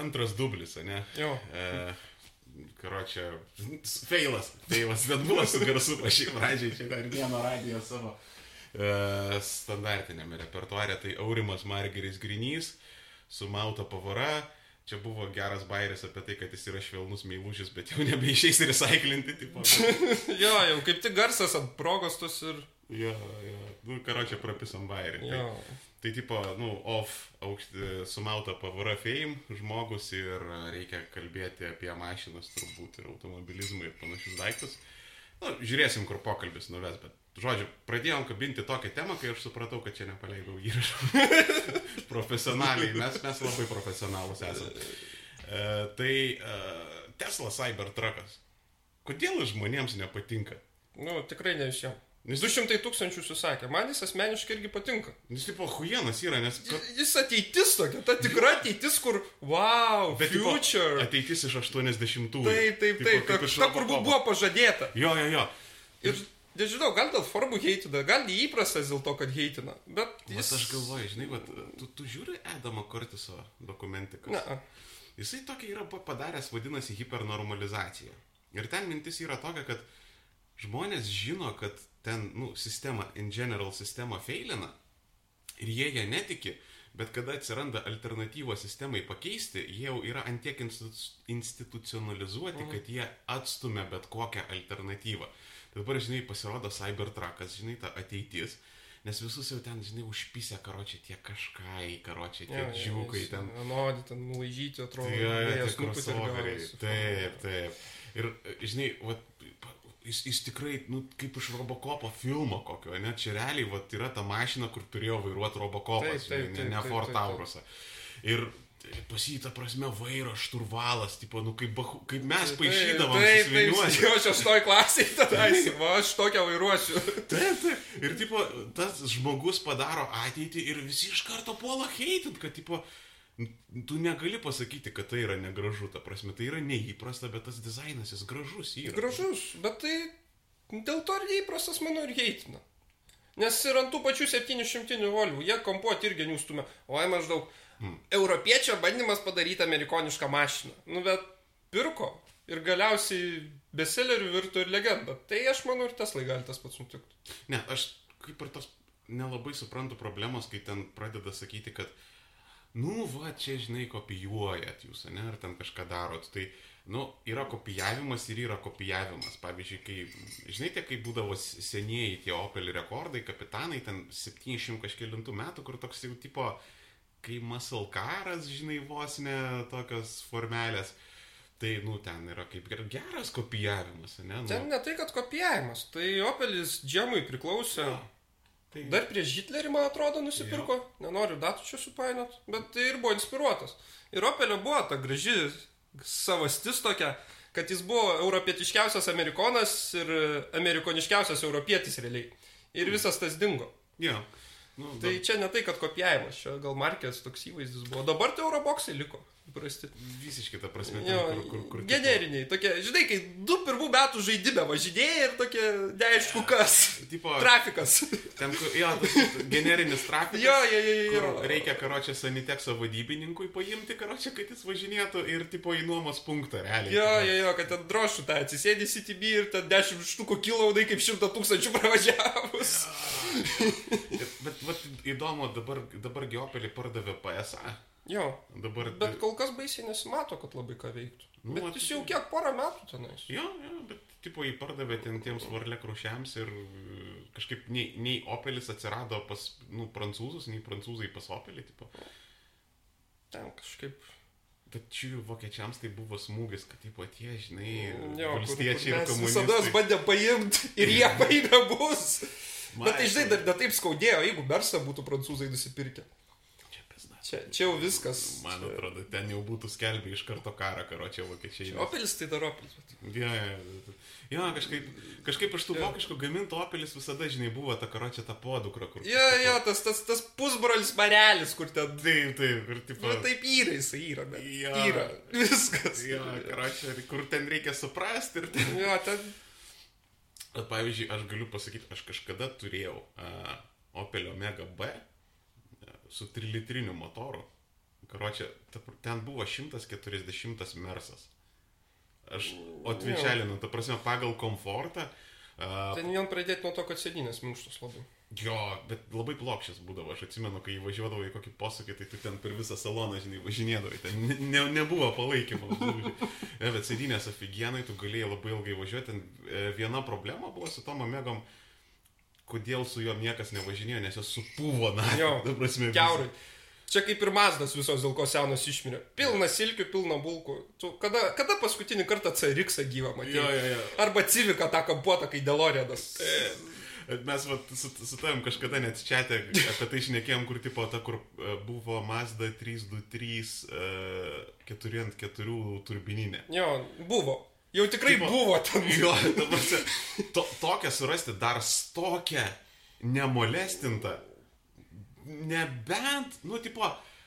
antras dublis, ne? Jo. E, karočią, feilas, feilas, bet buvo su garsu pašiai pradžiai, čia dar vieno radijo savo e, standartinėme repertuare, tai Aurimas Margeris Grinys su Mauta pavara. Čia buvo geras bairis apie tai, kad jis yra švelnus meilužis, bet jau nebeišeis recyclinti, tipo. Jo, jau kaip tik garsas ant progos tus ir... jo, jo, nu, karočią prapisam bairį. Tai, Jo. tai tipo, nu, off, aukšti, sumauta pavara fame žmogus ir reikia kalbėti apie mašinas turbūt ir automobilizmą ir panašius daiktus. Nu, žiūrėsim, kur pokalbis nuves, bet, žodžiu, pradėjom kabinti tokią temą, kai aš supratau, kad čia nepaleidau įrašą. Profesionaliai, mes, mes labai profesionalus esame. E, tai e, Tesla Cybertruckas. Kodėl žmonėms nepatinka? Nu, tikrai ne visiems. Nes- 200 tūkstančių susakė. Man jis asmeniškai irgi patinka. Jis tipo huienas yra, nes... kad- Jis ateitis tokia, ta tikra ateitis, kur, wow, Bet tipo, future. ateitis iš 80-ųjų. Taip, taip, Tipo, taip, ta, kaip iš ta, kur buvo pažadėta. Jo, jo, jo. Ir nežinau, gal dėl formų heitina, gal neįprastas dėl to, kad heitina. Bet Jis... jis... Aš galvoju, žinai, vat, tu, tu žiūri Edamo Kortiso dokumentiką. Na, Jisai tokį yra pa- padaręs, vadinasi, hipernormalizacija. Ir ten mintis yra tokia, kad žmonės žino, kad ten, nu, sistema, in general sistema feilina ir jie ją netiki, bet kada atsiranda alternatyvos sistemai pakeisti, jie jau yra antiek institu- institucionalizuoti, Mhm. kad jie atstumia bet kokią alternatyvą. Tai dabar, žinai, pasirodo Cybertruckas, žinai, ta ateitis. Nes visus jau ten, žinai, užpysę karočią tie kažkai, karočią tie džiukai ten. Nodi, ten nulaižyti, atrodo. Jo, vėjas tie gavosi. Taip, taip. Ir, žinai, vat, jis, jis tikrai, nu, kaip iš Robocopo filmo kokio, ne, čia realiai, vat, yra ta mašina, kur turėjo vairuoti Robocopas, Taip, taip, ne, taip, ne taip, Ford taip, taip. Taurusą. Ir pas jį, ta prasme, vairas, šturvalas, tipo, nu, kaip, bahu, kaip mes Taip, paaišydavom, Taip, taip, susviniuosi. jo, šeštoj klasiai tada, va, aš tokią vairuosiu. Taip, taip. Ir, tipo, tas žmogus padaro ateitį ir visi iš karto puola heitint, kad, tipo, tu negali pasakyti, kad tai yra negražu, ta prasme, tai yra neįprasta, bet tas dizainas jis gražus yra. Gražus, bet tai dėl to ir neįprastas, manau, ir heitina. Nes ir ant tų pačių 700 volų, jie kompuoti irgi nustumia. Oi maždaug, hmm. europiečio bandymas padaryti amerikonišką mašiną. Nu, bet pirko. Ir galiausiai bestsellerių virto ir legenda. Tai aš manau ir Tesla gali tas pats nutikti. Ne, aš kaip ir tos nelabai suprantu problemos, kai ten pradeda sakyti, kad, nu, va, čia, žinai, kopijuojat jūs, ne, ar ten kažką darot. Tai, nu, yra kopijavimas ir yra kopijavimas. Pavyzdžiui, kai, žinai, tie, kai būdavo senieji tie Opel rekordai, kapitanai, ten 700 kažkėlintų metų, kur toks jau tipo, kai muscle karas, žinai, vos ne tokios formelės. Tai, nu, ten yra kaip ger- geras kopijavimas, ne? Nu, Ten ne tai, kad kopijavimas. Tai Opelis džemui priklausė. Tai, Dar prieš Hitlerį, man atrodo, nusipirko. Nenoriu datų čia supainiot. Bet tai ir buvo inspiruotas. Ir Opelio buvo ta graži savastis tokia, kad jis buvo europietiškiausias amerikonas ir amerikoniškiausias europietis realiai. Ir visas tas dingo. Jo. Nu, Tai čia ne tai, kad kopijavimas, čia gal markės toks įvaizdis buvo. Dabar tai euroboksai liko. Įprasti. Visiškai ta prasme, Jo, ten, kur, kur, kur generiniai, tokie, žinai, kai du pirmų metų žaidime važinėjai ir tokie neaišku kas. Tipo, Trafikas. ten, jo, tas generinis trafikas. Jo, jo, jo, jo. Reikia, karočią, sanitekso vadybininkui paimti, karočią, kad jis važinėtų ir, tipo, į nuomos punktą, realiai. Jo, jo, jo, kad ten drošų tą atsisėdi CTB ir ten 10 štukų kilaudai kaip 100 tūkstančių pravažiavus. Ir- Bet, bet įdomu, dabar, dabar Geopelį pardavė PSA. Jo, Dabar... bet kol kas baisiai nesimato, kad labai ką veiktų. Nu, Bet jis jau kiek porą metų tenais. Jo, jo, bet, tipo, jį pardavė ten tiems varlė krušiams ir e, kažkaip nei, nei Opelis atsirado pas, nu, prancūzus, nei prancūzai pas Opelį, tipo. Ten kažkaip. Tačiau vokiečiams tai buvo smūgis, kad, tipo, tie, žinai, Jo, kur- valstiečiai kur ir mes komunistai. Visada bandė paimti ir jie paėmė bus. Bet tai, žinai, dar ne taip skaudėjo, jeigu Bersą būtų prancūzai nusipirkę. Čia. Čia, čia jau viskas. Man atrodo, ten jau būtų skelbę iš karto karą, karo čia vokiečiai. nes- Opelis tai dar Opelis. bet- Jo, jo, jo, kažkaip, kažkaip iš tų Jo. vokiškų gamintų Opelis visada, žinai, buvo ta karočią ta podukra, kur... Jo, jo, tas, tas, tas pusbrolis marelis, kur ten... Taip, taip, kur tipo... Nu, taip yra, jisai yra, bet Jo. yra. Viskas. Jo, karočią, kur ten reikia suprasti ir ten... Jo, ten... Pavyzdžiui, aš galiu pasakyti, aš kažkada turėjau uh, Opel Omega B su trilitriniu motoru. karočią, ten buvo 140 mersas. Aš, o atvičelį, nu, ta prasme, pagal komfortą. Uh, Ten vien pradėti nuo to, kad sėdinės minkštos labai. Jo, bet labai plokščias būdavo. Aš atsimenu, kai važiuodavau į kokį posūkį, tai tu ten per visą saloną, žinai, važinėdavai. Ten ne, ne, nebuvo palaikymo. ne, bet sėdinės aфиgenai, tu galėjai labai ilgai važiuoti. Ten e, viena problema buvo su tom omegom, kodėl su juo niekas nevažinėjo, nes jos supūvo, na, ta prasme. Keurai. Čia kaip ir Mazdas visos, dėl ko senos išmirė. Pilna silkių, pilna bulkų. Tu kada, kada paskutinį kartą CRX gyvą matei? Jo, jo, jo. Arba Civiką tą kampuotą, kai Deloriedas. Mes vat, su, su tavim kažkada net čia apie tai šnekėjom, kur tipo ta, kur e, buvo Mazda 323 4 ant 4 turbininė. Jo, buvo. Jau tikrai Tipo- buvo ten. Jo, prasme, to, tokią surasti dar tokią nemolestintą. Nebent, nu, tipo,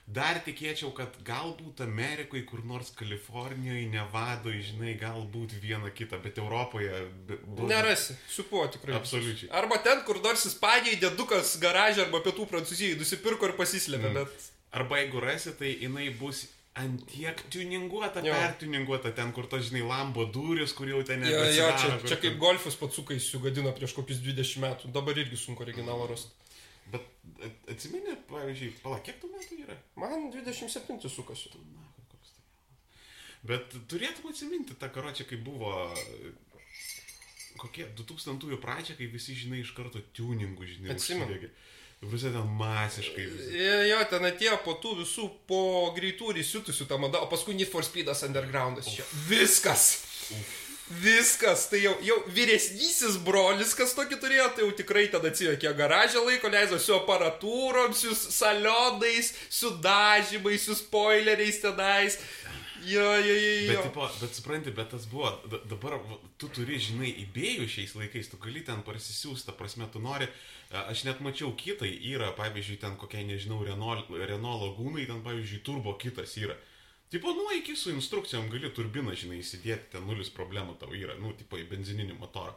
dar tikėčiau, kad galbūt Amerikoje, kur nors Kalifornijoje, Nevadoje, žinai, galbūt vieną kitą, bet Europoje. be- bus- Nerasi, supuo tikrai. Absoliučiai. Arba ten, kur nors Ispanijoje dėdukas garažė arba pietų Prancūzijai nusipirko ir pasislėpė, Mm. bet... Arba jeigu rasi, tai jinai bus antiek tuninguota, Jo. pertuninguota, ten, kur ta, žinai, lambo duris, kur jau ten Jo, jo, čia, kur čia kaip golfus patsukai sugadino prieš kokius 20 metų. Dabar irgi sunku originalą rasti. Bet at- atsimeni, pavyzdžiui, pala, kiek tų metų yra? Man 27 sukasi. Na, koks tai. Bet turėtum atsiminti tą karočią, kai buvo kokie 2000-ųjų pradžia, kai visi, žinai, iš karto tuningų, žinai, Atsimenu. Visi ten masiškai. Jo, jo, ten atėjo po tų visų, po greitų ir įsiutusių tą mada, o paskui Need for Speedas Undergroundas čia. Viskas. Viskas, tai jau, jau vyresnysis brolis, kas tokį turėjo, tai jau tikrai tada atsivekė garažą laiko, leido su aparatūrom, su salionais, su dažymais, su spoileriais tenais. Jo, jo, jo, Bet, jo. tipo, bet supranti, bet tas buvo, da- dabar tu turi, žinai, įbėjų šiais laikais, tu gali ten parsisiųsti, prasme, tu nori, a, aš net mačiau kitai, yra, pavyzdžiui, ten kokie, nežinau, Renault, Renault lagūnai, ten, pavyzdžiui, turbo kitas yra. Tipo, nu, iki su instrukcijom gali turbiną, žinai, įsidėti, ten nulis problemų tau yra, nu, tipo, į benzininį motorą.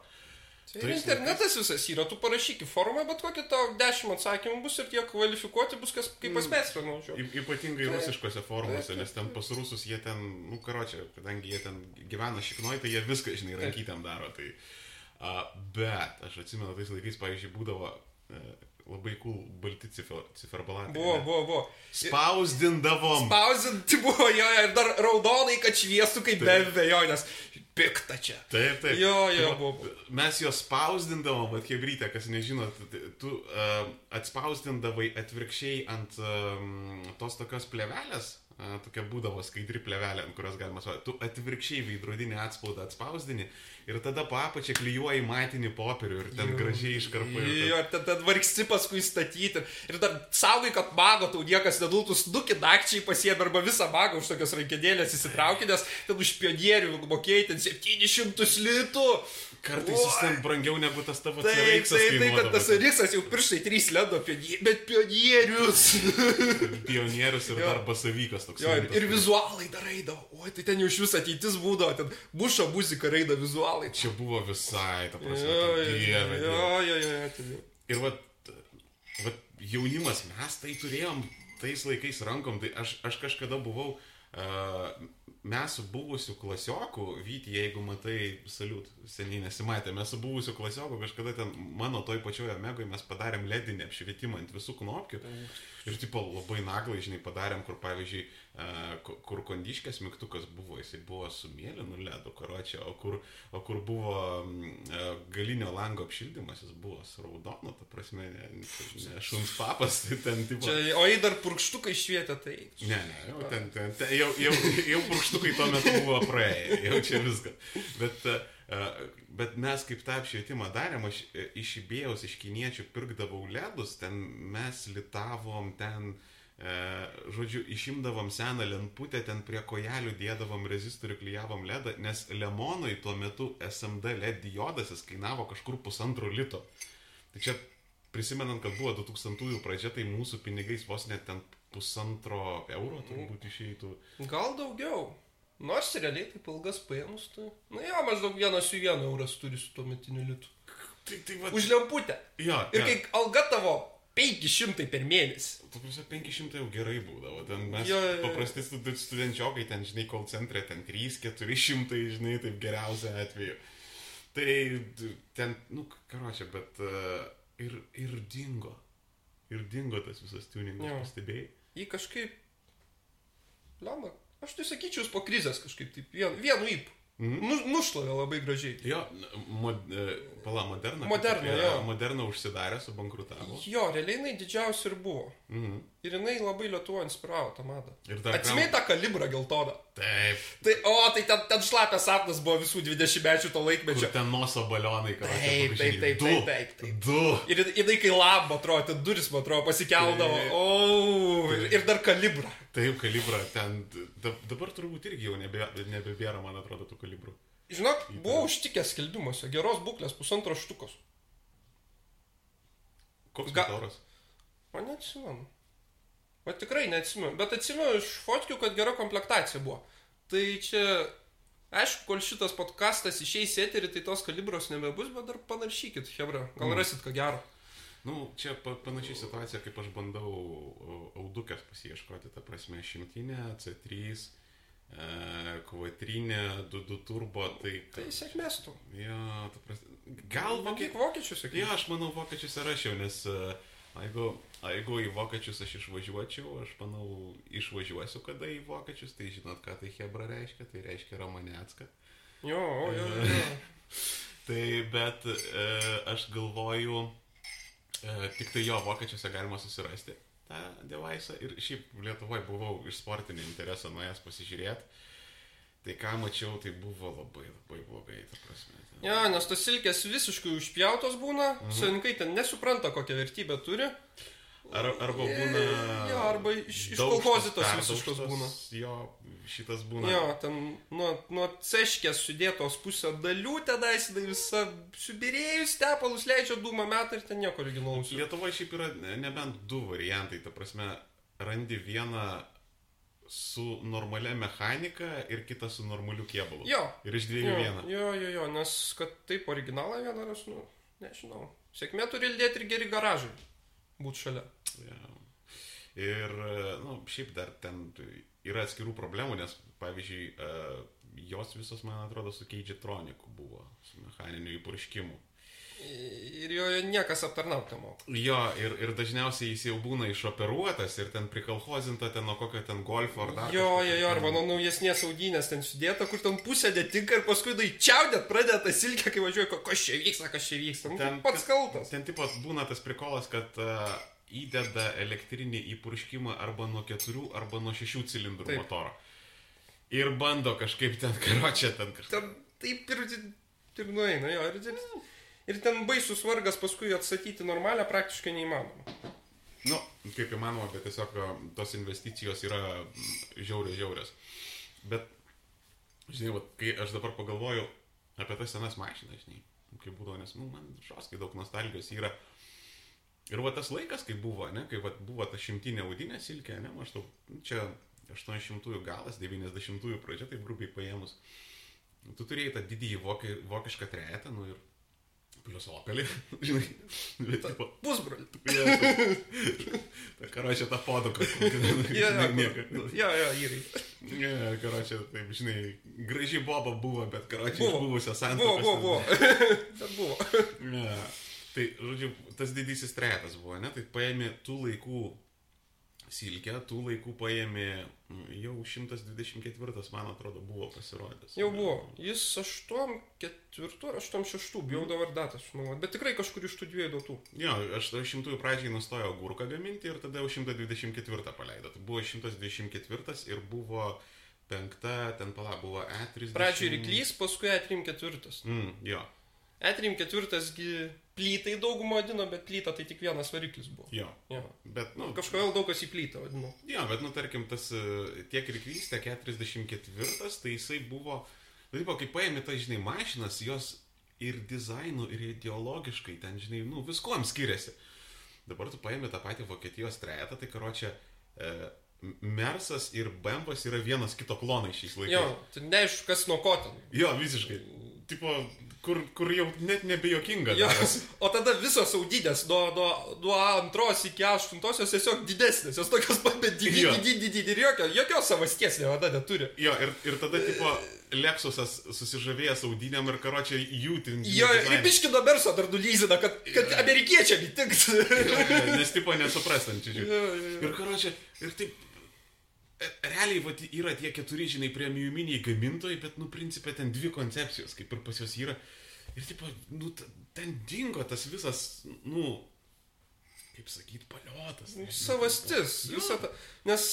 Tai internetas visas yra, tu parašyk į forumą, bet kokį tau 10 atsakymų bus ir tie kvalifikuoti bus, kas kaip pas meistrą nuvažiuoja. Y, ypatingai Taip. rusiškose forumuose, Taip, nes ten pas rusus jie ten, nu, karočią, kadangi jie ten gyvena šiknoj, tai jie viską, žinai, rankytėm daro. Tai, a, bet aš atsimenu, tais laikais, pavyzdžiui, būdavo e, labai cool balti cifer, ciferbalatai. Buvo, ne? buvo, buvo. Spausdindavom. Spausinti buvo jo ir dar raudonai, kad šviestų kaip be abejonės. Pikta čia. Taip, taip. Jo, jo, va, buvo. Mes juos spausdindavom, bet hebrytė, kas nežino, tu, uh, atspausdindavai atvirkščiai ant um, tos tokios plevelės, tokia būdavo skaidri plevelė, ant kurios galima spausdinti. Tu atvirkščiai veidrodinį atspaudą atspausdini ir tada po apačią klyjuoji matinį popierių ir ten Jo. gražiai iškarpai. Jo, ir tad, tad vargsti paskui statyti. Ir dar saugai, kad mago tau niekas nedultų, snukį nakčiai pasiemė arba visą magą už tokias rankedėlės įsitraukė, nes ten už pionierių mokėjai ten 700 litų. Kartais jis ten brangiau negu tas tavo Taip, taip, CRX-as taip, kad tas riksas jau pirštai 3 lendo, pionierius, bet pionierius. Pionierius ir Jo. dar basavykas toks. Jo, ir, ir vizualai dar eidavo. Oi, tai ten jau iš vis ateitis būdavo, ten muša muzika raida vizualai. Čia buvo visai, ta Jo, prasme, jo, jo, dieve. jo, jo, jo, jau. Ir vat, vat jaunimas, mes tai turėjom tais laikais rankom, tai aš, aš kažkada buvau, uh, mes su buvusiu klasioku, Vyti, jeigu matai, saliut, seniai nesimatė, mes su buvusiu klasioku kažkada ten mano toj pačioje megoje mes padarėm ledinį apšvietimą ant visų knopkių. Ir tipo labai naglai, žinai, padarėm, kur pavyzdžiui, ku- kur kondiškės mygtukas buvo, jisai buvo su mėlynu ledu, karočią, o kur, o kur buvo uh, galinio lango apšildymas, jis buvo su raudonu, ta prasme, ne, ne šuns papas, tai ten tipo... Čia, o jei dar purkštukai švietė, tai... Ne, ne, jau ten, ten, ten jau, jau, jau purkštukai tuo metu buvo praėję, jau čia viskas. Bet, uh, bet mes kaip tą apšvietimą darėm, aš e, iš įbėjaus, iš kiniečių pirkdavau ledus, ten mes litavom, ten, uh, žodžiu, išimdavom seną lemputę, ten prie kojelių dėdavom rezistorių, klyjavom ledą, nes Lemonui tuo metu SMD LED diodas jis kainavo kažkur pusantro lito. Tai čia prisimenant, kad buvo 2000-ųjų pradžia, tai mūsų pinigais vos net ten pusantro euro turbūt išeitų. Gal daugiau. Nors realiai taip ilgas paėmus, tai... Na jo, maždaug vienas su vienu euras turi su tuo metiniu litu. Tai, tai va, Už lemputę. jo, Ir jo. kai alga tavo 500 per mėnesį. Tu prasme, 500 jau gerai būdavo. Ten mes Jo, jo, jo, jo. paprastai stud- studentčiokai, ten, žinai, kol centre, ten 3-400, žinai, taip geriausia atveju. Tai ten, nu, karočią, bet uh, ir, ir dingo. Ir dingo tas visas tuningas, pastebėjai. Jį kažkaip... Lama, aš tai sakyčiau, po krizės kažkaip taip vien, vienu įpu. Mhm. Nu, nušlavė labai gražiai. Jo, mod, e, pala, moderna. Moderna, jo. Moderna užsidarė, subankrutavo. Jo, realiai jinai didžiausia ir buvo. Mhm. Ir jinai labai lietuvo inspiravo tą madą. Atsimei kam- tą kalibrą geltoną. Taip. Tai, o, tai ten, ten šlapės sapnas buvo visų 20 mečių to Kur laikmečio. ten noso balionai, ką Taip, taip, taip, taip, taip, taip. Du. Ir jinai kai labo, atrodo, ten duris, man atrodo, pasikeldavo. O, ir, ir dar kalibrą. Taip, kalibra, ten da, dabar turbūt irgi jau nebe, nebebėra, man atrodo, tų kalibrų. Žinok, buvau užtikęs skelbimuose, geros būklės pusantros štukos. Koks Ga- motoras? O neatsimenu. O tikrai neatsimenu. Bet atsimenu iš fotkių, kad gera komplektacija buvo. Tai čia, aišku, kol šitas podcastas išeis eterį, tai tos kalibros nebebus, bet dar panaršykit, Hebra. Gal Mm. rasit ką gero. Nu, čia pa, panašiai situacija, kaip aš bandau o, audukės pasieškoti, ta prasme, šimtinė, C3, e, kvadrinė, 2 turbo, tai... Tai sėkmės tu. Jo, ta prasme, gal vokietijos... vokiečių sakai? Jo, aš manau, vokiečiuose rašiau, nes e, jeigu, jeigu į vokiečius aš išvažiuočiau, aš manau, išvažiuosiu kada į vokiečius, tai žinot, ką tai Hebra reiškia, tai reiškia Romanecka. Jo, o, jo, jo, jo. Tai bet e, aš galvoju, e, tik tai jo vokiečiuose galima susirasti tą devaisą ir šiaip Lietuvoje buvau iš sportinio intereso nuėjęs pasižiūrėti. Tai ką mačiau, tai buvo labai labai blogai, ta prasme. Ten. Jo, nes tos silkės visiškai užpjautos būna, mhm. savininkai ten nesupranta, kokią vertybę turi. Ar, arba būna... Jo, arba iš, iš perdaužtas, visiškos būna. Jo, šitas būna. Jo, ten nuo, nuo ceškės sudėtos pusę dalių tenais, tai visa subirėjus tepalus leidžia dūmą metą ir ten nieko originalaus. Lietuvoje šiaip yra nebent du variantai, ta prasme, randi vieną su normalia mechanika ir kitą su normaliu kėbulu. Jo. Ir iš dviejų Jo, vieną. jo, jo, jo, nes kad taip originalą vieną ras, nu, nežinau. Sėkmė turi lėti ir geri garažai. Būt šalia. Jo. Ir, na, nu, šiaip dar ten yra atskirų problemų, nes, pavyzdžiui, e, jos visos, man atrodo, su Keidžitroniku buvo, su mechaniniu įpurškimu. Ir jo niekas aptarnauti moka. Jo, ir, ir dažniausiai jis jau būna išoperuotas ir ten prikalhozinta ten nuo kokio ten golfo ar dar. Jo, jo, jo, arba nuo naujesnės audinės ten sudėta, kur ten pusė netinka ir paskui tai čiaudėt, pradeda tą silkę, kai važiuoja, ko- kas čia vyksta, kas čia vyksta. Nu, Ten- pats kaltas. Ten tipo būna tas prikolas, kad uh, įdeda elektrinį įpurškimą arba nuo keturių, arba nuo šešių cilindrų Taip. motoro. Ir bando kažkaip ten, karočią ten kažkaip. Ten taip ir, ir nueina, jo. Ir, ir, ir ten baisus vargas paskui atstatyti normalią praktiškai neįmanoma. Nu, kaip įmanoma, bet tiesiog a, tos investicijos yra mm, žiauriai žiaurios. Bet, žinai, vat, kai aš dabar pagalvoju apie tas senas mašinas, žinai, kaip būdavo, nes, nu, man šoskai daug nostalgijos yra. Ir va tas laikas, kai buvo, ne, kai va, buvo ta šimtinė audinė silkė, ne, maždaug nu, čia 80-ųjų galas, 90-ųjų pradžia, taip grubiai paėmus. Tu turėjai tą didįjį voki, vokišką trejetą, nu ir plus opelį, žinai, bet tipo, Pusbrolį. Karočią tą poduką. Jo, jo, įrai. Ne, karočią, taip, žinai, graži boba buvo, bet karočią Buvo. buvusio Buvo, santuokos. buvo, buvo. Bet buvo. Ne. Tai, žodžiu, tas didysis trejetas buvo, ne? Tai paėmė tų laikų silkę, tų laikų paėmė jau 124, man atrodo, buvo pasirodęs. Jau buvo. Jis 84 ar 86, bijau dabar datą, aš manau. Bet tikrai kažkur iš tų dviejų duotų. Jo, aš 100 pradžiai nustojo gurką gaminti ir tada jau 124 paleido. Tai buvo 124 ir buvo penkta, ten pala, buvo E E30. Pradžioje ryklys, paskui E34. Mm, jo, E34 gi plytai daugumą vadino, bet plyta tai tik vienas variklis buvo. jo. Jo. Bet, nu, Kažkodėl daug kas į plytą vadino. Jo, bet, nu, tarkim, tas e, tiek ryklys, tiek 44, tai jisai buvo, nu, tipo, kai paėmė tas, žinai, mašinas, jos ir dizainu, ir ideologiškai ten, žinai, nu, viskuom skiriasi. Dabar tu paėmė tą patį Vokietijos trejetą, tai karočią, e, Mersas ir Bembas yra vienas kito klonai šiais laikais. Jo, tai neaišku, kas nuo ko ten. Jo, visiškai. Tipo, kur, kur jau net nebejokinga. Jo, darosi. o tada visos audinės nuo, nuo, nuo antros iki aštuntosios tiesiog didesnės, jos tokios pat, bet didi, Jo. didi, didi, didi ir jokio, jokios savasties nevada neturi. Jo, ir, ir tada, tipo, Lexusas susižavėjęs audiniam ir karočią jų ten. Jo, ir biškino Merso dar nulyzina, kad, kad amerikiečiai įtiktų. Nes, tipo, jo. Ir karočią, ir taip. Realiai vat, yra tie keturi, žinai, premiuminiai gamintojai, bet, nu, principė, ten dvi koncepcijos, kaip ir pas juos yra. Ir, tipo, nu, ten dingo tas visas, nu, kaip sakyt, paliotas. nežinau. Savastis. Jo. Visą tą. Nes,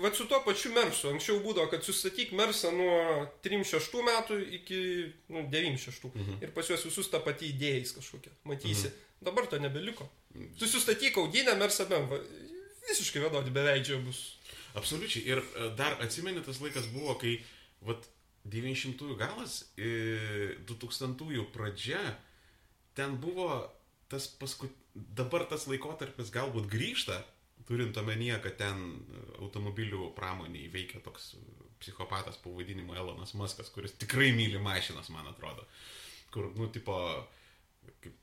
va su tuo pačiu Mersu, anksčiau būdavo, kad sustatyk Mersą nuo 36 metų iki nu, 96. Mhm. Ir pas juos visus tą patį idėjais kažkokią. Matysi. Mhm. Dabar to nebeliko. Tu sustatyk audinę Mersą BMW. Visiškai vienodi beveidžiai bus. Absoliučiai. Ir e, dar atsimeni tas laikas buvo, kai, vat, 900-ųjų galas, e, 2000-ųjų pradžia, ten buvo tas paskut... Dabar tas laikotarpis galbūt grįžta, turint omenyje, kad ten automobilių pramoniai veikia toks psichopatas pavadinimu Elonas Muskas, kuris tikrai myli mašinas, man atrodo. Kur, nu, tipo, kaip,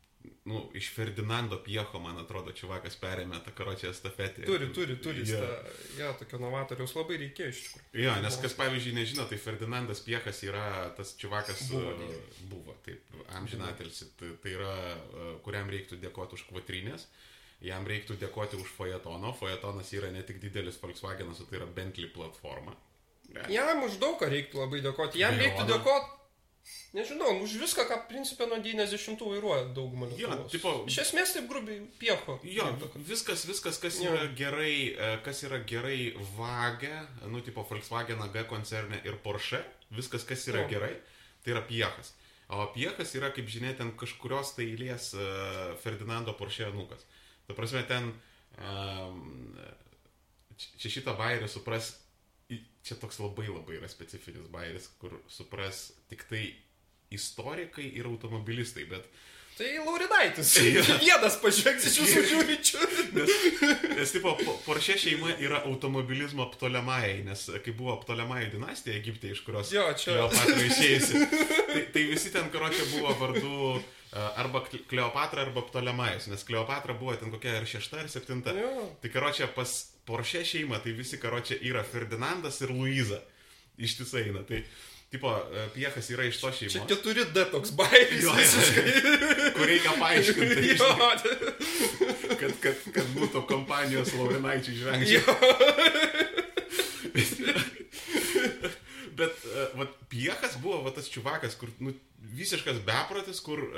nu, iš Ferdinando Piecho, man atrodo, čiuvakas perėmė tą karočią estafetę. Turi, turi, turi. Jo. Yeah. Ja, tokio novatoriaus labai reikėjo iš tikrųjų. Jo, nes kas pavyzdžiui nežino, tai Ferdinandas Piechas yra tas čiuvakas, Buvo, ne. buvo taip, amžinatelsi, tai, tai yra, e, kuriam reiktų dėkoti už kvotrinės, jam reiktų dėkoti už Fojetono, Fojetonas yra ne tik didelis Volkswagenas, o tai yra Bentley platforma. Jam už daug ką reiktų labai dėkoti. Jam reiktų dėkoti, nežinau, už viską, ką principė nuo 90 vairuoja daugumą Jo, Lietuvos. tipo- Iš esmės taip grubiai piecho. Jo, viskas, viskas, kas Jo. yra gerai, e, kas yra gerai vagę, nu, tipo Volkswagen G koncerne ir Porsche, viskas, kas yra Jo. gerai, tai yra Piechas. O Piechas yra, kaip žinia, ten kažkurios tai eilės e, Ferdinando Porsche anukas. Ta prasme, ten um, čia šitą bairį supras, čia toks labai labai yra specifinis bairis, kur supras tik tai istorikai ir automobilistai, bet Tai Laurinaitis. Jo. Vienas pažvelgs iš jūsų žiūrinčių. Nes, nes tipo, Po- Porsche šeima yra automobilizmo Ptolemajai, nes kai buvo Ptolemajų dinastija Egipte, iš kurios Jo, čia- Kleopatra išėjusi, tai, tai visi ten karočią buvo vardu e, arba Kle- Kleopatra, arba Ptolemajus, nes Kleopatra buvo ten kokia ar šešta, ar septinta. Jo. Tai karočią pas Porsche šeimą, tai visi karočią yra Ferdinandas ir Luiza. Ištisai eina. Tai, tipo, e, Piechas yra iš to Čia šeimos. 4D toks bairis. Jo, visiškai. Kur reikia paaiškinti, kad, kad, kad būtų kompanijos Laurinaičių žvengti. Bet uh, vat, Piechas buvo va, tas čiuvakas, kur nu, visiškas beprotis, kur uh,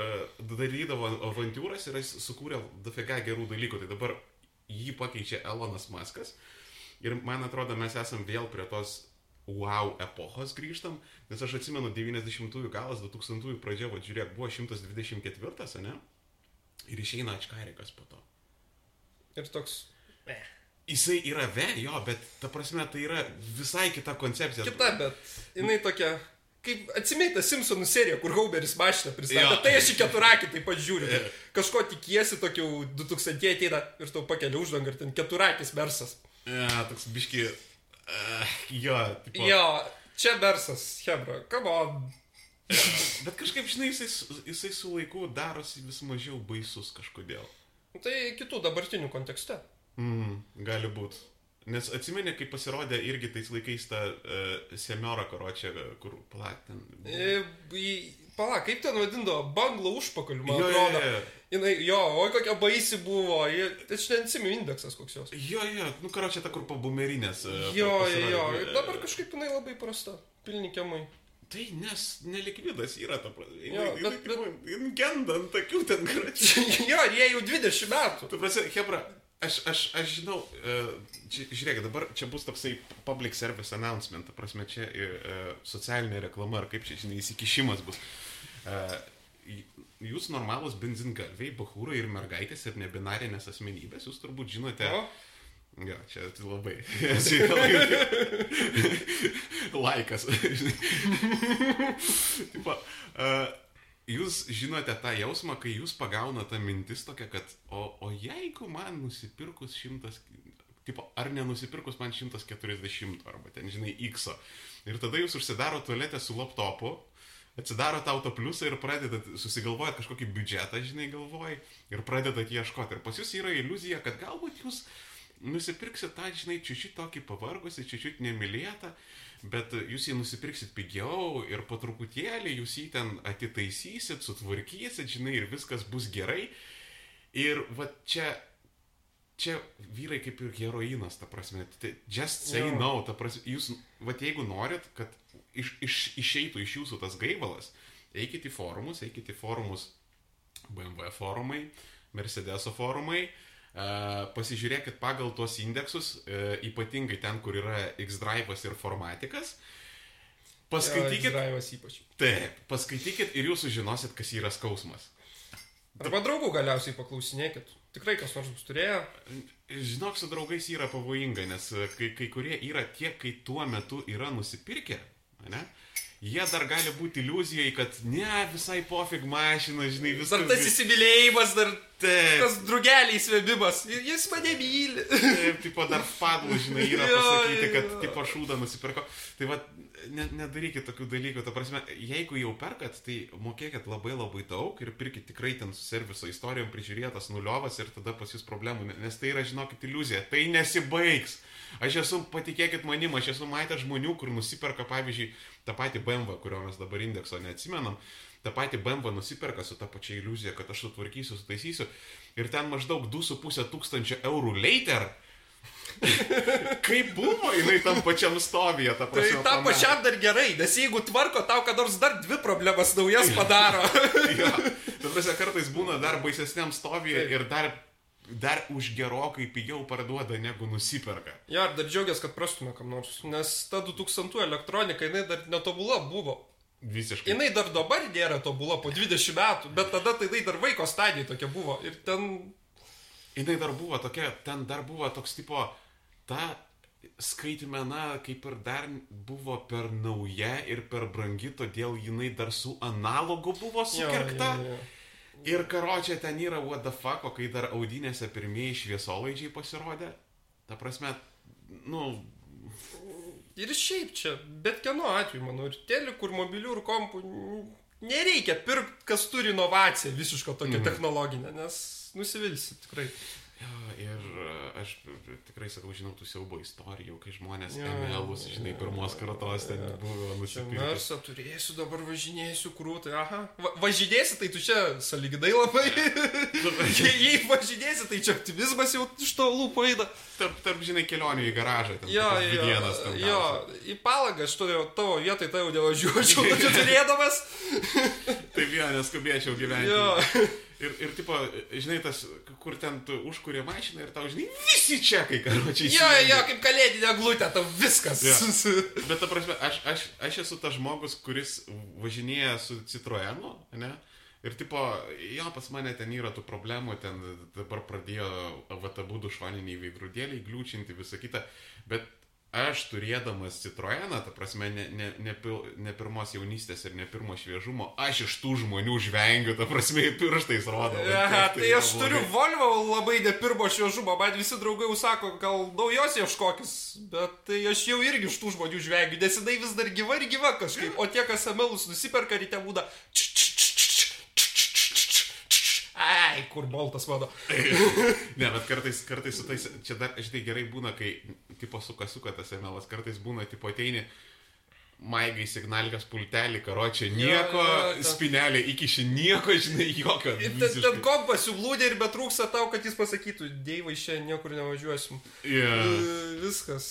darydavo avantūras ir jis sukūrė dafiga gerų dalykų. Tai dabar jį pakeičia Elonas Muskas. Ir man atrodo, mes esam vėl prie tos wow epochos grįžtam, nes aš atsimenu 90-ųjų galas, 2000-ųjų pradžia, va žiūrėk, buvo 124, ne? Ir išeina Ačkarikas po to. Ir toks. eh, Jisai yra ve, jo, bet ta prasme tai yra visai kita koncepcija. Kita, bet jinai tokia. Kaip atsimėta Simpsonų serija, kur Hauberis mašiną pristatė, tai aš į keturakį taip pat žiūriu. Kažko tikiesi, tokių 2000 ateina ir tau pakelia uždangą ir ten keturakis mersas. Ja, toks biški. Uh, jo, tipo, Jo, čia mersas, Hebra, come on. Bet kažkaip, žinai, jisai, jisai su laiku darosi vis mažiau baisus kažkodėl. Tai kitų dabartinių kontekste. Mm, gali būt. Nes atsimeni, kai pasirodė irgi tais laikais ta uh, semiora karočią, kur platin. E, Pala, kaip ten vadindavo, banglo užpakaliu, man Jo, jo, atrodo. jo. Jinai, jo, oi kokia baisi buvo. Tai aš neatsimenu indeksas koks jos. Jo, jo, nu karočią ta kur pabumerinės. Uh, Jo, jo, jo. Ir dabar kažkaip jinai labai prasta. Pilni kiemai. Tai nes nelikvidas yra ta prasme. Jo, Jinai- bet- jinai tipo, jin Genda ant tokių ten karočią. jo, jie jau 20 metų. Tu prasi, Hebra, aš, aš, aš žinau, e, čia, žiūrėk, dabar čia bus toksai public service announcement, ta prasme, čia e, socialinė reklama, ar kaip čia, žinai, įsikišimas bus. E, jūs normalus benzingalviai, bahūrai ir mergaitės ir nebinarinės asmenybės, jūs turbūt žinote. Jo. Jo, čia tai labai. Laikas. Tipo, uh, jūs žinote tą jausmą, kai jūs pagauna tą mintis tokia, kad o, o jeigu man nusipirkus šimtas, tipo, ar nenusipirkus man 140 arba ten, žinai, X. Ir tada jūs užsidaro tualetę su laptopu, atsidaro tau tą pliusą ir pradedat susigalvojat kažkokį biudžetą, žinai, galvoj, ir pradedat ieškoti. Ir pas jūs yra iliuzija, kad galbūt jūs nusipirksit tą, žinai, čiučiut tokį pavargusi, čiučiut nemylėtą, bet jūs jį nusipirksit pigiau ir po truputėlį jūs jį ten atitaisysit, sutvarkysit, žinai, ir viskas bus gerai. Ir va čia čia vyrai kaip ir heroinas, ta prasme, tai just say Jo. no, ta prasme, jūs, va jeigu norit, kad iš, iš, išeitų iš jūsų tas gaivalas, eikit į forumus, eikit į forumus BMW forumai, Mercedeso forumai, e, pasižiūrėkit pagal tuos indeksus, e, ypatingai ten, kur yra X-Drive'as ir formatikas, paskaitykit, Drive'as ypač. taip, paskaitykit ir jūs sužinosit, kas yra skausmas. Arba draugų galiausiai paklausinėkit. Tikrai kas nors bus turėjo. Žinok, su draugais yra pavojinga, nes e, kai, kai kurie yra tie, kai tuo metu yra nusipirkę, ne? Jie dar gali būti iliuzijai, kad ne, visai pofig mašina, žinai, viskas. Dar tas įsimylėjimas, dar Taip, tas drugeliai svebimas. Jis mane myli. taip, tipo dar padlų, žinai, yra pasakyti, kad tipo šūdą nusipirko. Tai va, ne, nedarykit tokių dalykų. Ta prasme, jeigu jau perkat, tai mokėkit labai labai daug ir pirkit tikrai ten su serviso istorijom prižiūrėtas nuliovas ir tada pas jūs problemų, ne- nes tai yra, žinokit, iliuzija. Tai nesibaigs. Aš esu, patikėkit manim, aš esu matęs žmonių, kur nusiperka, pavyzdžiui, tą patį BMW, kurio mes dabar indekso neatsimenam, tą patį BMW nusiperka su tą pačia iliuzija, kad aš sutvarkysiu, sutaisysiu. Ir ten maždaug 2,5 tūkstančio eurų later. Kaip buvo jinai tam pačiam stovyje, ta Tai prasme. tam pamatė. pačiam dar gerai, nes jeigu tvarko, tau kad nors dar dvi problemas naujas padaro. Jo, ta prasme, kartais būna dar baisesniam stovyje ir dar, dar už gerokai pigiau parduoda negu nusiperka. Jo, ir dar džiaugiasi, kad prastumė kam nors, nes ta 2000 elektronika, jinai dar netobula buvo. Visiškai. Jinai dar dabar nėra tobula po 20 metų, bet tada tai jinai dar vaiko stadijai tokia buvo. Ir ten, Jinai dar buvo tokia, ten dar buvo toks tipo, ta skaitmena kaip ir dar buvo per nauja ir per brangi, todėl jinai dar su analogu buvo jo, sukirkta. jo, jo. Ir karočią ten yra what the fuck, o kai dar audinėse pirmieji šviesolaidžiai pasirodė, ta prasme, nu, Ir šiaip čia, bet kieno atveju, manau, ir telikų, ir mobilių, ir kompų, nereikia pirkti, kas turi inovaciją visišką tokią Mhm. technologinę, nes nusivilsi tikrai. Jo, ir e, aš tikrai sakau, žinau tų siaubo istorijų, kai žmonės Jo, emelus, žinai, pirmos kartos ten buvo Čia nusipirkęs. Mersą turėsiu, dabar važinėsiu krūtai, aha. Va, važinėsi, tai tu čia saliginai labai. Jei, važinėsi, tai čia optimizmas jau iš to lūpų eina. Tarp, tarp, žinai, kelionių į garažą. Ten, Jo, jo, dienas ten jo, į palagą aš turėjau tavo vietoj, tai jau nevažiuočiau, čia turėdamas. Taip, jo, neskubėčiau gyventi. Jo. Ir, ir, tipo, žinai, tas, kur ten tu užkūrė mašiną ir tau, žinai, visi čekai, karočiai. Jo, jo, kaip kalėdinė glūtė, tau viskas. Jo. Bet, ta prasme, aš, aš, aš esu tas žmogus, kuris važinėja su Citroenu, ne? Ir, tipo, jo, pas mane ten yra tų problemų, ten dabar pradėjo avatabūdų švaniniai veidrodėliai gliūčinti, visą kitą. Bet aš turėdamas Citroeną, ta prasme, ne, ne, ne, pil- ne pirmos jaunystės ir ne pirmo šviežumo, aš iš tų žmonių žvengiu, ta prasme, pirštais Aha, kiek tai yra aš blogai. turiu Volvo labai ne pirmo šviežumo, man visi draugai jau sako, gal naujos ieškokis, bet tai aš jau irgi iš tų žmonių žvengiu, nes jinai vis dar gyva ir gyva kažkaip, o tie, kas emelus nusiperka ryte būda. Ai, kur boltas mano. Ne, bet kartais, kartais su tais, čia dar, žinai, gerai būna, kai, tipo, suka suka tas emelas, kartais būna, tipo, ateini, maigai signalikas pultelį, karočią, nieko, jo, ten- spinelį, įkiši nieko, žinai, jokio. Ten, kompas sublūdė ir betrūksta tau, kad jis pasakytų, Dievai, šiandien niekur nevažiuosim. Yeah. Viskas.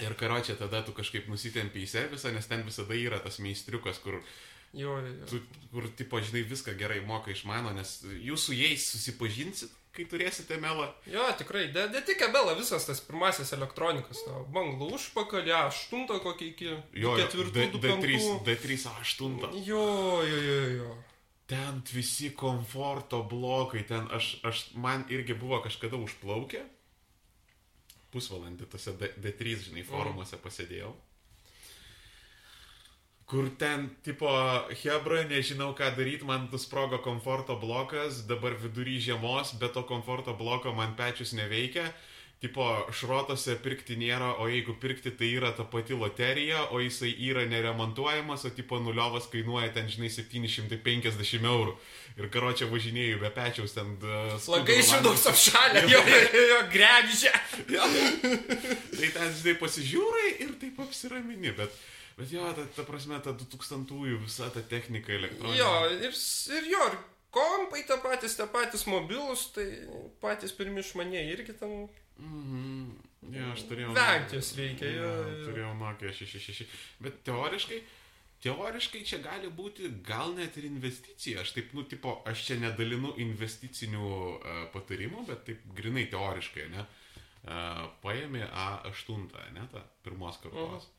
Ir karočią tada tu kažkaip nusitempi į servisą, nes ten visada yra tas meistriukas, kur, Jo, jo, tu, kur, tipo, žinai, viską gerai moka išmano, nes jūs su jais susipažinsit, kai turėsite melą. Jo, tikrai, ne, tik Abela, visas tas pirmasis elektronikas, ta banglų užpakalį, aštuntą kokį iki Jo, ketvirtų, du D3, penktų. D3 A8. Jo, jo, jo, jo. Ten visi komforto blokai, ten aš, aš, man irgi buvo kažkada užplaukę. Pusvalandį tose D- D3, žinai, forumuose pasėdėjau. Kur ten, tipo, Hebra, nežinau ką daryti, man nusprogo komforto blokas, dabar vidury žiemos, bet to komforto bloko man pečius neveikia. tipo, šrotose pirkti nėra, o jeigu pirkti, tai yra ta pati loterija, o jisai yra neremontuojamas, o tipo nuliovas kainuoja ten, žinai, 750 eurų. Ir karo čia važinėjau be pečiaus ten... Uh, Lagai šiudaus apšalę, jo, jo, jo, jo grebžė. Jo. tai ten, žinai, pasižiūrai ir taip apsiramini, bet... Bet jo, ta, ta prasme, ta 2000-ųjų visa ta technika elektroninė. Jo, ir, ir jo, ir kompai tą patys, tą patys mobilus, tai patys pirmi išmaniai irgi ten Mhm. Ja, aš turėjau. Vengti jos reikia, Ja, jo. turėjau Nokia 666. Bet teoriškai, teoriškai čia gali būti gal net ir investicija. Aš taip, nu, tipo, aš čia nedalinu investicinių uh, patarimų, bet taip grinai teoriškai, ne? Uh, paėmė A8, ne, tą pirmos kartos. Mhm.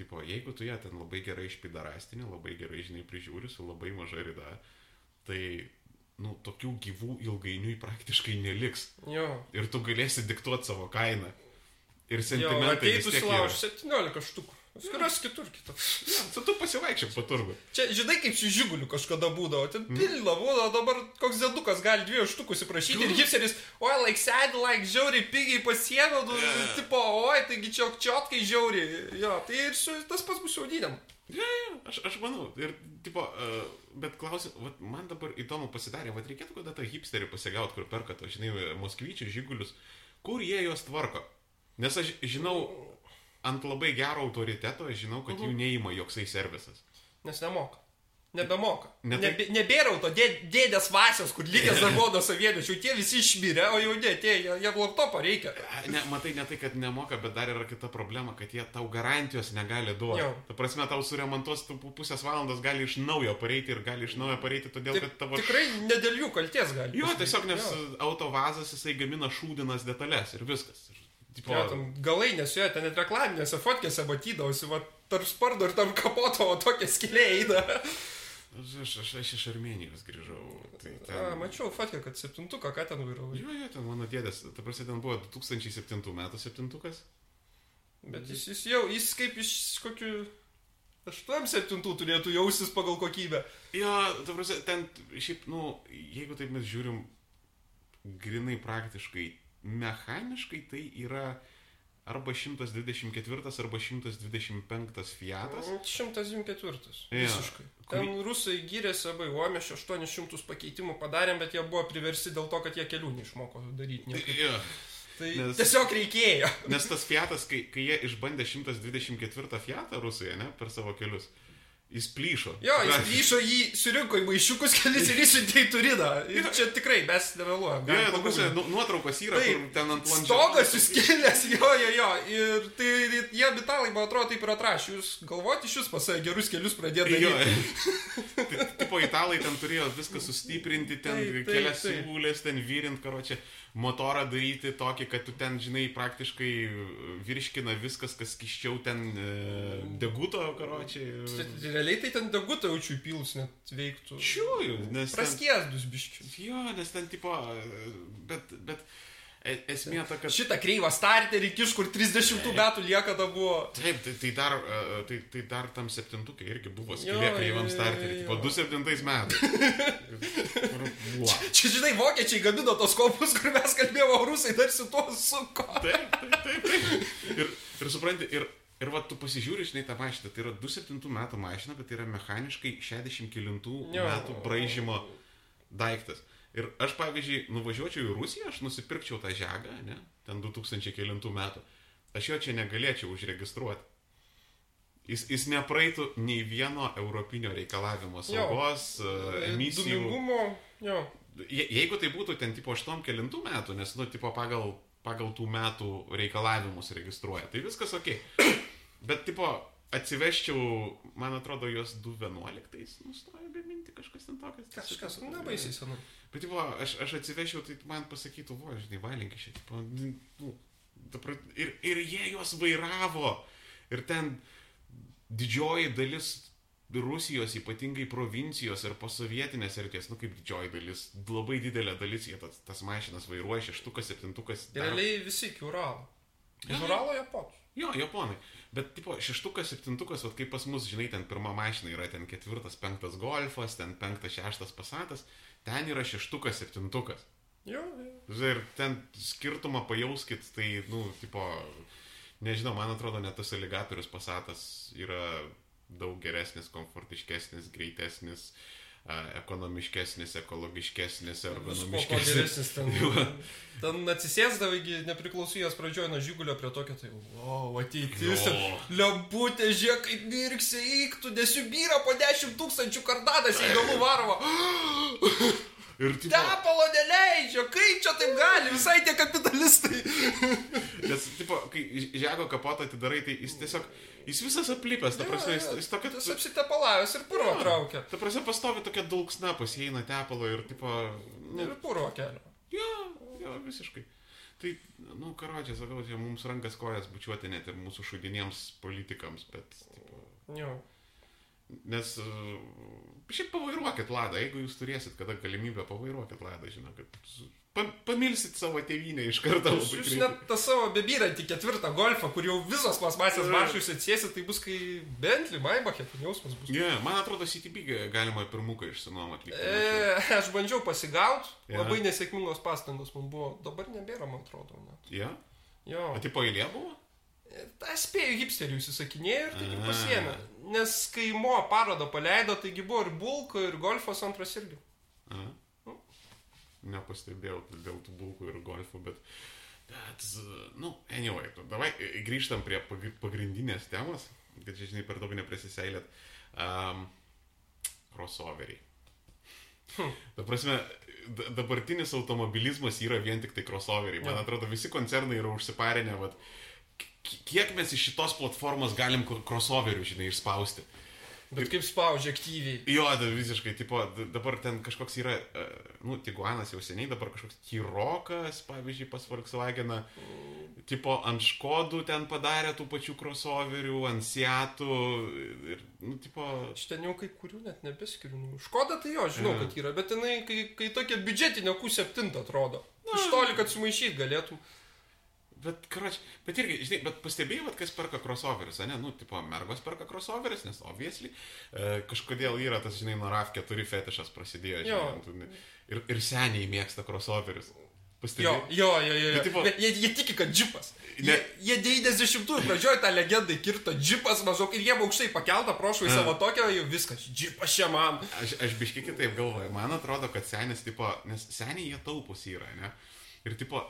Tipo, jeigu tu ją ten labai gerai išpidarastinį, labai gerai, žinai, prižiūri su labai maža rida, tai, nu, tokių gyvų ilgainiui praktiškai neliks. Jo. Ir tu galėsi diktuoti savo kainą. Ir Jo, sentimentai. vis ateitų sulauž yra. 17 štukų. Skiras kitur kitur. Ja, tu, tu pasivaikščiok po turgų. Čia, žinai, kaip su žiguliu kažkada būdavo. Ten Mm. pilna būdavo, dabar koks dėdukas gali dviejų štukų įsiprašyti. Ir hipsteris, oi, laik sėdi, laik žiauriai, pigiai pasiėmė, nu, Jo. tipo, oi, taigi čia čiotkai žiauriai. Jo, tai ir su, tas pas bus jaudiniam. Ja, ja, aš, aš manau. Ir, tipo, uh, bet klausim, man dabar įdomu pasidarė, vad reikėtų kada tą hipsterį pasigauti, kur perka to, žinai, moskvyčių žigulius, kur jie juos tvarko. Nes aš žinau, ant labai gero autoriteto, aš žinau, kad jų neįma joksai servisas. Nes nemoka. Nebemoka. Ne tai- Nebe, nebėra to dė, dėdės vasios, kur lygės dar buvo nuo sovietmečių. Tie visi išmirė, o jau ne, tie, jie, laptopą reikia. Ne, matai, ne tai, kad nemoka, bet dar yra kita problema, kad jie tau garantijos negali duoti. Jo. Ta prasme, tau suremontuos tu pusės valandos gali iš naujo pareiti ir gali iš naujo pareiti, todėl Tik, kad tavo... tikrai ne dėl jų kalties gali. Jo, pasidaryti. tiesiog nes Jo. autovazas jisai gamina šūdinas detalės ir viskas. Ir, Jo, ten galai nesuėjo, ten net reklaminėse fotkėse matydavosi, va, tarp spardo ir tarp kapoto, o tokia skilė eina. aš, aš, aš, iš Armenijos grįžau. Tai ten... A, mačiau fotkę, kad septintuką, ką ten vairavai. Jo, jo, ten mano dėdės, ta prasme, ten buvo 2007 metų septintukas. Bet jis, jis jau, jis kaip iš kokių 8-7 turėtų jausis pagal kokybę. Jo, ta prasme, ten šiaip, nu, jeigu taip mes žiūrim grinai praktiškai, mechaniškai tai yra arba 124 arba 125 Fiatas. 124. Jo. Visiškai. Kurį- Ten rusai gyrėsi abai, o mes 800 pakeitimų padarėm, bet jie buvo priversti dėl to, kad jie kelių neišmoko daryti. Jo. Tai Nes- tiesiog reikėjo. Nes tas Fiatas, kai, kai jie išbandė 124 Fiatą Rusai, ne, per savo kelius, jis plyšo. Jo, jis grįžo jį, surinko į maišiukus kelis ir išsiuntė į Turiną. Ir čia tikrai mes nemeluojam. Jo, ta prasme, nu, nuotraukos yra, Taip, kur ten ant planšetės. Stogas suskilęs, jo, jo, jo. Ir tai jie bitalai, man atrodo, taip ir atrašė. Jūs galvoti iš jūs pasai gerus kelius pradėti Jo. Tai, tipo italai ten turėjo viską sustiprinti, ten taip, kelias taip. siūlės, ten vyrint, karočią, motorą daryti tokį, kad tu ten, žinai, praktiškai virškina viskas, kas kiščiau ten e, deguto, karočią. Realiai tai ten degutą jaučiu įpilus net veiktų. Čiūju, nes... Ten, Praskiesdus biškius. jo, nes ten tipo, e, bet, bet e- esmė ta, kad... Šitą kreivą starterį kiš, kur 30 metų lieka da buvo. Taip, tai, tai, dar, e, tai, tai dar tam septintukė irgi buvo skilė kreivam jo, po jo. 27 metais. Wow. Čia, žinai, vokiečiai gamino tos kopus, kur mes kalbėjome, rusai dar su tuo suko. Taip, taip, taip. taip. Ir, ir supranti, ir, ir va, tu pasižiūri, žinai, tą mašiną, tai yra 27 metų mašina, bet tai yra mechaniškai 60 kilintų Jo. metų braižymo daiktas. Ir aš, pavyzdžiui, nuvažiuočiau į Rusiją, aš nusipirkčiau tą žegą, ne, ten 2000 kilintų metų. Aš jo čia negalėčiau užregistruoti. Jis, jis nepraeitų nei vieno europinio reikalavimo saugos, e, emisijų. Dumingumo, jo. Je, jeigu tai būtų ten tipo 8 kelintų metų, nes, nu, tipo pagal, pagal tų metų reikalavimus registruoja, tai viskas ok. Bet, tipo, atsiveščiau, man atrodo, jos 2.11 nustojo gaminti kažkas ten tokias. Kažkas, nu, nebaisiai senu. Bet, tipo, aš, aš atsivešiau, tai man pasakytų, o, žinai, valinkį šią, tipo, nu, ir, ir jie juos vairavo. Ir ten didžioji dalis Rusijos, ypatingai provincijos ir posovietinės erdvės, nu kaip didžioji dalis, labai didelė dalis, jie tas, tas mašinas vairuoja, šeštukas, septintukas. daro- Realiai visi iki Uralo. Iš. Uralo Japonų. Jo, japonai. Bet, tipo, šeštukas, septintukas, vat, kaip pas mus, žinai, ten pirma mašina yra ten ketvirtas, penktas golfas, ten penktas, šeštas pasatas, ten yra šeštukas, septintukas. Jo, jo. Ir ten skirtumą pajauskit, tai, nu, tipo, nežinau, man atrodo, net tas aligatorius pasatas yra daug geresnis, komfortiškesnis, greitesnis, a, ekonomiškesnis, ekologiškesnis, ergonomiškesnis. ten. Ten atsisėsdavo iki nepriklausomybės pradžioje nuo žygulio prie tokio, tai, wow, ateitis. Lemputė, žiūrėk, kaip mirksi, eiktų, nesibyra po 10 tūkstančių kardadas į galų varvo. Ir, tipo, Tepalo neleidžia, kaip čia taip gali, visai tie kapitalistai. nes, tipo, kai žego kapotą atidarai, tai jis tiesiog, jis visas aplipęs, ta prasme, jis, jis tokia... Tas apsitepalavęs ir puro traukia. Ta prasme, pastovi tokia dulksna, pasieina tepalo ir, tipo, nu, Ir puro kelio. jo, jo, visiškai. Tai, nu, karodžiai, sakau, mums rankas kojas bučiuoti net ir mūsų šudiniems politikams, bet, tipo, Jo. Nes, uh, šiaip pavairuokit ladą, jeigu jūs turėsit kada galimybę, pavairuokit ladą, žinokit. Pa, pamilsit savo tėvynę iš karto. Jūs, jūs net tą savo bebyrantį ketvirtą golfą, kur jau visos plasmasės Jo. maršus atsėsi, tai bus kai Bentley, Maybachė, tai jausmas bus. Ne, yeah, man atrodo, CTB galima pirmuką išsinuomoti. E, aš bandžiau pasigauti, Ja. labai nesėkmingos pastangos man buvo, dabar nebėra, man atrodo. Net. Ja? Jo. O tipo eilė buvo? Aš spėjau hipsterių įsisakinėjau ir taigi pasiemė. Nes kai Mo parodą paleido, taigi buvo ir Bulko, ir Golfas antras irgi. Aha. Nepastebėjau dėl tų bulkų ir golfų, bet... Bet, nu, anyway, davai grįžtam prie pagri- pagrindinės temos, kad čia, žinai, per daug neprisiseilėt. Um, crossoveriai. Hm. Ta prasme, da- dabartinis automobilizmas yra vien tik tai crossoveriai. Man atrodo, visi koncernai yra užsiparinę, vat, k- kiek mes iš šitos platformos galim crossoverių, žinai, išspausti. Bet kaip spaudžia aktyviai. Jo, da, visiškai, tipo, dabar ten kažkoks yra, e, nu, Tiguanas jau seniai, dabar kažkoks Tyrokas, pavyzdžiui, pas Volkswageną, tipo, ant Škodų ten padarė tų pačių crossoverių, ant Seatų ir, nu, tipo, Aš ten jau kai kurių net nebeskiriu. Nu, Škoda tai jo, žinau, Jo. kad yra, bet jinai, kai, kai tokia biudžetinė Q7 atrodo. Iš toli, kad sumaišyt galėtum. Bet, karoč, bet irgi, žinai, bet pastebėjai, vat, kas perka crossoverius, ne, nu, tipo, mergos perka crossoverius, nes, obviously, e, kažkodėl yra tas, žinai, nuo RAV4 fetišas prasidėjo, Jo. žinai, tu- ir, ir seniai mėgsta crossoverius. Jo, Pastebėjai? jo, jo, jo. Bet, tipo- Bet jie, jie tiki, kad džipas. Ne. Jie, jie 90-ųjų pradžioje tą legendą kirto džipas maždaug ir jie aukštai pakeltą prošvai A. savo tokio, jau viskas, džipas čia man. Aš, aš biški kitaip galvoju. Man atrodo, kad senis, tipo, nes seniai jie taupus yra, ne? Ir, tipo,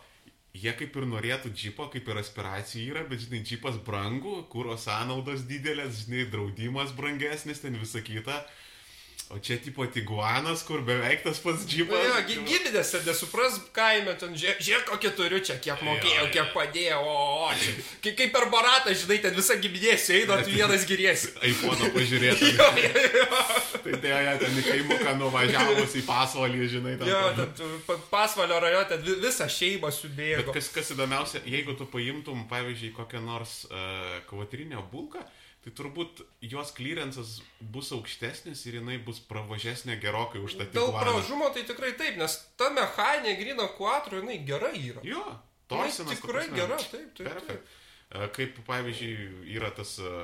jie kaip ir norėtų džipo, kaip ir aspiracijų yra, bet, žinai, džipas brangu, kūro sąnaudos didelės, žinai, draudimas brangesnis, ten visa kita. O čia, tipo, tiguanas, kur beveik tas pats Na džipas. jo, gi- giminės ten nesupras kaime, ten žiūrėk, kokį turiu čia, kiek mokėjau, Jo, kiek padėjau, o, o čia. Kaip, kaip per baratą, žinai, ten visa giminė eina, tu vienas giriesi. iPhone pažiūrėti. Jo, jo, jo. tai tai ja, ten į kaimuką nuvažiavus į pasvalį, žinai, ten. Jo, ten pasvalio rajone, ten vi- visą šeimą subėgo. Bet kas, kas įdomiausia, jeigu tu paimtum, pavyzdžiui, kokią nors uh, kvatrinę bulką, tai turbūt jos klyrencas bus aukštesnis ir jinai bus pravažesnė gerokai už tą Dėl Tiguaną. pravažumo tai tikrai taip, nes ta mechaninė grino 4, jinai gerai yra. Jo, torsinas. tikrai ta gera, taip, taip. Perfekt. taip. E, Kaip, pavyzdžiui, yra tas, e,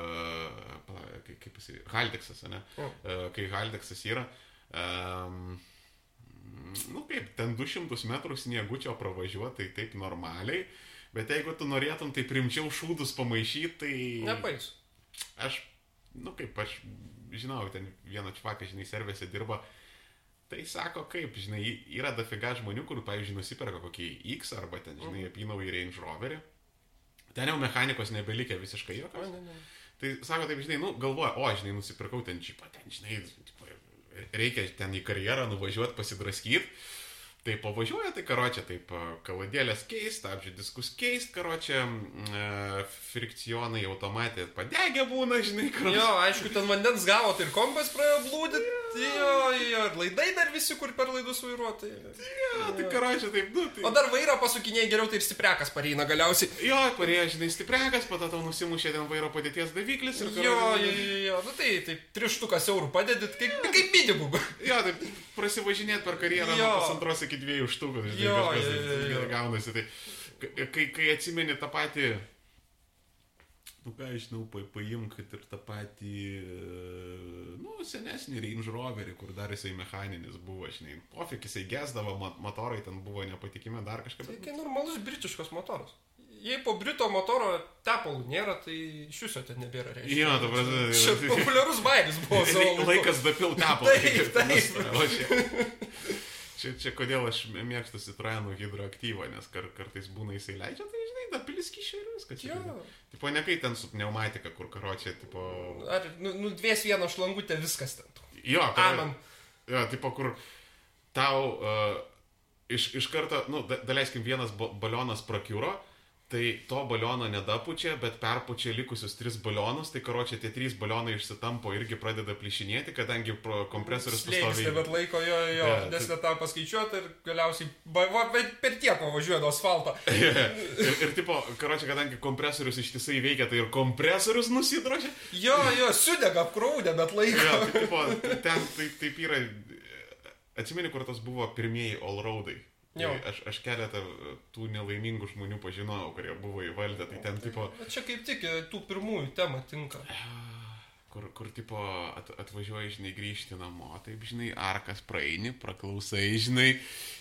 kaip, kaip jis, Haldeksas, ne? O. E, Kai Haldeksas yra, um, nu kaip, ten 200 metrų sniegučio pravažiuoti, tai taip normaliai, bet jeigu tu norėtum tai primčiau šūdus pamaišyti, tai... Nepais. Aš, nu kaip, aš žinau, ten vieno čvaką, žinai, servėse dirba. Tai sako, kaip, žinai, yra dafiga žmonių, kur, pavyzdžiui, nusiperka kokį X arba ten, žinai, apinau į Range Roverį. Ten jau mechanikos nebelikė visiškai jokios. ne, ne. Tai sako, taip, žinai, nu, galvoja, o, žinai, nusipirkau ten čipą, ten, žinai, reikia ten į karjerą nuvažiuoti, pasidraskyti. Tai pavažiuoja, tai karočią, taip, kaladėlės keist, apžiūrė diskus keist, karočią, e, frikcionai automatė padegė būna, žinai, karočią. Jo, aišku, ten vandens gavo, tai ir kompas praėjo blūdit. Jo, jo, ir laidai dar visi, kur per laidus vairuotojai. Jo, tai karočią, taip, nu, tai... O dar vairo pasukinėjai geriau, tai ir stiprekas pareina galiausiai. Jo, parėjo, žinai, stiprekas, po to tau nusimušė ten vairo padėties daviklis ir Jo, karočią, jo, jo, jo, nu tai, tai trištukas eurų padedit, kaip, kaip minimum. Jo, taip, prasivažinėti per karjerą Jo. nuo pusantros iki dviejų štukų, žinai, Jo, kažkas jo, jo, jo. tai gaunasi. Tai, kai- kai, atsimeni tą patį, nu ką aš žinau, pa, paimk, kad ir tą patį, e, nu, senesnį Range Roverį, kur dar jisai mechaninis buvo, žinai, pofik, jisai gesdavo, motorai ten buvo nepatikimi dar kažką. Tai bet- kai normalus britiškas motoras. Jei po Brito motoro tepalų nėra, tai iš viso ten nebėra reiškia. Jo, prasme, Čia populiarus bairis buvo. Laikas dapil tepalą. Taip, taip. Čia, čia, kodėl aš mėgstu Citroenų hidroaktyvą, nes kar, kartais būna jisai leidžia, tai žinai, dapilis kišė ir viskas. Jo. Tipo, ne kai ten su pneumatika, kur karočią, tipo... Ar nu, nudvės vieną šlangutę, viskas ten. Jo, karo- Amen. Jo, tipo, kur tau uh, iš, iš karto, nu, da, daleiskim, vienas ba- balionas prakiuro, tai to baliono nedapučia, bet perpučia likusius tris balionus, tai karočią tie trys balionai išsitampo irgi pradeda plyšinėti, kadangi kompresorius pastoviai- nebet laiko jo, jo, Jo, nes tai- net tą paskaičiuoti ir galiausiai va, va, per tiek pavažiuoja nuo asfalto. ir, ir tipo, karočią, kadangi kompresorius ištisai veikia, tai ir kompresorius nusidrožia. Jo, jo, sudega apkraudė, bet laiko. Jo, tai, tipo, ten taip, taip yra. Atsimeni, kur tas buvo pirmieji all-roadai. Tai. Aš, aš keletą tų nelaimingų žmonių pažinojau, kurie buvo įvaldę, tai ten tipo, Bet čia kaip tik e, tų pirmųjų tema tinka. kur, kur tipo at, atvažiuoji, žinai, grįžti namo, taip, žinai, arkas praeini, praklausai, žinai,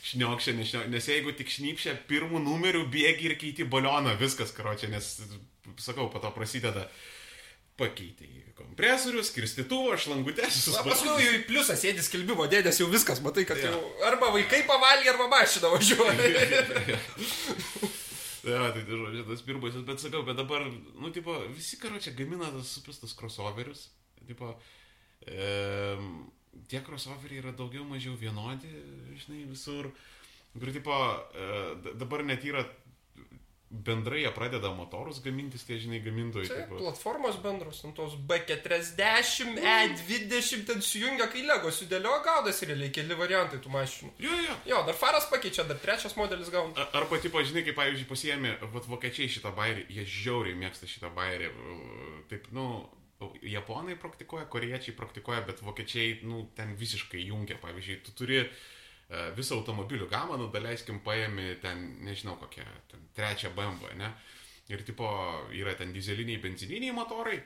šniokščia, nešniokščia, nes jeigu tik šnypšia pirmų numerių, bėgi ir keiti balioną, viskas karočią, nes, sakau, po to prasideda pakeitė į kompresorių, skirstituvą, šlangutės, Na, paskui jau į pliusą sėdi skelbimo dėdės, jau viskas, matai, kad jau arba vaikai pavalgė, arba mašina važiuoja. Ja, tai tai žodžiu, tas pirmasis, bet sakau, bet dabar, nu, tipo, visi karo čia gamina tas suprastas crossoverius. Tipo, e, tie crossoveriai yra daugiau mažiau vienodi, žinai, visur. Ir, tipo, e, dabar net yra bendrai jie pradeda motorus gamintis, tie, žinai, gamintojai. Čia tipo. platformos bendros, ant tos B40, E20 ten sujungia, kai Lego sudėlio gaudasi realiai keli variantai tų mašinų. Jo, jo. Jo, dar faras pakeičia, dar trečias modelis gauna. A- Arba, tipo, žinai, kaip, pavyzdžiui, pasiemi, vat vokiečiai šitą bairį, jie žiauriai mėgsta šitą bairį. Taip, nu, japonai praktikuoja, koriečiai praktikuoja, bet vokiečiai, nu, ten visiškai jungia. Pavyzdžiui, tu turi e, visą automobilių gamą, nu, daleiskim, paėmi ten, nežinau, kokią, ten trečią BMW, ne? Ir, tipo, yra ten dizeliniai, benzininiai motorai.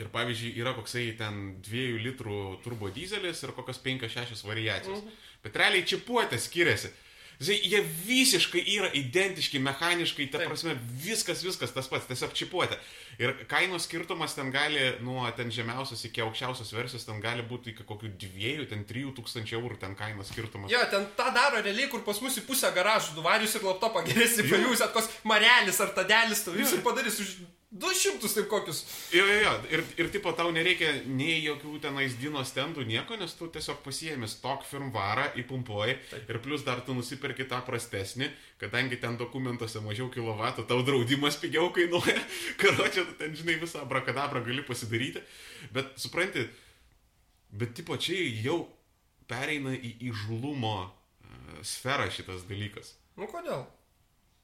Ir, pavyzdžiui, yra koksai ten 2 litrų turbo dizelis ir kokios 5-6 variacijos. Bet realiai čipuotė skiriasi. Jie visiškai yra identiški mechaniškai, ta Taip. prasme, viskas, viskas tas pats, tiesiog čipuotė. Ir kainos skirtumas ten gali, nuo ten žemiausios iki aukščiausios versijos, ten gali būti iki kokių dviejų, ten trijų tūkstančių eurų ten kainos skirtumas. Jo, ten tą daro realiai, kur pas mus į pusę garažų duvarius ir laptopą geresnį pajus, atkos marelis ar tadelis, tu jūs ir padarys už 200 taip kokius. Jo, jo, jo. Ir, ir tipo, tau nereikia nei jokių tenais dino stendų, nieko, nes tu tiesiog pasiemi stok firmvarą, įpumpuoji ir plus dar tu nusipirki tą prastesnį, kadangi ten dokumentuose mažiau kilovatų, tau draudimas pigiau kainuoja, karočią, ten, žinai, visą brakadabrą gali pasidaryti. Bet supranti, bet tipo čia jau pereina į įžulumo e, sferą šitas dalykas. Nu kodėl?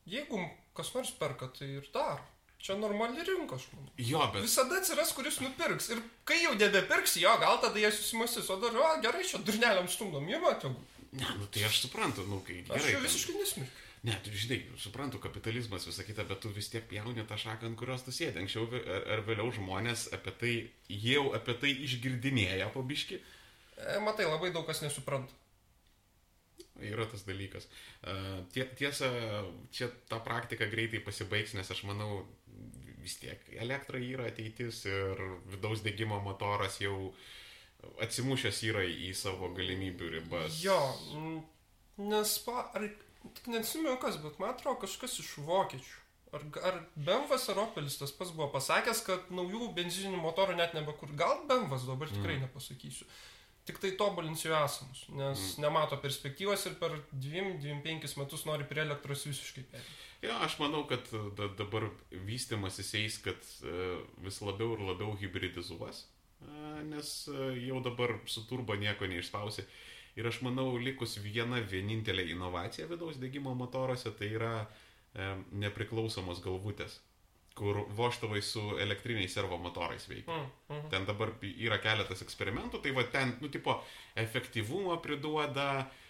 Jeigu kas nors perka, tai ir daro. Čia normali rinka, aš manau. Jo, bet... Visada atsiras, kuris nupirks. Ir kai jau nebepirks, jo, gal tada jie susimastys, o dar, o gerai, čia durneliam stumdom, jie matau. Ne, nu tai aš suprantu, nu kai Aš gerai. jau ten- visiškai nesmirkiu. Ne, tu žinai, suprantu, kapitalizmas visą kitą, bet tu vis tiek pjauni tą šaką, ant kurios tu sėdi. Anksčiau ar, ar vėliau žmonės apie tai, jau apie tai išgirdinėja pabiški. E, matai, labai daug kas nesupranta. Yra tas dalykas. E, tie- Tiesa, čia ta praktika greitai pasibaigs, nes aš manau, vis tiek elektra yra ateitis ir vidaus degimo motoras jau atsimušęs yra į savo galimybių ribas. Jo, nes, pa, ar, tik neatsimenu kas, bet man atrodo kažkas iš vokiečių. Ar, ar Bemvas ar Opelis tas pats buvo pasakęs, kad naujų benzininių motorų net nebekur. Gal Bemvas dabar tikrai mm. nepasakysiu. Tik tai tobulins jau esamus, nes mm. nemato perspektyvos ir per 2-25 metus nori prie elektros visiškai perėti. Jo, aš manau, kad da, dabar vystimas įseis, kad e, vis labiau ir labiau hybridizuos, e, nes e, jau dabar su turbo nieko neišspausi. Ir aš manau, likus viena vienintelė inovacija vidaus degimo motoruose, tai yra e, nepriklausomos galvutės, kur voštuvai su elektriniais servo motorais veikia. Mm, mm. Ten dabar yra keletas eksperimentų, tai va ten, nu, tipo, efektyvumo priduoda, e,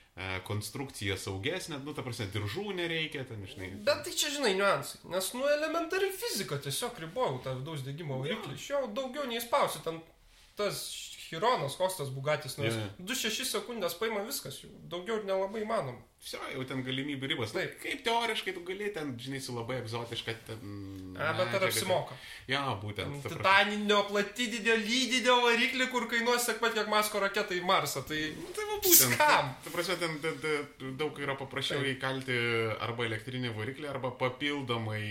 konstrukcija saugesnė, nu, ta prasme, diržų nereikia, ten, žinai. Bet tai čia, žinai, niuansai. Nes, nu, elementari fizika tiesiog ribojau tą vidaus degimo variklį. Iš jo daugiau neįspausi. Ten tas Chironas, koks tas Bugatis, nes jo. 2-6 sekundės paima viskas, daugiau nelabai įmanoma. Visi, jau ten galimybių ribos. Taip. Kaip teoriškai tu gali ten, žinai, su labai egzotiška. Ten, A, bet ar apsimoka? Ja, būtent. Titaninio, platidinio, lydinio variklį, kur kainuos tiek pat, kiek Masko raketa į Marsą. Tai Nu, Tai va būtent. Skam. Ta prasme, ten da, da, daug yra paprasčiau Taip. įkalti arba elektrinį variklį, arba papildomai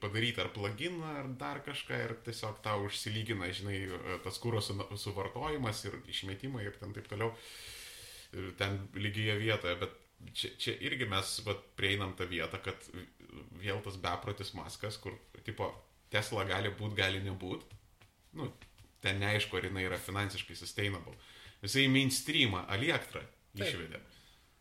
padaryti ar pluginą, ar dar kažką ir tiesiog tau užsilygina, žinai, tas kūros su- suvartojimas ir išmetimai ir ten taip toliau. Ir ten lygioje vietoje, bet čia, čia irgi mes vat, prieinam tą vietą, kad vėl tas beprotis maskas, kur, tipo, Tesla gali būti, gali nebūti. Nu, ten neaišku, ar jinai yra finansiškai sustainable. Visai mainstreamą, Taip. išvedė.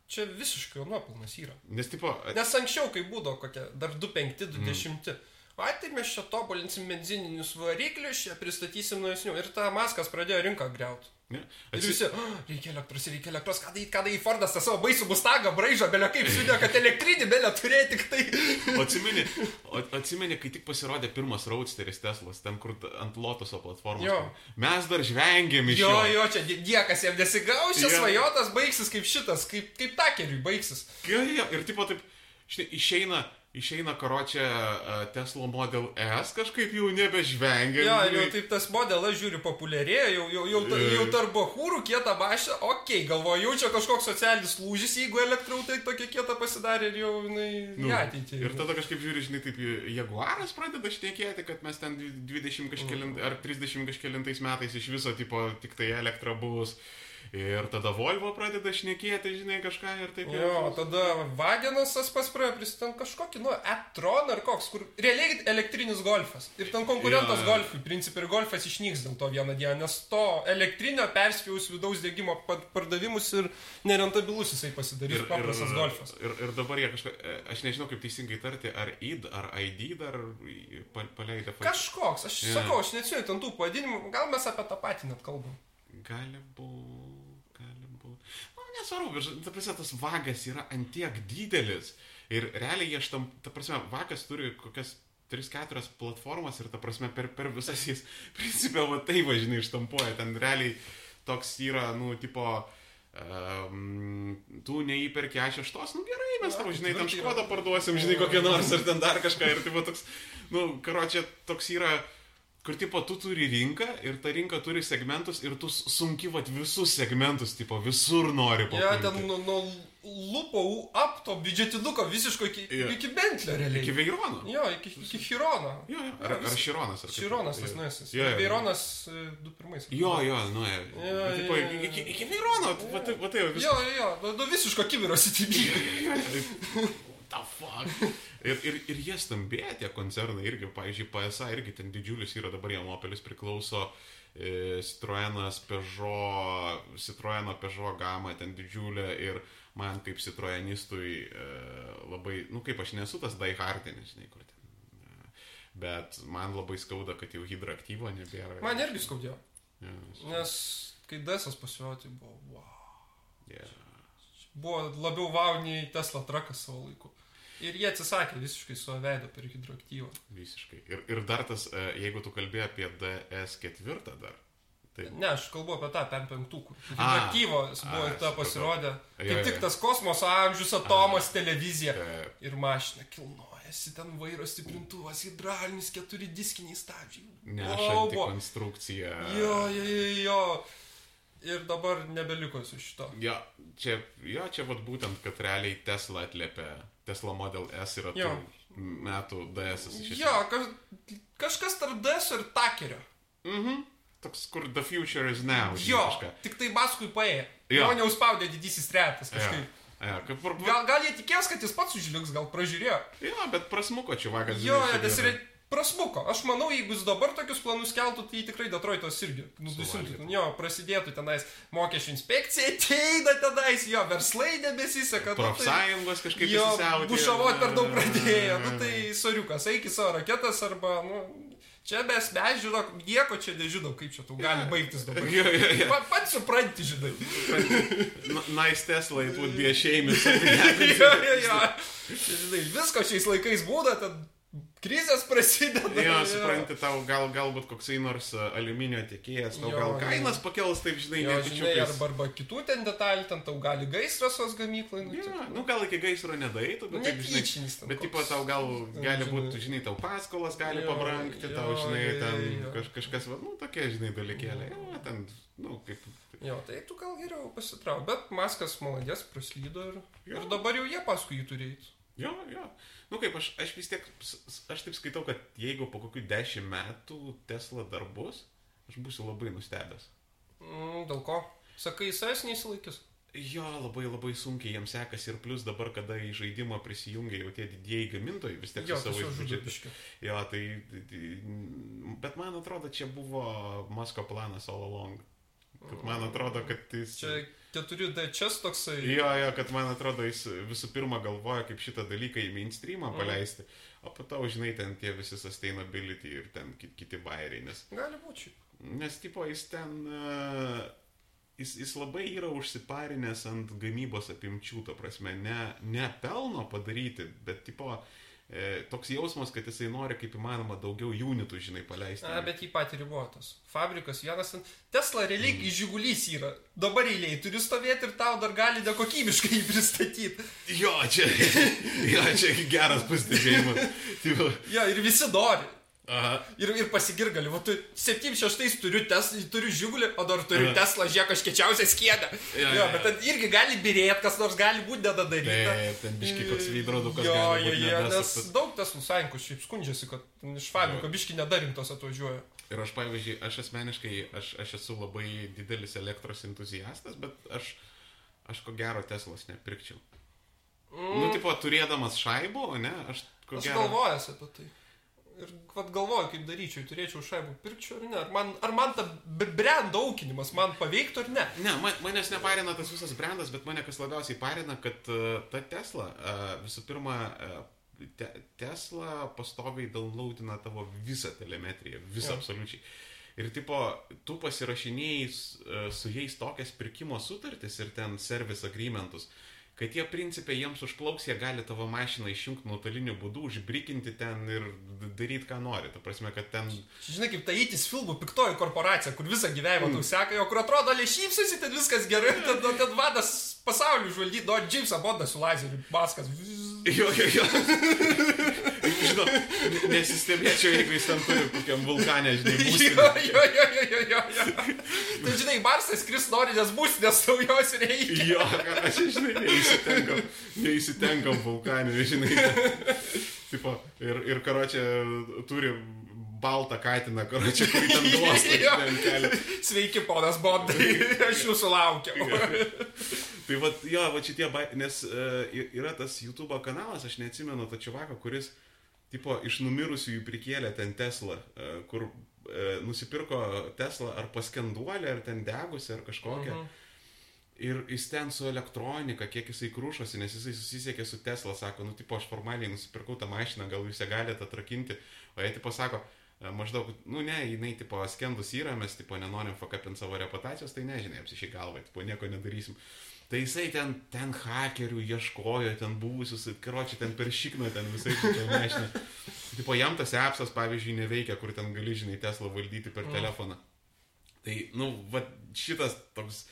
čia visiškai nuopilnas yra. Nes, tipo, Nes anksčiau, kai būdavo kokie dar 2.5-2.10. Ai, tai mes čia tobulinsim benzininius variklius, čia pristatysim naujesnių. Ir ta maskas pradėjo rinką greuti. Ne, Ir atsi- visi, oh, reikia elektros, reikia elektros, ką daryti, ką daryti, Fordas tą savo baisų bustagą braižo, belia kaip siūdė, kad elektrinį belia turėti tik tai. Atsimeni, atsimeni, kai tik pasirodė pirmas Roadsteris Teslas, ten kur ant Lotuso platformos. Jo. Mes dar žvengėm iš Jo, jo. jo, čia niekas jam nesigaus, čia Jo. svajotas baigsis kaip šitas, kaip, kaip takeriui baigsis. Jo, jo, ir tipo taip, štai, išeina, išeina karočią uh, Tesla Model S, kažkaip jau nebežvengia. Jo, jau taip tas modelas žiūri populiarėja, jau, jau, jau, ta- jau tarp bahūrų kietą mašiną, okei, okay, galvoju, jau čia kažkoks socialinis lūžis, jeigu elektrautai tokia kieta pasidarė ir jau, jinai, Nu, ateitį. Ir tada kažkaip žiūri, žinai, taip Jaguaras pradeda šnekėti, kad mes ten 20 kažkėlint, Mm. ar 30 kažkėlintais metais iš viso tipo tik tai elektra bus. Ir tada Volvo pradeda šnekėti, žinai, kažką ir taip Jo, tada Vagenas tas pas praėjo prisidant kažkokį, nu, e-tron ar koks, kur realiai elektrinis golfas. Ir ten konkurentas jo. golfui, principai, ir golfas išnyks dėl to vieną dieną, nes to elektrinio perspėjus vidaus dėgymo pa- pardavimus ir nerentabilus jisai pasidarys paprastas golfas. Ir, ir dabar jie kažką, e, aš nežinau kaip teisingai tarti, ar ID, ar ID dar į- pa- paleidę. fa- Kažkoks, aš Jo. sakau, aš neatsiųju ten tų pavadinimų, gal mes apie tą patį net kalbam. Gali būti, nesvarbu, bet, ta prasme, tas vagas yra antiek didelis. Ir realiai jie štam, ta prasme, vagas turi kokias 3-4 platformas ir ta prasme per, per visas jis, principė, va tai važinai ištampuoja. Ten realiai toks yra, nu, tipo, Um, tu neįperki A6, nu gerai, mes tau, žinai, yra. škodą parduosim, žinai, kokią nors ar ten dar kažką. Ir tipo toks, nu, karočią, toks yra, kur tipo tu turi rinką ir ta rinka turi segmentus ir tu sunki vat visus segmentus, tipo visur nori papulti. ten nuo nu, lupo up to biudžetinuko visiško iki, Jo. iki Bentlio realiai. Iki Veirono. Jo, iki, iki Hirono. Jo, jo. Ar, ar Šironas? Ar Šironas tas jo. nuėsis. Jo, jo. Veironas e, du pirmais. Jo, jo, nu, jo. Jo, tipo, jo, jo. iki, iki Veirono, tai, tai jau Jo, viskas. jo, jo, nu, nu visiško kibiro sitybė. The fuck? Ir, ir, ir jie stambėja tie koncernai irgi, pavyzdžiui, PSA irgi ten didžiulis yra dabar jam Opelis priklauso e, Citroenas, Peugeot, Citroeno Peugeot gama ten didžiulė ir man kaip Citroenistui e, labai, nu kaip aš nesu tas daihardinis, žinai, kur ten. e, Bet man labai skauda, kad jau hidroaktyvo nebėra. Man irgi skaudėjo. Ja, Nes kai desas pasirodė, tai buvo wow. ja. Buvo labiau wow nei Tesla trakas savo laiku. Ir jie atsisakė visiškai savo veidą per hidroaktyvą. Visiškai. Ir, ir dar tas, e, jeigu tu kalbėjai apie DS4 dar, tai Ne, aš kalbu apie tą PM5, kur A, hidroaktyvos buvo a, ir ta pasirodė. Kaip tik tas kosmoso amžius, atomas, televizija. e, Ir mašina kilnojasi, ten vairo stiprintuvas, hidraulinis, keturi diskiniai stabdžiai. nešanti buvo. konstrukcija. Jo, jo, jo, jo. Ir dabar nebeliko su šito. Jo, čia, jo, čia vat būtent, kad realiai Tesla atliepia, Tesla Model S yra tų Jo. metų DS. Jo, kaž, kažkas tarp DS ir takerio. Mhm. Toks, kur the future is now. Jo, kažką. tik tai baskui paėjo. Jo. Jo, neužspaudė didysis tretas Jo. kažkaip. Jo, kaip ir... Gal, gal jie tikės, kad jis pats užliks, gal pražiūrėjo. Jo, bet prasmuko čia vakar. Jo, nes yra prasmuko. Aš manau, jeigu jis dabar tokius planus keltų, tai tikrai Detroitas irgi nudusintų. Suvalgytų. Jo, prasidėtų tenais mokesčių inspekcija, ateina tenais, jo, verslai nebesiseka. nu tai- Profsąjungos kažkaip Jo, įsisiautė. bušavot per daug pradėjo. Nu tai soriukas, eik į savo raketas arba, nu, čia mes, mes žinok, nieko čia nežinom, kaip čia tau gali baigtis dabar. Jo, jo, jo. Pa, pats supranti, žinai. Nice Tesla, it would be a shame. if jo, jo, jo. Žinai, visko šiais laikais būna, ten krizės prasideda. Jo, supranti, tau gal, galbūt koksai nors e, aliuminio tiekėjas, tau Jo, gal jo. kainas pakels, taip žinai, Jo, žinai, arba, arba kitų ten detalių, ten tau gali gaisras tos gamyklai. Nu, Jo, tipo, nu gal iki gaisro nedaeitų, bet taip, žinai, ten Bet, tipo, tau gal gali žinai. būti, žinai, tau paskolas gali Jo, pabrangti, tau, jo, žinai, jo, ten jo. kaž, kažkas, va, nu, tokie, žinai, dalykėliai. Jo, ten, nu, kaip. Jo, tai tu gal geriau pasitrauk. Bet Maskas maladės praslydo ir, Jo. ir dabar jau jie paskui jį turėjo. Jo, jo. Nu kaip, aš, aš vis tiek, aš taip skaitau, kad jeigu po kokių dešimt metų Tesla dar bus, aš būsiu labai nustebęs. Mm, dėl ko? Sakai, jis neįsilaikys. Jo, labai labai sunkiai jiems sekasi ir plus dabar, kada į žaidimą prisijungia jau tie didieji gamintojai, vis tiek Jo, su savo žudiški. Jo, tai, tai, tai- bet man atrodo, čia buvo Masko planas all along. Kad man atrodo, kad jis... Čia 4D čia toksai. Jo, jo, kad man atrodo, jis visų pirma galvoja, kaip šitą dalyką į mainstreamą Mhm. paleisti, o po to, žinai, ten tie visi sustainability ir ten ki- kiti bairiai, nes, Gali būti. nes tipo, jis ten, uh, jis, jis labai yra užsiparinęs ant gamybos apimčių, to prasme, ne, ne pelno padaryti, bet, tipo, e, toks jausmas, kad jisai nori kaip įmanoma daugiau unitų, žinai, paleisti. Na, bet jį patį ribotas. Fabrikas vienas. Tesla realiai mm. žygulys yra. Dabar eiliai turi stovėti ir tau dar gali nekokybiškai jį pristatyti. Jo, čia, jo, čia geras. Tipo, Ja, ir visi nori. Aha. Ir, ir pasigirgali, va tu 76 turiu, tes, turiu žygulį, o dar turiu Aha. Tesla, žiūrėk, aš kečiausią skėdę. Jo, Jo, jo, bet ten irgi gali birėti, kas nors gali būti nedadaryta. Taip, ten biški koks veidrodukas Jo, jo, jo, nes daug Teslų sąjungų šiaip skundžiasi, kad iš fabriko biški nedarimtos atvažiuoja. Ir aš, pavyzdžiui, aš asmeniškai, aš, aš esu labai didelis elektros entuziastas, bet aš, aš ko gero Teslos nepirkčiau. Mm. Nu, tipo, turėdamas šaibų, ne, aš ko Aš gero... galvojęs apie tai. Ir vad galvoju, kaip daryčiau, turėčiau šaibų pirkčiau ar ne. Ar man, ar man ta b- brand aukinimas man paveiktų ar ne? Ne, man, manęs neparina tas visas brandas, bet mane kas labiausiai parina, kad uh, ta Tesla, uh, visų pirma, uh, te, Tesla pastoviai downloadina tavo visą telemetriją, visą Jo. absoliučiai. Ir tipo, tu pasirašinėjai uh, su jais tokias pirkimo sutartis ir ten service agreementus, kad jie principiai jiems užplauks, jie gali tavo mašiną išjungti nuotoliniu būdu, užbrikinti ten ir daryti, ką nori. Ta prasme, kad ten... Žinai, kaip ta įtis filmų piktoji korporacija, kur visą gyvenimą Mm. tau seka, o kur atrodo, le šypsosi, ten viskas gerai, ten, ten, vadas pasaulį žvalgyti, duot Džimsą Bondą su lazeriu, maskas. Jo, jo, jo. Žinau, nesistebėčiau, jeigu jis ten turi kokiam vulkanė, žinai, Jo, būstinę. jo, jo, jo, jo, jo, jo. Tu žinai, Marsas skris nori, nes būstinės naujos reikia. Jo, aš, žinai, neįsitenkam, neįsitenkam vulkanė, žinai. Tipo, ir, ir karočią turi baltą katiną, ten duosta, Jo. ten kelia. Sveiki, ponas Bondai, aš jūsų laukiau. Tai va, jo, va šitie, bai- nes uh, yra tas YouTube kanalas, aš neatsimenu to čivako, kuris, tipo, iš numirusiųjų prikėlė ten Tesla, uh, kur uh, nusipirko Tesla ar paskenduolę, ar ten degusi, ar kažkokią. Mhm. Ir jis ten su elektronika, kiek jisai krūšosi, nes jisai susisiekė su Tesla, sako, nu, tipo, aš formaliai nusipirkau tą mašiną, gal jūs ją galite atrakinti, o jie, tipo, sako, e, maždaug, nu, ne, jinai, tipo, skendus yra, mes, tipo, nenorim fakapinti savo reputacijos, tai nežinai, apsišiai galvai, tipo, nieko nedarysim. Tai jisai ten, ten hakerių ieškojo, ten buvusius, karočiui, ten per šikną, ten visai šitą mašiną. Tipo, jam tas appsas, pavyzdžiui, neveikia, kur ten gali, žinai, Tesla valdyti per telefoną. Tai, nu, va, šitas toks,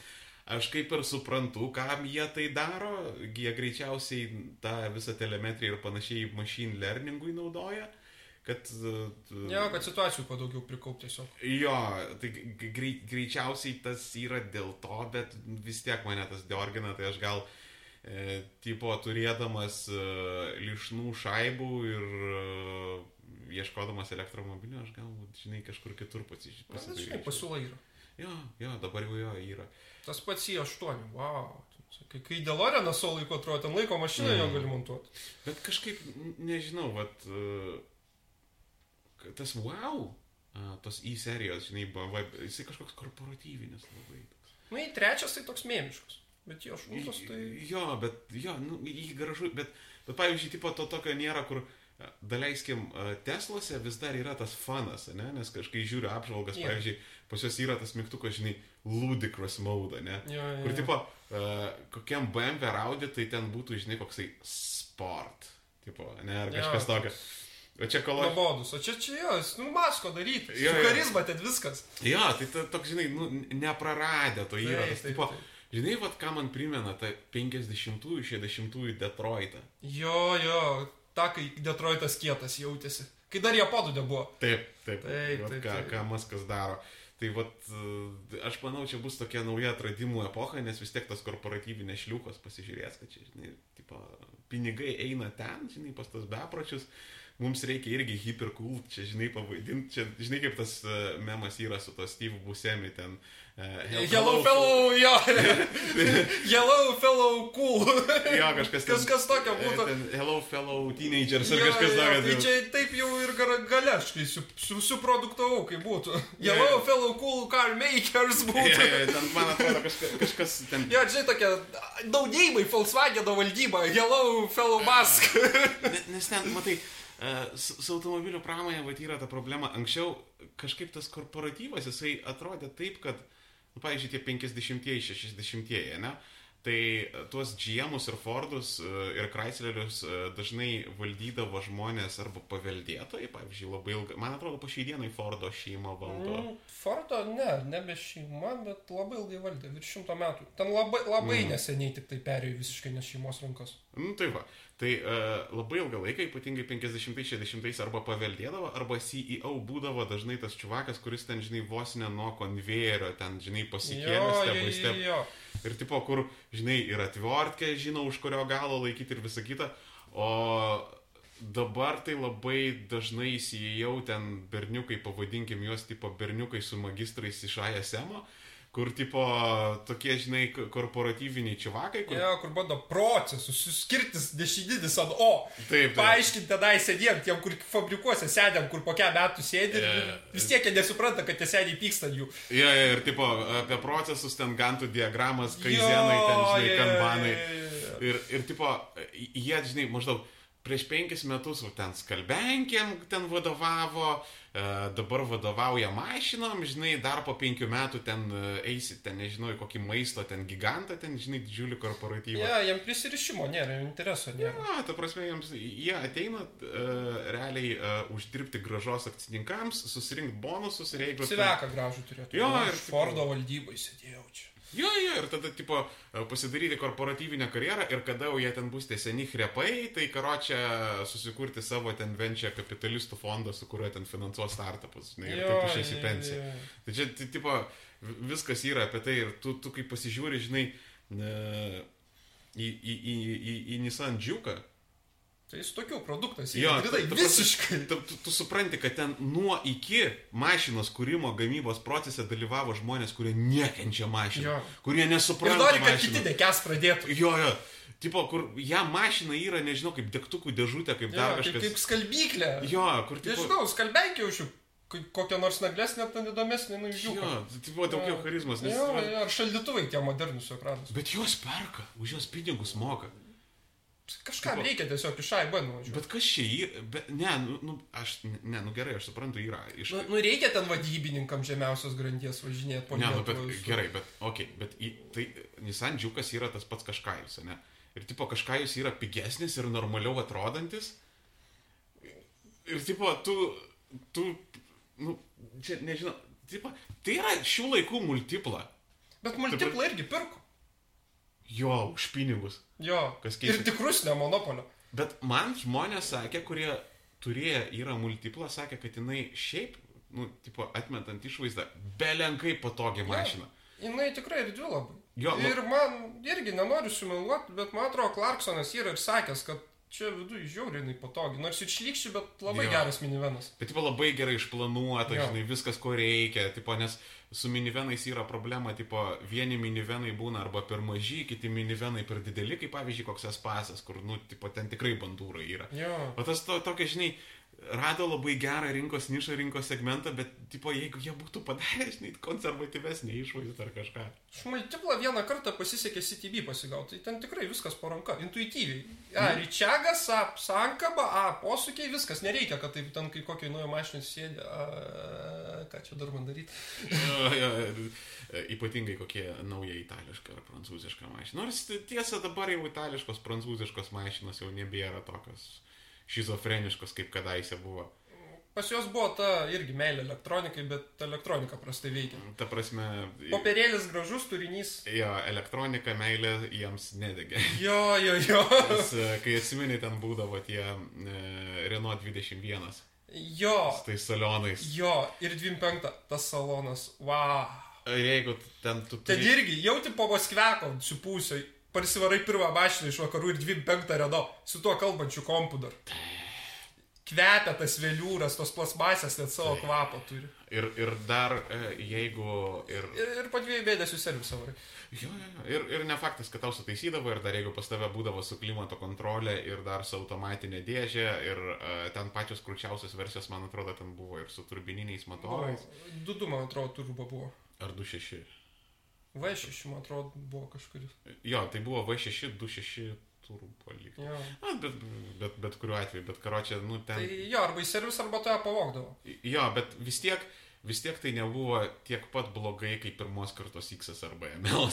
aš kaip ir suprantu, kam jie tai daro, jie greičiausiai tą visą telemetriją ir panašiai machine learningui naudoja, kad... uh, Jo, kad situacijų kuo daugiau prikaupti tiesiog. Jo, tai grei, greičiausiai tas yra dėl to, bet vis tiek mane tas deorgina, tai aš gal, e, tipo, turėdamas e, lišnų šaibų ir e, ieškodamas elektromobilio, aš galbūt, žinai, kažkur kitur bet žinai, pasiūla yra. Jo, jo, dabar jau jo yra. Tas pats i8, wow. Kai, kai Deloreną savo laiko atrodo, ten laiko mašiną Mm. jo gali montuoti. Bet kažkaip, nežinau, vat, e, kad tas wow, tos į serijos, žinai, BMW, jisai kažkoks korporatyvinis labai. Na, į trečias tai toks mėmiškas. Bet jo aštuntas tai... Jo, bet, jo, nu, jį gražu, bet, bet pavyzdžiui, tipo to tokio nėra, kur, e, daleiskim, e, Teslose vis dar yra tas fanas, ne, nes kažkai žiūriu apžvalgas, Jo. pavyzdžiui, pas juos yra tas mygtukas, žinai, ludicrous mode, ne, Jo, jo, kur jo. tipo, uh, kokiam BMW ar Audi, tai ten būtų, žinai, koksai sport, tipo, ne, ar Jo, kažkas tokio. O čia kalo... nuobodus. O čia čia jos, nu, masko daryti. Jo, jo. charizma ten viskas. Jo, tai ta, toks, žinai, nu, nepraradę to yra. Taip, tas taip, taip. Žinai, vad ką man primena, ta 50-ųjų, 60-ųjų Detroitą. Jo, jo, ta, kai Detroitas kietas jautėsi. Kai dar Japonų nebuvo. Taip, taip, Taip, vat taip, ką, taip. ką Maskas daro. Tai vat, e, aš manau, čia bus tokia nauja atradimų epocha, nes vis tiek tas korporatyvinės šliukos pasižiūrės, kad čia, žinai, tipo, pinigai eina ten, žinai, pas tos bepročius. Mums reikia irgi hypercool, čia, žinai, pavaidinti, čia, žinai, kaip tas e, memas yra su to Steve Buscemi ten. Uh, Yellow fellow, jo. Yellow fellow cool. Jo, kažkas ten- Kažkas tokio e, būtų. Ten hello fellow teenagers ar Jo, kažkas tokio. Tai tai- čia taip jau ir gar- galiaškai su, su, suproduktavau, kaip būtų. Yellow jo. fellow cool car makers būtų. jo, ten, man atrodo, kažkas, kažkas ten Jo, žinai, tokia naudėjimai Volkswagen valdyba, Yellow fellow mask. Ne- Nes ten, matai, e, su, su automobilių pramonė vat, yra ta problema. Anksčiau kažkaip tas korporatyvas, jisai atrodė taip, kad, nu, pavyzdžiui, tie 50-ieji, 60-ieji, ne? Tai tuos GM'us ir Fordus e, ir Chryslerius e, dažnai valdydavo žmonės arba paveldėtojai, pavyzdžiui, labai ilgai, man atrodo, po šiai dienai Fordo šeima valdo. Mm, Fordo, ne, nebe šeima, bet labai ilgai valdė, virš šimto metų. Ten labai, labai Mm. neseniai tik tai perėjo visiškai ne šeimos rankas. Nu, tai va. Tai uh, labai ilgą laiką, ypatingai 50-60 arba paveldėdavo, arba CEO būdavo dažnai tas čuvakas, kuris ten, žinai, vos ne nuo konvejerio, ten, žinai, pasikėlė step. jo. Ir tipo, kur, žinai, ir atvortkė, žinau, už kurio galo laikyti ir visa kita. O dabar tai labai dažnai įsijau ten berniukai, pavadinkim juos, tipo, berniukai su magistrais iš ASM, kur, tipo, tokie, žinai, korporatyviniai čivakai, kur... Jo, kur bando procesus, suskirtis dešininis ant O. Taip. Paaiškinti tenai sėdėm, tiem, kur fabrikuose sėdėm, kur po kiek metų sėdė ir Jo. vis tiek jie nesupranta, kad tie sėdė pyksta jų. Ja, ja, ir tipo apie procesus ten gantų diagramas, kaizenai, ten, žinai, Jo, kanbanai. jo, jo, jo. Ir, ir tipo, jie, žinai, maždaug prieš penkis metus ten skalbenkėm ten vadovavo, e, dabar vadovauja mašinom, žinai, dar po penkių metų ten e, eisi, ten, nežinau, kokį maisto ten gigantą, ten, žinai, didžiulį korporatyvą. Ja, jam prisirišimo nėra, intereso nėra. Na, ta prasme, jiems, jie ateina uh, realiai uh, uždirbti gražos akcininkams, susirinkti bonusus ir jeigu... ten- Siveka gražų turėtų. Jo, ir Fordo valdybai sėdėjau čia. Jo, jo, ir tada, tipo, e, pasidaryti korporatyvinę karjerą ir kada jau jie ten bus tie seni krepai, tai karo čia susikurti savo ten venčia kapitalistų fondą, su kuriuo ten finansuos startupus, žinai, ir taip išės į pensiją. jo, jo. Tai čia, tai, tipo, vi- viskas yra apie tai ir tu, tu kaip pasižiūri, žinai, e, į, į, į, į, į Nissan Džiuką. Tai jis tokių produktas. Jo, tai visiškai. Tu, tu, tu supranti, kad ten nuo iki mašinos kūrimo gamybos procese dalyvavo žmonės, kurie nekenčia mašinų, Jo. kurie Ir nesupranta. nori, kad mašinų. kiti dekes pradėtų. Jo, jo. Tipo, kur jam mašina yra, nežinau, kaip degtukų dėžutė, kaip Jo, dar kaip, kažkas. kaip skalbyklė. Jo, kur tipo... Nežinau, skalbenkė už jų. Kokią nors naglesnę, ten įdomesnę, nu, Jo, žiūrėjau. tai tipo daugiau charizmas. Nes, Jo, jo, ar šaldytuvai tie modernus ekranus. Bet juos perka, už juos pinigus moka. Kažkam reikia tiesiog iš A į B nuvažiuoti. Bet kas čia yra? Bet, ne, nu, nu, aš, ne, nu gerai, aš suprantu, yra. Iš... Nu, nu reikia ten vadybininkam žemiausios grandies važinėti po Ne, nu, bet visur. gerai, bet, okei, okay, bet į, tai Nissan Džiukas yra tas pats kažkajus, ne? Ir tipo kažkajus yra pigesnis ir normaliau atrodantis. Ir tipo, tu, tu, nu, čia nežinau, tipo, tai yra šių laikų multipla. Bet multiplą irgi pirko. Jo, už pinigus. Jo. Kas Ir keista. tikrus ne monopolio. Bet man žmonės sakė, kurie turėjo yra multiplą, sakė, kad jinai šiaip, nu, tipo, atmetant išvaizdą, belenkai patogiai mašina. Jinai tikrai erdvi labai. Jo, nu- ir man irgi nenoriu sumeluoti, bet man atrodo, Clarksonas yra ir sakęs, kad čia viduje žiauriai jinai patogi. Nors ir šlykščiai, bet labai Jo. geras minivenas. Bet, tipo, labai gerai išplanuota, Jo. žinai, viskas, ko reikia, tipo, nes su minivenais yra problema, tipo, vieni minivenai būna arba per maži, kiti minivenai per dideli, kaip pavyzdžiui, koks espasas, kur, nu, tipo, ten tikrai bandūra yra. Jo. O tas to, tokia, žinai, rado labai gerą rinkos nišą, rinkos segmentą, bet, tipo, jeigu jie būtų padarę, žinai, konservatyvesnį išvaizdą ar kažką. Iš multiplą vieną kartą pasisekė CTB pasigauti, tai ten tikrai viskas po ranka, intuityviai. A, Mhm. ryčiagas, A, sankaba, A, posūkiai, viskas, nereikia, kad taip ten kai kokiai naujo mašinai sėdė, A, ką čia dar man daryti. Jo, jo, e, ypatingai kokie nauja itališka ar prancūziška mašina. Nors tiesa, dabar jau itališkos, prancūziškos mašinos jau nebėra tokios šizofreniškos, kaip kadaise buvo. Pas juos buvo ta irgi meilė elektronikai, bet elektronika prastai veikia. Ta prasme, Popierėlis gražus turinys. jo, elektronika, meilė jiems nedegė. Jo, jo, jo. Nes, e, kai atsimeni, ten būdavo tie e, Renault 21. Jo, su tais salonais. jo. Ir 25 tas salonas. Wow. Ir jeigu ten tu Ten irgi jauti po Moskveko supūsio. Parsivarai pirmą mašiną iš vakarų ir 25 redo. Su tuo kalbančiu kompu dar. Kvepia tas vėliūras, tos plasmasės net savo Taip. kvapą turi. Ir, ir dar, e, jeigu... Ir, Ir, ir po dviejų mėnesių servisą varai. jo, jo, jo, ir, ir ne faktas, kad tau sutaisydavo, ir dar jeigu pas tave būdavo su klimato kontrolė, ir dar su automatinė dėžė, ir uh, ten pačios krūčiausios versijos, man atrodo, ten buvo ir su turbininiais motorais. 2-2, man atrodo, turbo buvo. Ar 2.6. V6, man atrodo, buvo kažkuris. Jo, tai buvo V6, 2.6 turbo lyg. Na, bet, bet, bet kuriuo atveju, bet karočią, nu ten... Tai jo, arba į servisą, arba tave pavogdavo. Jo, bet vis tiek, vis tiek tai nebuvo tiek pat blogai kaip pirmos kartos X arba ML.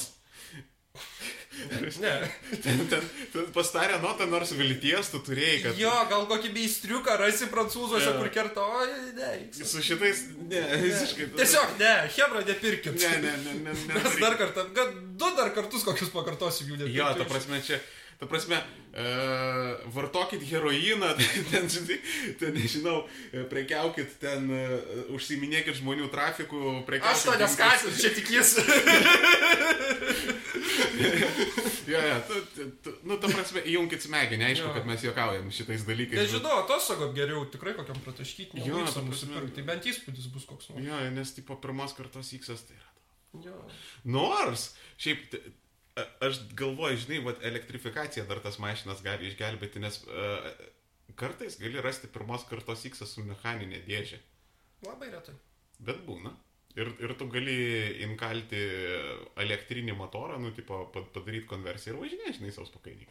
Ne. ten, ten, ten pastarė notą, nors vilties tu turėjai, kad... Jo, gal kokį beistriuką rasi prancūzuose, Jo. kur kerta, oi, ne. Su šitais, ne, visiškai. Tiesiog, ne, Hebra, nepirkit. Ne, ne, ne, ne. ne Mes dar kartą, kad du dar kartus kokius pakartosim jų nepirkit. Jo, ta prasme, čia, ta prasme, uh, vartokit heroiną, ten, žinai, ten, nežinau, e, prekiaukit ten, uh, užsiminėkit žmonių trafikų, prekiaukit. Aš to neskatinu, čia tik jis. Jo, jo, tu, tu, tu, nu, ta prasme, įjunkit smegenį, aišku, Jo. kad mes juokaujam šitais dalykais. Nežinau, atostogom geriau tikrai kokiam prataškyti, Jo, ta prasme. Tai bent įspūdis bus koks nors. Jo, nes, tipo, pirmos kartos X tai yra. Jo. Nors, šiaip, a- aš galvoju, žinai, vat, elektrifikacija dar tas mašinas gali išgelbėti, nes uh, kartais gali rasti pirmos kartos X su mechaninė dėžė. Labai retai. Bet būna. Ir, ir tu gali inkalti elektrinį motorą, nu, tipo, pa- padaryti konversiją ir važinėti, žinai, savo spakainį.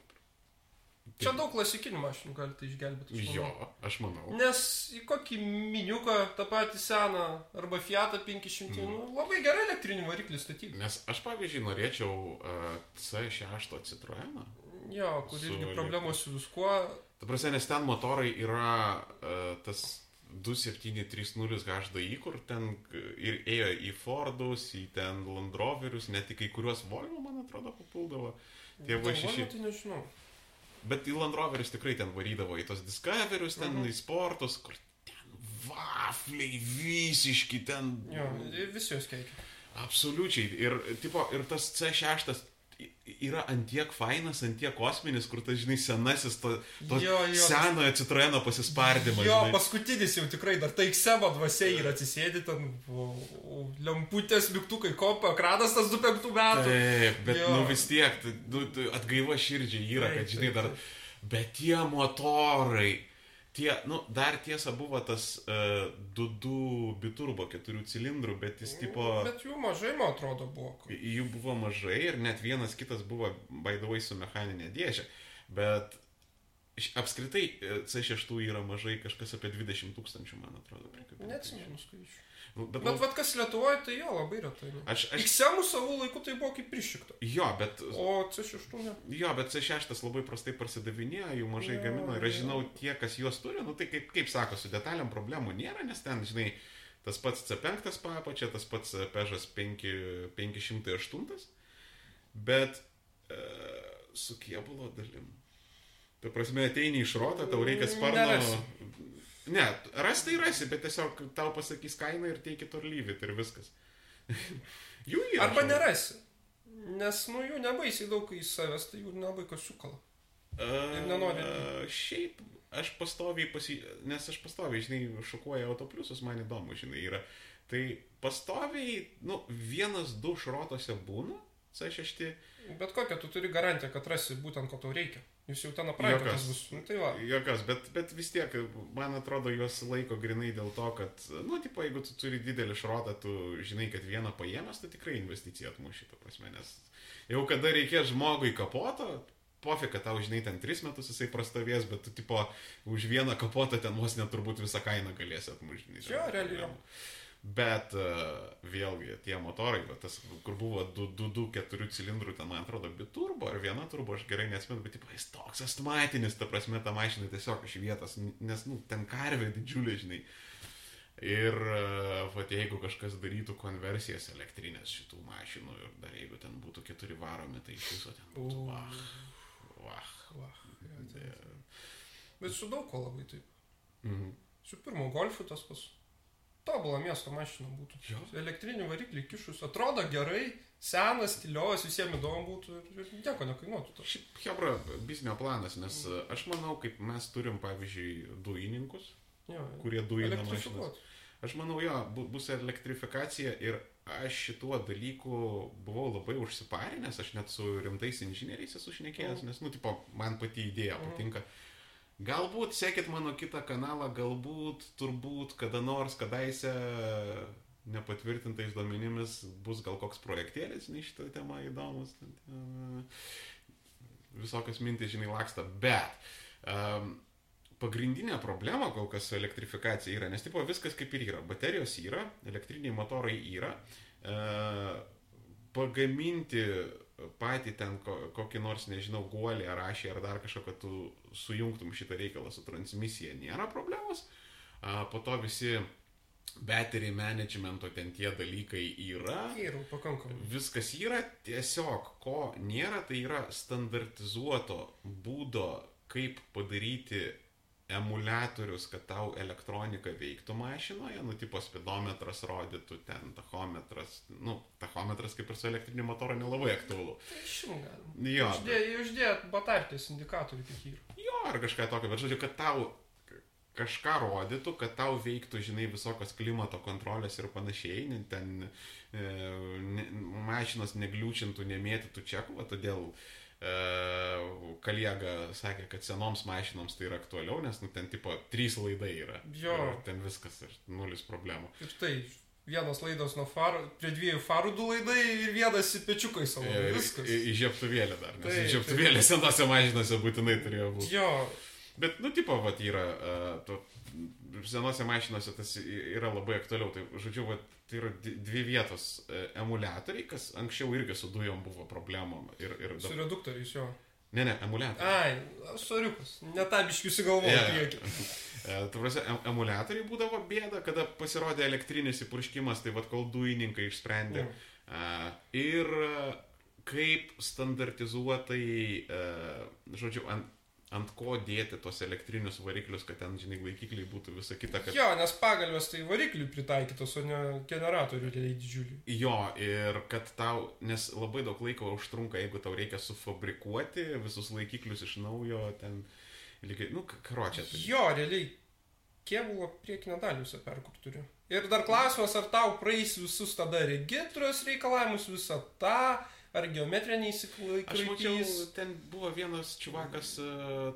Čia daug klasikinių mašinų galite išgelbėti. aš Jo, aš manau. Nes į kokį miniuką, tą patį seną, arba Fiatą 500, mm. nu, labai gerai elektrinį variklį statyti. Nes aš, pavyzdžiui, norėčiau uh, C6 Citroeną. Jo, kur irgi problemos su viskuo. Ta prasme, nes ten motorai yra uh, tas 2730 HDI, kur ten ir ėjo į Fordus, į ten Land Roverius, net į kai kuriuos Volvo, man atrodo, papuldavo. Tie Galvoju, V6. Tai nežinau. Bet į Land Roverius tikrai ten varydavo į tos Discoverius, ten Mhm. į sportus, kur ten vafliai visiški, ten Jo, visi jos keikia. Absoliučiai. Ir, tipo, ir tas C6 yra antiek fainas, antiek kosminis, kur tas, žinai, senasis to, to Jo, jo. senojo Citroeno pasispardymas. Jo, žinai. paskutinis jau tikrai dar tai Xemo dvasia yra atsisėdi ten, lemputės, mygtukai, kompo, ekranas tas 25 metų. Taip, bet Jo. nu, vis tiek, nu, tu- atgaiva širdžiai yra, Taip, kad, žinai, taip, dar. taip. Bet tie motorai, tie, nu, dar tiesa buvo tas uh, 2.2 biturbo keturių cilindrų, bet jis tipo... Bet jų mažai, man atrodo, buvo. Jų buvo mažai ir net vienas kitas buvo baidavai su mechaninė dėžė. Bet apskritai e, C6 yra mažai, kažkas apie 20 tūkstančių, man atrodo. prikabinta. Neatsimenu skaičių. Nu, Bet, Bet bet vad kas Lietuvoje, tai jo, labai retai. nu. aš, aš, Xemų savų laikų tai buvo kaip prišikta. jo, bet, O C6 ne. jo, bet C6 labai prastai parsidavinėjo, jų mažai Jo, gamino ir aš jo. žinau, tie, kas juos turi, nu tai kaip, kaip sako, su detaliam problemų nėra, nes ten, žinai, tas pats C5 papačia, tas pats Pežas 5, 508, bet e, su kiebulo dalim. Ta prasme, ateini iš roto, tau reikia sparno. Nerasi. Ne, rasti tai rasi, bet tiesiog tau pasakys kainą ir teikit or lyvit ir viskas. jų yra. Arba nerasi. Nes, nu, jų nebaisiai daug į savęs, tai jų nelabai kas sukala. ir nenori. A, Šiaip aš pastoviai pasi... Nes aš pastoviai, žinai, šokuoju autopliusus, man įdomu, žinai, yra. Tai pastoviai, nu, vienas, du šrotose būna, C6. Bet kokią tu turi garantiją, kad rasi būtent ko tau reikia. Jūs jau ten aprankėtas Jokios. bus. Nu, tai va. Jokios, bet, bet vis tiek, man atrodo, juos laiko grinai dėl to, kad, nu, tipo, jeigu tu turi didelį šrotą, tu žinai, kad vieną paėmęs, tu tikrai investiciją atmuši, ta prasme, nes jau kada reikės žmogui kapoto, pofė, kad tau, žinai, ten tris metus jisai prastovės, bet tu, tipo, už vieną kapotą ten vos net turbūt visą kainą galėsi atmušti. Jo, realiai jo. Bet uh, vėlgi, tie motorai, tas, kur buvo 2-4 cilindrų, ten man atrodo, biturbo ar viena turbo, aš gerai nesimenu, bet tipo, jis toks astmatinis, ta prasme, ta mašina tiesiog iš vietos, nes, nu, ten karvė didžiulė, žinai. Ir, uh, va, jeigu kažkas darytų konversijas elektrinės šitų mašinų ir dar jeigu ten būtų keturi varomi, tai iš viso ten būtų, vah, vah. vah ja, tai. Bet su daug ko labai taip. Mhm. Su pirmo golfu tas pas. Tobulą miesto mašiną būtų. Jo. Elektrinį variklį kišus. Atrodo gerai, senas, stiliovas, visiems įdomu būtų ir, nieko nekainuotų. To. Šiaip, Hebra, biznio planas, nes uh, aš manau, kaip mes turim, pavyzdžiui, dujininkus, Jo, kurie dujina mašinas. Aš manau, jo, bu- bus elektrifikacija ir aš šituo dalyku buvau labai užsiparinęs, aš net su rimtais inžinieriais esu šnekėjęs, Mhm. nes, nu, tipo, man pati idėja Mhm. patinka. Galbūt sekit mano kitą kanalą, galbūt, turbūt, kada nors, kadaise nepatvirtintais duomenimis bus gal koks projektėlis, nei šitą temą įdomus. Visokios mintys, žinai, laksta, bet um, pagrindinė problema kol kas su elektrifikacija yra, nes tipo viskas kaip ir yra. Baterijos yra, elektriniai motorai yra. E, pagaminti patį ten ko, kokį nors, nežinau, guolį ar ašį ar dar kažką, kad tu sujungtum šitą reikalą su transmisija, nėra problemos. Po to visi battery managemento ten tie dalykai yra. Ir pakankamai. Viskas yra, tiesiog ko nėra, tai yra standartizuoto būdo, kaip padaryti emuliatorius, kad tau elektronika veiktų mašinoje, nu, tipo spidometras rodytų ten, tachometras, nu, tachometras kaip ir su elektriniu motoru nelabai aktualu. Tai išim galima. Jo, Uždėjai uždėjai batarkės indikatorių tik yra. jo, ar kažką tokio, bet žodžiu, kad tau kažką rodytų, kad tau veiktų, žinai, visokios klimato kontrolės ir panašiai, ten e, ne, mašinos negliūčintų, nemėtytų čekų, todėl e, Kaliega sakė, kad senoms mašinoms tai yra aktualiau, nes, nu, ten tipo trys laidai yra. Jo. Ir ten viskas ir nulis problemų. Ir tai vienas laidas nuo farų, prie dviejų farų du laidai ir vienas į pečiukai savo. Ir Viskas. į, į žiaptuvėlę dar, nes Taip, į žiaptuvėlę senose mašinose būtinai turėjo būti. Jo, Bet, nu, tipo, vat, yra, uh, senose mašinose tas yra labai aktualiau. Tai, žodžiu, vat, tai yra dvi vietos uh, emuliatoriai, kas anksčiau irgi su dujom buvo problemom. Ir, ir su dab- reduktoriais jo. ne, ne, emuliatoriai. Ai, soriukas. Ne tą biškių įsigalvojau. Jo, jo. Yeah. E, Tu prasme, em- emuliatoriai būdavo bėda, kada pasirodė elektrinis įpurškimas, tai vad kol dujininkai išsprendė. Mm. Uh, ir uh, kaip standartizuotai, uh, žodžiu, ant, ant ko dėti tos elektrinius variklius, kad ten, žinai, laikikliai būtų visa kita, kad... Jo, nes pagalbės tai varikliui pritaikytos, o ne generatoriui realiai didžiuliui. Jo, ir kad tau, nes labai daug laiko užtrunka, jeigu tau reikia sufabrikuoti visus laikiklius iš naujo, ten, lygiai, nu, karočią. Tai. Jo, realiai kėbulo priekinę dalį visą perkur turiu. Ir dar klausimas, ar tau praeis visus tada regitros reikalavimus, visą tą, ar geometriniai Aš mačiau, ten buvo vienas čiuvakas e,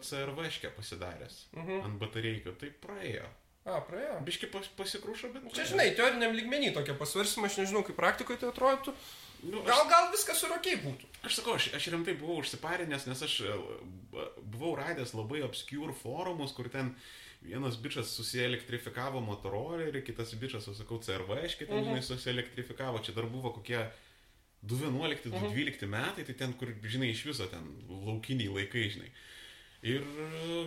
CRV pasidaręs Mhm. ant batareikio, tai praėjo. A, praėjo. Biški pas, pasikrušo, bet... Čia, žinai, teoriniam lygmenį tokie pasvarstymai, aš nežinau, kaip praktikoje tai atrodytų. nu, aš, Gal, gal viskas ir ok būtų. aš sakau, aš, aš rimtai buvau užsiparinęs, nes aš e, buvau radęs labai obscure forumus, kur ten vienas bičias susielektrifikavo motorolerį, kitas bičias, aš sakau, CRV, aiškiai, ten, Mhm. žinai, susielektrifikavo. Čia dar buvo kokie 2.11-2.12 metai, tai ten, kur, žinai, iš viso ten laukiniai laikai, žinai. Ir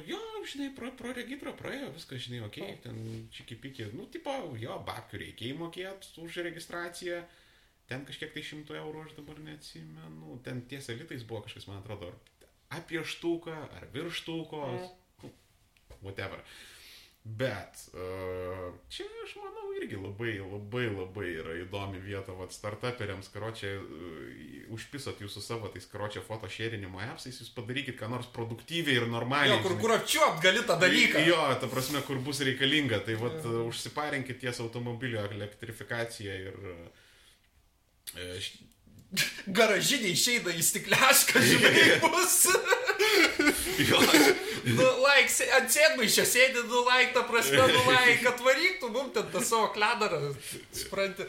jo, žinai, pro, pro regitrą praėjo, viskas, žinai, ok, ten čiki piki, nu, tipo, jo, babkių reikia įmokėti už registraciją, ten kažkiek tai šimtų eurų, aš dabar neatsimenu, ten ties elitais buvo kažkas, man atrodo, apie štuką, ar virš štukos, nu, whatever. Bet uh, čia, aš manau, irgi labai, labai, labai yra įdomi vieta, vad, startuperiams, karočią, uh, užpisot jūsų savo tais karočią fotošėrinimo appsais, jūs padarykit ką nors produktyviai ir normaliai. Jo, kur, kur apčiuop gali tą dalyką. Jo, ta prasme, kur bus reikalinga. Tai vad, uh, užsiparinkit ties automobilio elektrifikaciją ir... Garažiniai išeina į stiklešką, žinai, bus. Jo, Nu, laik, ant sėdmaiščio sėdi, nu, laik, ta prasme, nu, laik, kad varyktų mum ten tą savo kledarą, supranti.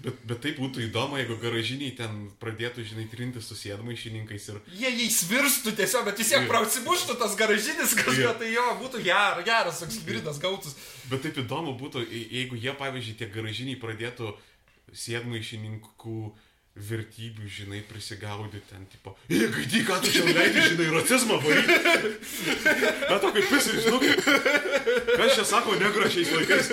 Bet, bet tai būtų įdomu, jeigu garažiniai ten pradėtų, žinai, trinti su sėdmaišininkais ir... Jie jį svirstų tiesiog, bet vis tiek prausimuštų tas garažinis kažką, tai jo, būtų geras, geras toks gridas gautus. Bet taip įdomu būtų, je- jeigu jie, pavyzdžiui, tie garažiniai pradėtų sėdmaišininkų vertybių, žinai, prisigaudyti ten, tipo, ty, ką tu čia leidai, žinai, rasizmą varyti. Na, to kaip pis ir žinau, kas čia sako negrašiais laikais.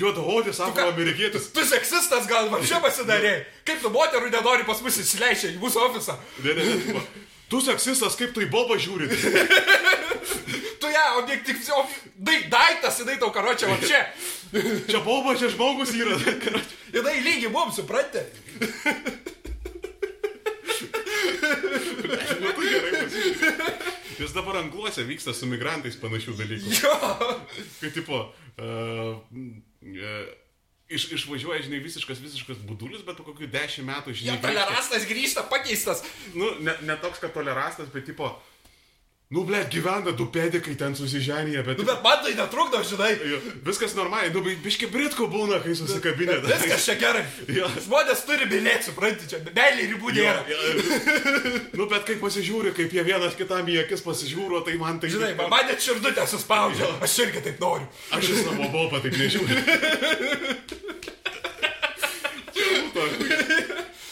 Juoda odė, sako amerikietis. Tu seksistas gal va čia pasidarė. Kaip tu moterų nenori pas mus įsileisti į mūsų ofisą? Ne, ne, ne, tipo, tu seksistas, kaip tu į bobą žiūri. Tu ją objektyviai, dai, daiktas, jinai tau karočią, va čia. Čia boba, čia žmogus yra. Jinai lygiai mums, suprantate? Tu gerai pasižiūrė. Jis dabar angluose vyksta su migrantais panašių dalykų. Jo. Kai tipo, uh, uh, iš, išvažiuoja, žinai, visiškas, visiškas budulis, bet po kokių dešimt metų, žinai, Jam tolerastas grįžta, pakeistas. nu, ne, ne toks, kad tolerastas, bet tipo, nu, ble, gyvena du pedikai ten susiženyje, bet... Nu, bet man tai netrukdo, žinai. Jo, Viskas normaliai, nu, biški britko būna, kai susikabinė. Viskas čia gerai. Jo. Žmonės turi bilėti, suprantate, čia meilė ribų nėra. nu, bet kai pasižiūri, kaip jie vienas kitam į akis pasižiūro, tai man tai... Žinai, man net širdutę suspaudžia. Aš irgi taip noriu. Aš į savo bobą taip nežiūriu.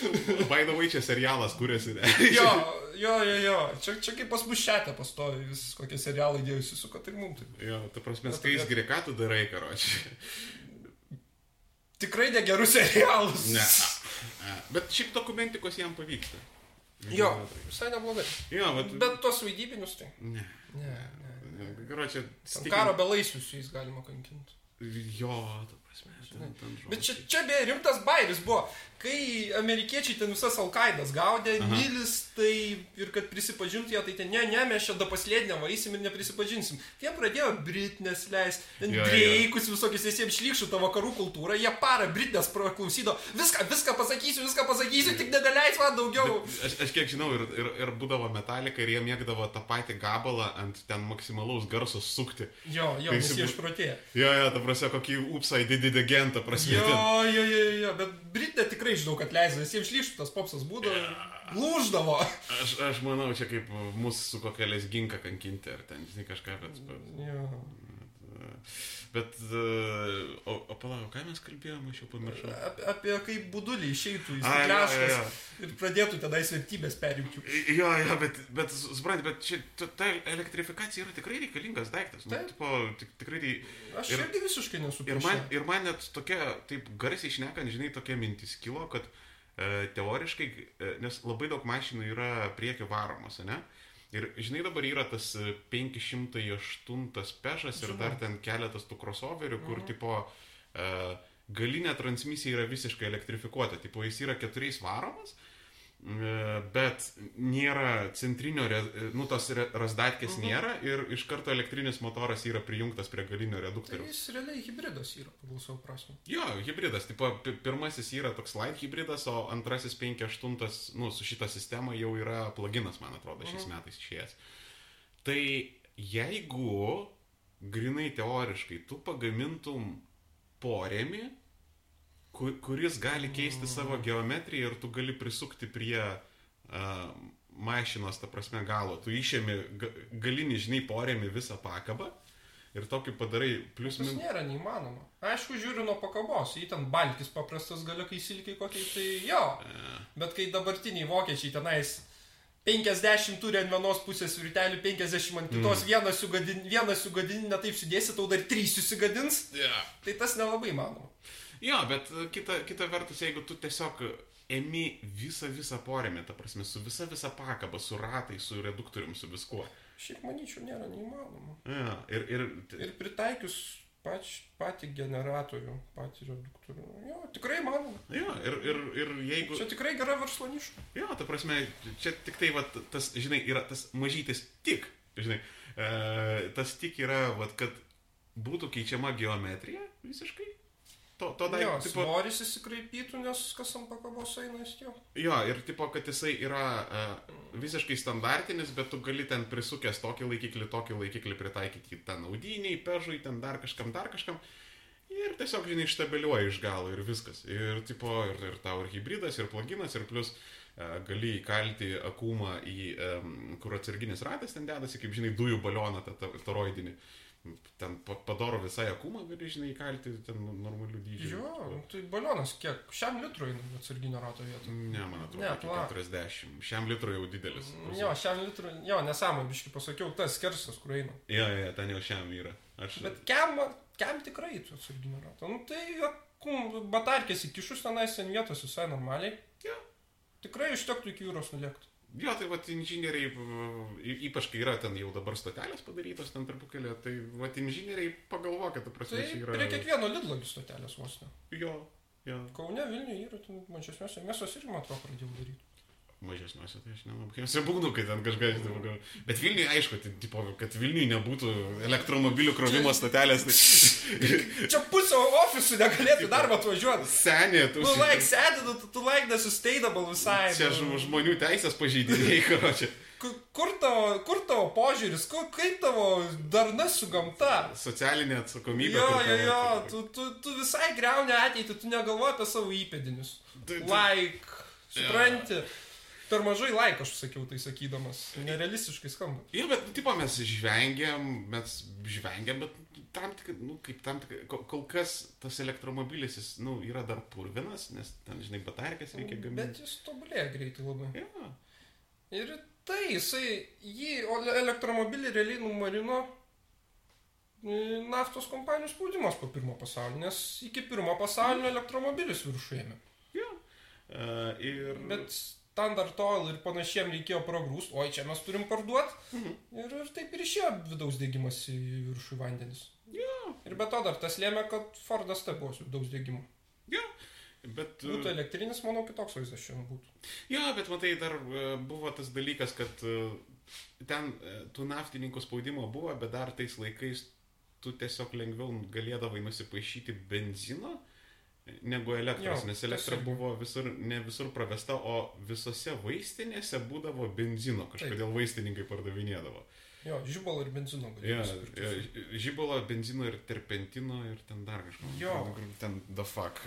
By the way, čia serialas kuriasi. ne? Jo, jo, jo, jo. Čia, čia kaip pas mus šetė pastovi, vis kokie serialai dėjusi su, kad tai mums taip. Jo, ta prasme, kai jis geri, ką tu darai, karoči. Tikrai negerus serialus. Ne. Bet šiaip dokumentikos jam pavyksta. Jo, visai neblogai. Jo, bet... Bet tos vaidybinius tai. Ne. Ne, ne. Karoči, Ten Karo belaisvius su jais galima kankinti. Jo, ta prasme. Ten, ten Bet čia, čia beje rimtas bairis buvo, kai amerikiečiai ten visas Alkaidas gaudė, Nilis, tai ir kad prisipažintų jie, tai ten ne, ne, mes čia da paslėdinę vaisim ir neprisipažinsim. Jie pradėjo Britnės leis, ten dreikus visokius visiems šlykščių tą vakarų kultūrą, jie parą Britnės praklausydo, viską, viską pasakysiu, viską pasakysiu, tik nedaleis man daugiau. Aš, aš kiek žinau, ir, ir, ir būdavo metalika, ir jie mėgdavo tą patį gabalą ant ten maksimalaus garso sukti. Jo, jo, jie bu- išprotėjo. Jo, jo, ta prasme, kokį upsai didį agentą prasidėjo. Jo, jo, jo, jo, bet Britnė tikrai žinau, kad leisė, visiems šlykščių tas popsas būdavo, lūždavo. Aš, aš manau, čia kaip mūsų su kokia lesginka kankinti, ar ten, žinai, kažką, bet... Jo. Bet, uh, o, o palauk, ką mes kalbėjome, aš jau pamiršau. Apie, apie kaip budulį išeitų į jo. ir pradėtų tenais vertybės perimti. Jo, jo, bet, bet suprantate, bet čia ta, elektrifikacija yra tikrai reikalingas daiktas. Nu, tipo, tik, tikrai tai... Aš Ir- irgi visiškai nesu Ir man, ir man net tokia, taip garsiai išnekant, žinai, tokia mintis kilo, kad e, teoriškai, e, nes labai daug mašinų yra priekio varomos, ne? Ir žinai, dabar yra tas e, 508 pešas ir dar ten keletas tų crossoverių, kur, Mhm. tipo, e, galinė transmisija yra visiškai elektrifikuota. Tipo, jis yra keturiais varomas, e, bet nėra centrinio, nu, tos razdatkės Mhm. nėra ir iš karto elektrinis motoras yra prijungtas prie galinio Tai reduktoriaus. jis realiai hybridas yra pagal savo prasme. Jo, hybridas. Tipo, pi- pirmasis yra toks light hybridas, o antrasis 5.8, nu, su šita sistema jau yra pluginas, man atrodo, šiais Mhm. metais išėjęs. Tai jeigu, grinai teoriškai, tu pagamintum porėmį, ku- kuris gali keisti savo geometriją ir tu gali prisukti prie uh, mašinos, ta prasme, galo. Tu išėmi ga, galinį, žinai, porėmį visą pakabą ir tokį padarai plius minus. nėra neįmanoma. Aišku, žiūriu nuo pakabos, jei ten balkis paprastas galiukai silkiai kokiai, tai jo. Bet kai dabartiniai vokiečiai tenais 50 turi ant vienos pusės virtelių, 50 ant kitos, mm. vieną sugadini, vieną sugadini, ne taip sudėsi, tau dar trys susigadins, Yeah. tai tas nelabai manoma. Jo, bet e, kita, kita vertus, jeigu tu tiesiog emi visą visą porėmį, ta prasme, su visa visa pakaba, su ratais, su reduktorium, su viskuo. Šiaip manyčiau, nėra neįmanoma. Ja, ir, ir, Ir pritaikius pač, patį generatorių, patį reduktorių. Jo, tikrai manoma. ja, ir, ir, ir jeigu... Čia tikrai gera verslo niša. Jo, ta prasme, čia tik tai, va, tas, žinai, yra tas mažytis tik, žinai, e, tas tik yra, va, kad būtų keičiama geometrija visiškai. To, to Jo, daikto, tipo, svoris įsikraipytų, nes kas ant pakabos eina iš jo. Jo, ir tipo, kad jisai yra uh, visiškai standartinis, bet tu gali ten prisukęs tokį laikiklį, tokį laikiklį pritaikyti ten audiniai, pežui, ten dar kažkam, dar kažkam. Ir tiesiog, žinai, ištabeliuoji iš galo ir viskas. Ir, tipo, ir, ir tau ir hybridas, ir pluginas, ir plus e, gali įkalti akumą į, em, kur atsarginis ratas ten dedasi, kaip žinai, dujų balioną, tą toroidinį. Ten pa- padaro visai akumą, gali, žinai, įkalti ten normalių dydžių. Jo, tai balionas kiek? Šiam litrui atsarginio rato vietą. Ne, man atrodo, Ne, iki pala. 40. Šiam litrui jau didelis. Jo, šiam litrui, jo, nesąmonė, biškai pasakiau, tas skersas, kur eina. Jo, jo, ten jau šiam yra. Aš... Bet kem, kem tikrai tu atsarginio rato. Nu tai, batarkės įkišus tenais ten vietos visai normaliai. Jo. Tikrai užtektų iki jūros nulėkti. Jo, tai vat inžinieriai, ypač kai yra ten jau dabar stotelės padarytos ten tarpukelė, tai vat inžinieriai pagalvokit, ta prasme, Tai čia yra... prie kiekvieno lidlo stotelės vos ne. Jo, jo. Kaune, Vilniuje yra, ten mažesniuose miestuose irgi, man atrodo, pradėjau daryti. Mažesniuose, tai aš nelabai. Jose būgnu, kai ten kažkas, tai, gal- bet Vilniuje, aišku, tai, tipo, kad Vilniuje nebūtų elektromobilių krovimo stotelės, tai Čia pusė ofisų negalėtų į darbą atvažiuoti. senė, tu... Tu like sad, tu, tu like nesustainable visai. Čia nu. žm- žmonių teisės pažeidėjai, karočią. Ku- Kur tavo, kur tavo požiūris, kur, kaip tavo darna su gamta? Socialinė atsakomybė. Jo, jo, tavo- jo, tu, tu, tu visai greuni ateitį, tu negalvoji apie savo įpėdinius. Like, supranti. Per mažai like aš sakiau tai sakydamas. Nerealistiškai skamba. Jo, bet, tipo, mes žvengiam, mes žvengiam, bet tam tik, nu, kaip tam tik, kol, kas tas elektromobilis, jis, nu, yra dar purvinas, nes ten, žinai, batarkės reikia Bet gaminti. jis tobulėja greitai labai. Jo, Ir tai jisai jį, elektromobilį realiai numarino e, naftos kompanijų spaudimas po pirmo pasaulinio, nes iki pirmo pasaulinio elektromobilis viršų ėmė. jo. Uh, ir... Bet standard oil ir panašiem reikėjo pragrūst, oi čia mes turim parduoti. Mhm. Ir, ir taip ir išėjo vidaus dėgymas į viršų vandenis. Jo, Ir be to dar tas lėmė, kad Fordas tai buvo su vidaus dėgymu. jo. Bet... Būtų elektrinis, manau, kitoks vaizdas šiandien būtų. Jo, bet matai, dar e, buvo tas dalykas, kad e, ten e, tų naftininkų spaudimo buvo, bet dar tais laikais tu tiesiog lengviau galėdavai nusipaišyti benzino e, negu elektros, Jo, nes elektra irgi. buvo visur, ne visur pravesta, o visose vaistinėse būdavo benzino, kažkodėl vaistininkai pardavinėdavo. Jo, žibalo ir benzino Ja, galėjo. ja, žibalo, benzino ir terpentino ir ten dar kažko. Jo. Ten the fuck.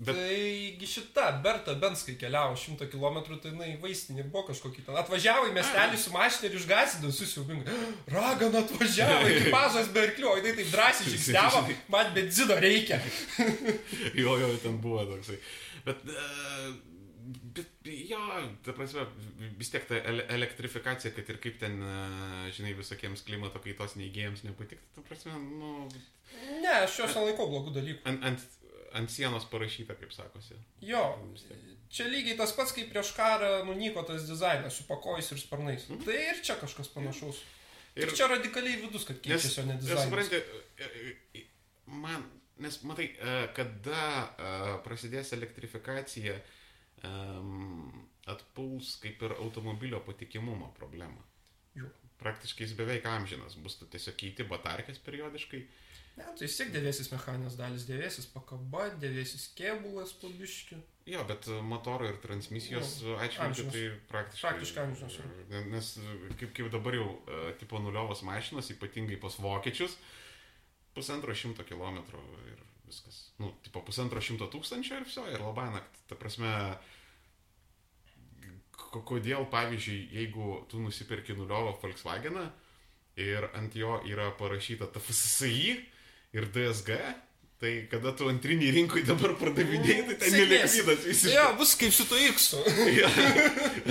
Bet Taigi šita Berta Benskai keliavo 100 km, tai jinai vaistinė buvo kažkokį ten. Atvažiavo į miestelį su mašina ir išgasino susiubingai. Ragana atvažiavo, ekipažas be arklių, o jinai taip drąsiai žingsniavo, man benzino reikia. Jo, jo, ten buvo toksai. Bet, e, bet jo, ta prasme, vis tiek ta ele- elektrifikacija, kad ir kaip ten, e, žinai, visokiems klimato kaitos neįgėjams nepatiktų, ta prasme, nu, Ne, aš jos nelaikau blogų dalykų. ant, ant, ant sienos parašyta, kaip sakosi. Jo, čia lygiai tas pats, kaip prieš karą nunyko tas dizainas su pakojais ir sparnais. Tai ir čia kažkas panašaus. Ir Ir čia radikaliai vidus, kad keičiasi, o ne dizainas. supranti, e, e, man, nes matai, e, kada prasidės elektrifikacija, atpuls kaip ir automobilio patikimumo problema. Jo. Praktiškai jis beveik amžinas, bus tu tiesiog keiti batarkės periodiškai. Ne, tai vis tiek dėvėsis mechaninės dalis, dėvėsis pakaba, dėvėsis kėbulas pabiški. Jo, bet e, motoro ir transmisijos atžvilgiu amžinos. tai praktiškai. Praktiškai amžinos Nes kaip, kaip dabar jau e, tipo nuliovos mašinos, ypatingai pas vokiečius, pusantro šimto kilometrų ir viskas. Nu, tipo pusantro šimto tūkstančio ir viso, ir labai nakt. Ta prasme, ko- kodėl, pavyzdžiui, jeigu tu nusipirki nuliovą Volkswageną ir ant jo yra parašyta TFSI ir DSG, tai kada tu antrinį rinkui dabar pardavinėjai, tai ten nelikvidas visiškai. Jo, bus kaip su to X. Ja,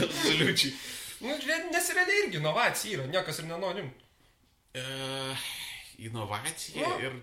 Absoliučiai. nu, nes realiai irgi inovacija yra, niekas ir nenorim. E, inovacija Nu. ir...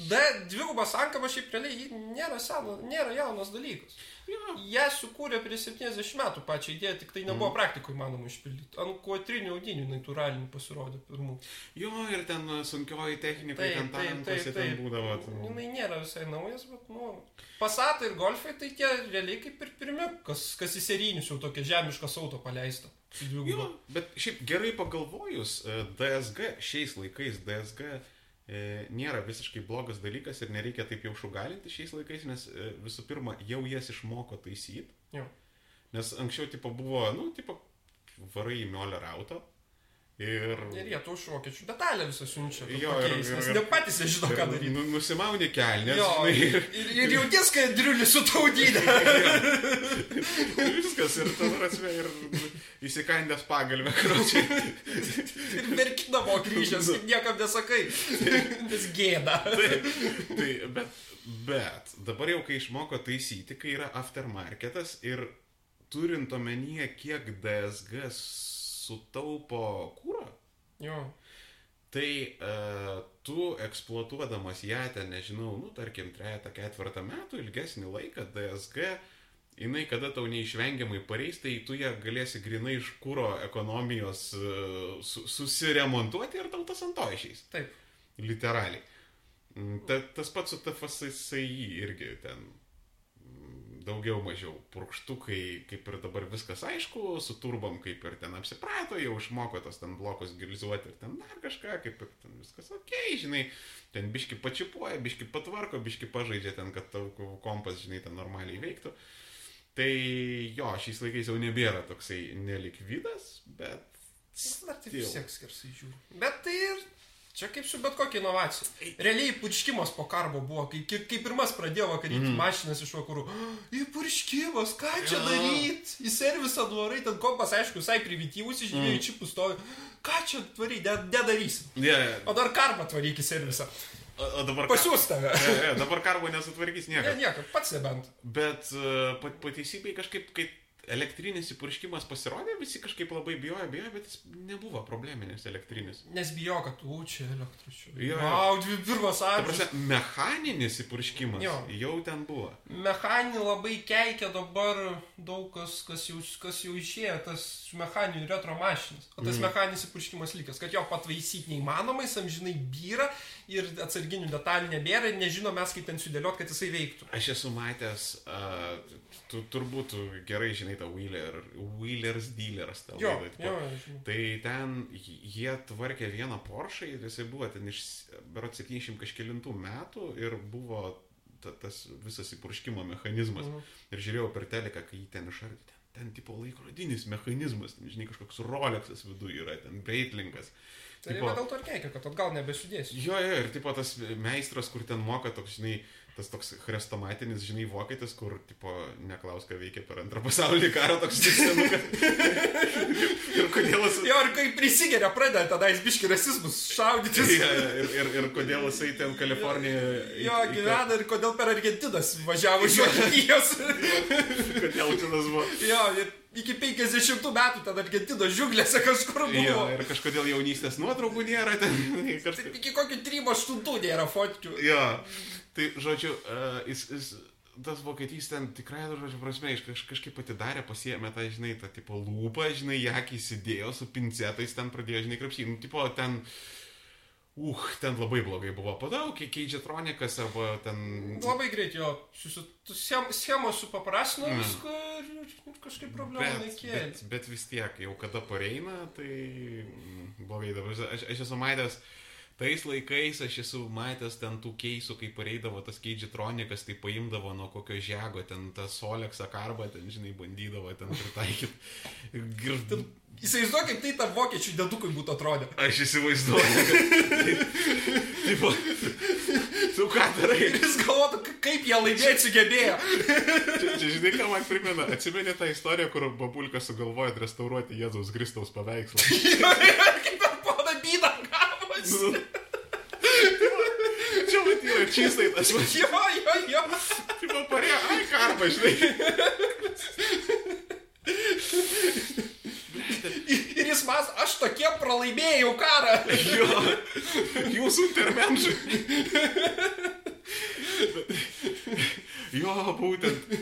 D, dvigubas ankaba šiaip realiai nėra, seno, nėra jaunas dalykas. Jo, Ją sukūrė prieš 70 metų pačią idėją, tik tai nebuvo mm. praktikoje įmanoma išpildyti. Ant kuotrinių audinių natūralinių pasirodė pirmų. jo, ir ten sunkioji technika, Taip, ten taip, tankuose taip, ten taip. būdavo. Jinai nėra visai naujas, bet, nu, pasatai ir golfai, tai tie realiai kaip ir pirmi, kas, kas į serinius jau tokia žemiškas auto paleista. Jo, bet šiaip gerai pagalvojus, DSG šiais laikais DSG nėra visiškai blogas dalykas ir nereikia taip jau šugalinti šiais laikais, nes e, visų pirma, jau jas išmoko taisyti. Nes anksčiau tipo buvo, nu, tipo, varai į Mioller auto Ir... Ir jie tų iš vokiečių detalę visą siunčia. Jo, pakeis, ir- Nes ir- ne patys jie žino, ką ir daryti. Nu, nusimauni kelnes, Jo, ir, ir, ir jauties, kai driulį su taudynė. ir viskas, ir ta prasme, ir įsikandęs pagalbę, kročiai. Ir merkinamo kryžius, ir niekam nesakai. Nes gėda. tai, tai, bet, bet dabar jau, kai išmoko taisyti, kai yra aftermarketas ir turint omenyje, kiek DSG sutaupo kūro, Jo. tai uh, tu eksploatuodamas ją ten, nežinau, nu, tarkim, trejata, ketvirtą metų, ilgesnį laiką DSG, jinai kada tau neišvengiamai pareis, tai tu ją galėsi grinai iš kūro ekonomijos uh, su, susiremontuoti ir tau tas ant to išeis. Taip. Literaliai. Mm, Ta, tas pats su TFSI irgi ten daugiau mažiau purkštukai, kaip ir dabar viskas aišku, su turbom kaip ir ten apsiprato, jau išmoko tos ten blokus gilizuoti ir ten dar kažką, kaip ir ten viskas ok, žinai, ten biški pačipuoja, biški patvarko, biški pažaidžia ten, kad tau kompas, žinai, ten normaliai veiktų. Tai jo, šiais laikais jau nebėra toksai nelikvidas, bet... Dar taip vis tiek skersai žiūri. Bet tai ir čia kaip su bet kokia inovacija. Realiai purškimas po karbo buvo, kai, kai, kai pirmas pradėjo vakaryti mm. mašinas iš vakarų. Įpurškimas, ką čia daryti? Į servisą nuorai, ten kompas, aišku, visai primityvus, iš dviejų mm. čipų stovi. Ką čia tvaryti, nedarysim. Yeah. O dar karbą tvaryk į servisą. O, dabar... Pasiūs tave. Ja, ja, dabar karbo nesutvarkys Ne, niekas. nieko, pats nebent. Bet uh, pat, pateisybei kažkaip, kai elektrinis įpurškimas pasirodė, visi kažkaip labai bijojo, bijojo, bet jis nebuvo probleminis elektrinis. Nes bijo, kad tu čia električiu. Jo. Wow, dvi pirmas amžius. mechaninis įpurškimas Jo. jau ten buvo. Mechaninį labai keikia dabar daug kas, kas jau, kas jau išėjo, tas mechaninių retro mašinas. O tas mm. mechaninis įpurškimas likęs, kad jo pataisyti neįmanomai, amžinai byra ir atsarginių detalių nebėra ir nežinom mes, kaip ten sudėliot, kad jisai veiktų. Aš esu matęs, uh, tu turbūt tu gerai žinai tą Wheeler, Wheelers Dealers. tą Jo, laidą, jo, žinau. Tai ten jie tvarkė vieną Porsche ir jisai buvo ten iš, berot 70 kažkėlintų metų ir buvo ta, tas visas įpurškimo mechanizmas. Mhm. Ir žiūrėjau per teleką, kai jį ten išardė. Ten, ten tipo laikrodinis mechanizmas, ten, žinai, kažkoks Rolexas viduje yra, ten Breitlingas. Tai Tipo- dėl to ir keikia, kad atgal nebesudėsi. Jo, jo, ir tipo tas meistras, kur ten moka toks, žinai, tas toks chrestomatinis, žinai, vokietis, kur, tipo, neklaus, ką veikia per antrą pasaulinį karą, toks senukas. ir kodėl jis... Jo, ir kai prisigeria, pradeda tada jis biški rasizmus šaudytis. Ja, ir, ir, ir kodėl jisai ten Kalifornijoje... Jo, gyvena ir kodėl per Argentinas važiavo iš Vokietijos. Kodėl čia tas buvo. jo, ir iki 50 metų ten Argentinos žiūglėse kažkur buvo. Jo, ir kažkodėl jaunystės nuotraukų nėra ten. Kažkaip... iki kokio 3-8 nėra fotkių. Jo, tai žodžiu, uh, jis, jis, tas vokietys ten tikrai, žodžiu, prasme, iš kaž, kažkaip atidarė, pasiemė tą, žinai, tą tipo lūpą, žinai, jakį įsidėjo su pincetais, ten pradėjo, žinai, krapšyti. Nu, tipo, ten... Uh, ten labai blogai buvo. Padau, kiek keičia tronikas arba ten... Labai greit jo, schemos supaprasino viską ir, kažkaip problemų nekėlė. bet, bet vis tiek, jau kada pareina, tai mm, blogai dabar. Aš, aš esu matęs, tais laikais aš esu matęs ten tų keisų, kai pareidavo tas keidžitronikas, tai paimdavo nuo kokio žego, ten tas Oleksą karbą, ten, žinai, bandydavo ten pritaikyti. Ir Įsivaizduok, kaip tai tam vokiečių dedukui būtų atrodę. aš įsivaizduoju, kad... Tipo, tu ką darai? Jis galvotų, ka- kaip jie laimėti sugebėjo. Čia, čia žinai, ką man primena? Atsimeni tą istoriją, kur babulka sugalvojo restauruoti Jėzaus Kristaus paveikslą. kaip per poną bydą gavosi. Čia vat yra čystai tas. Jo, jo, jo. Tipo, parėjo, ai, karpa, žinai. Ir jis mas, aš tokie pralaimėjau karą. Jo, jūsų intermenžai. Jo, būtent.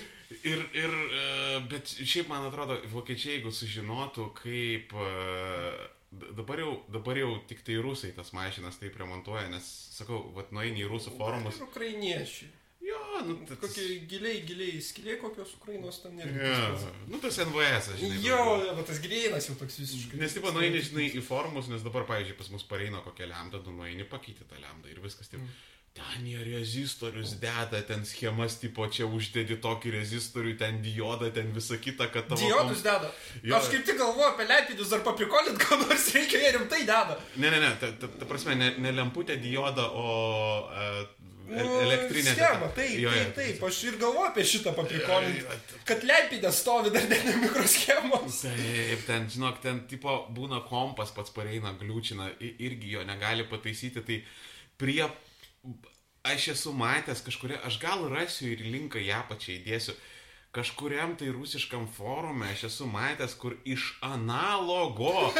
Ir, ir, e, bet šiaip man atrodo, vokiečiai, jeigu sužinotų, kaip d- dabar jau, dabar jau tik tai rusai tas mašinas taip remontuoja, nes, sakau, vat nueini į rusų forumus. Ir ukrainiečiai. Jo, nu, tas, Kokie giliai, giliai skiliai, kokios Ukrainos ten yra. Jo, nu tas NVS, žinai. Jo, bet tas greinas jau toks visiškai. Nes, tipo, nueini, žinai, į forumus, nes dabar, pavyzdžiui, pas mus pareina kokią lemdą, tu nueini, pakeiti tą lemdą ir viskas taip. Ten jie rezistorius deda, ten schemas, tipo, čia uždedi tokį rezistorių, ten diodą, ten visą kitą, kad tavo... Diodus deda. Jo. Aš kaip tik galvoju apie lepinius ar paprikolint, ką nors reikia, jie rimtai deda. Ne, ne, ne, ta, ta, ta prasme, ne, ne lemputė diodą, o uh, elektrinė. Schema, taip, Jo, taip, taip, aš ir galvoju apie šitą paprikolint. Jo, jo, Kad lepinė stovi dar ne mikroschemos. Taip, ten, žinok, ten tipo būna kompas pats pareina, gliūčina, irgi jo negali pataisyti, tai prie, aš esu matęs kažkuria, aš gal rasiu ir linką ją pačiai įdėsiu, kažkuriam tai rusiškam forume aš esu matęs, kur iš analogo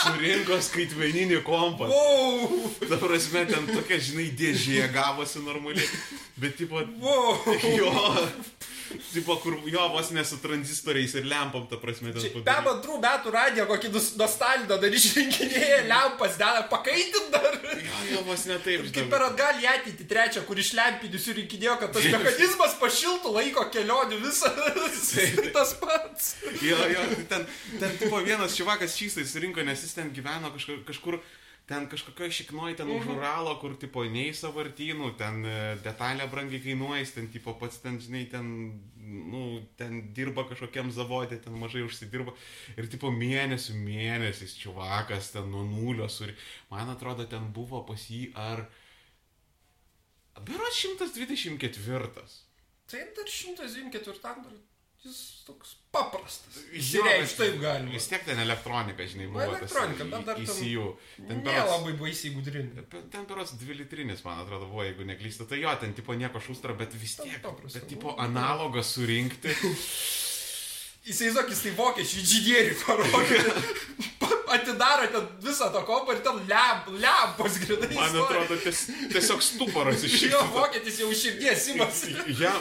surinko skaitmeninį kompą. Wow, Ta prasme, ten tokia, žinai, dėžė gavosi normaliai, bet tipo, wow. jo, tipo, kur jo vos ne su tranzistoriais ir lempom, ta prasme, ten Pem padaryta. antrų metų radiją kokį nostalgiją dar išrinkinėja, lempas deda, pakaitint dar. Jo, jo, vos ne taip, Kaip per atgal į ateitį trečią, kur iš lempinių surinkinėjo, kad tas mechanizmas pašiltų laiko kelionių visas. tas pats. Jo, jo, ten, ten tipo vienas šivakas čystai surinko, nes jis ten gyveno kažkur, kažkur ten kažkokio šiknoj, ten už Uralo, kur tipo nei savartynų, ten e, detalė brangiai kainuoja, ten tipo pats ten, žinai, ten, nu, ten dirba kažkokiam zavodė, ten mažai užsidirba. Ir tipo mėnesių mėnesiais čivakas ten nuo nulio suri. Man atrodo, ten buvo pas jį ar... Berots 124. Tai dar 124 dar jis toks paprastas. Bet taip galima. Vis tiek ten elektronika, žinai, buvo. tas elektronika, bet dar ECU. Ten berods, labai baisiai gudrinė. ten berods dvi litrinis, man atrodo, buvo, jeigu neklystu. Tai jo, ten tipo nieko šustra, bet vis tiek. paprasta. Bet tipo analogą surinkti. Įsivaizduok, jis tai vokiečių inžinierių parodė. Atidaro ten visą tą kompą ir ten lemp, lempos grinai. Man atrodo, ties, tiesiog stuporas iš Jo, vokietis jau širdies imasi. Ja,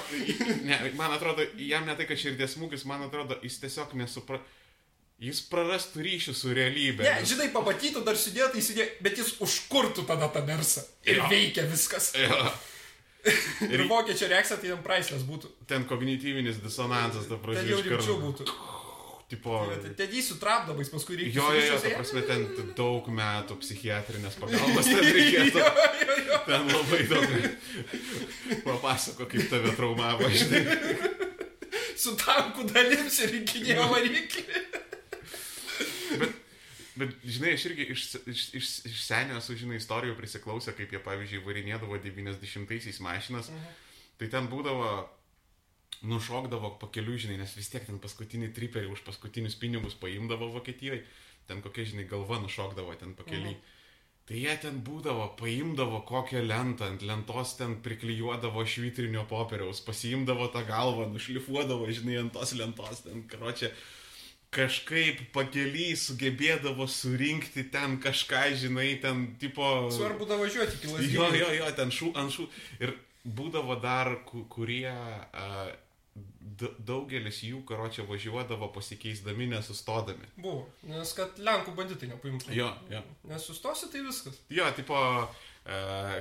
ne, man atrodo, jam ne tai, kad širdies smūgis, man atrodo, jis tiesiog nesupra... Jis prarastų ryšį su realybė. Ne, žinai, pamatytų dar sudėtų įsidė, bet jis užkurtų tada tą mersą. Ir Jo. veikia viskas. Jo. Ir vokiečio reakcija tai jam praislės būtų. Ten kognityvinis disonansas, ta Ten pradžia jau rimčiau būtų. Tipo, Ten- jį sutrapdavais, paskui reikia. Jo, jo, jo, ta prasme, ten daug metų psichiatrinės pagalbos ten reikėtų. Jo, jo, jo. Ten labai daug. Papasako, kaip tave traumavo, žinai. Su tankų dalims ir rinkinėjo variklį. Bet, bet, žinai, aš irgi iš, iš, iš, iš senio esu, žinai, istorijų prisiklausę, kaip jie, pavyzdžiui, varinėdavo 90-aisiais mašinas. Tai ten būdavo, nušokdavo pakeliu, žinai, nes vis tiek ten paskutinį triperį už paskutinius pinigus paimdavo Vokietijoje. Ten kokia, žinai, galva nušokdavo ten pakeliui. Tai jie ten būdavo, paimdavo kokią lentą, ant lentos ten priklijuodavo švitrinio popieriaus, pasiimdavo tą galvą, nušlifuodavo, žinai, ant tos lentos, ten, karočią, kažkaip pakeliai sugebėdavo surinkti ten kažką, žinai, ten, tipo... Svarbu da važiuoti iki Jo, lasdynų. jo, jo, ten šų ant šų. Ir būdavo dar, ku- kurie d- daugelis jų, karočią, važiuodavo pasikeisdami, nesustodami. Buvo, nes kad Lenkų banditai nepaimtų. Jo, jo. Nes sustosi, tai viskas. Jo, tipo,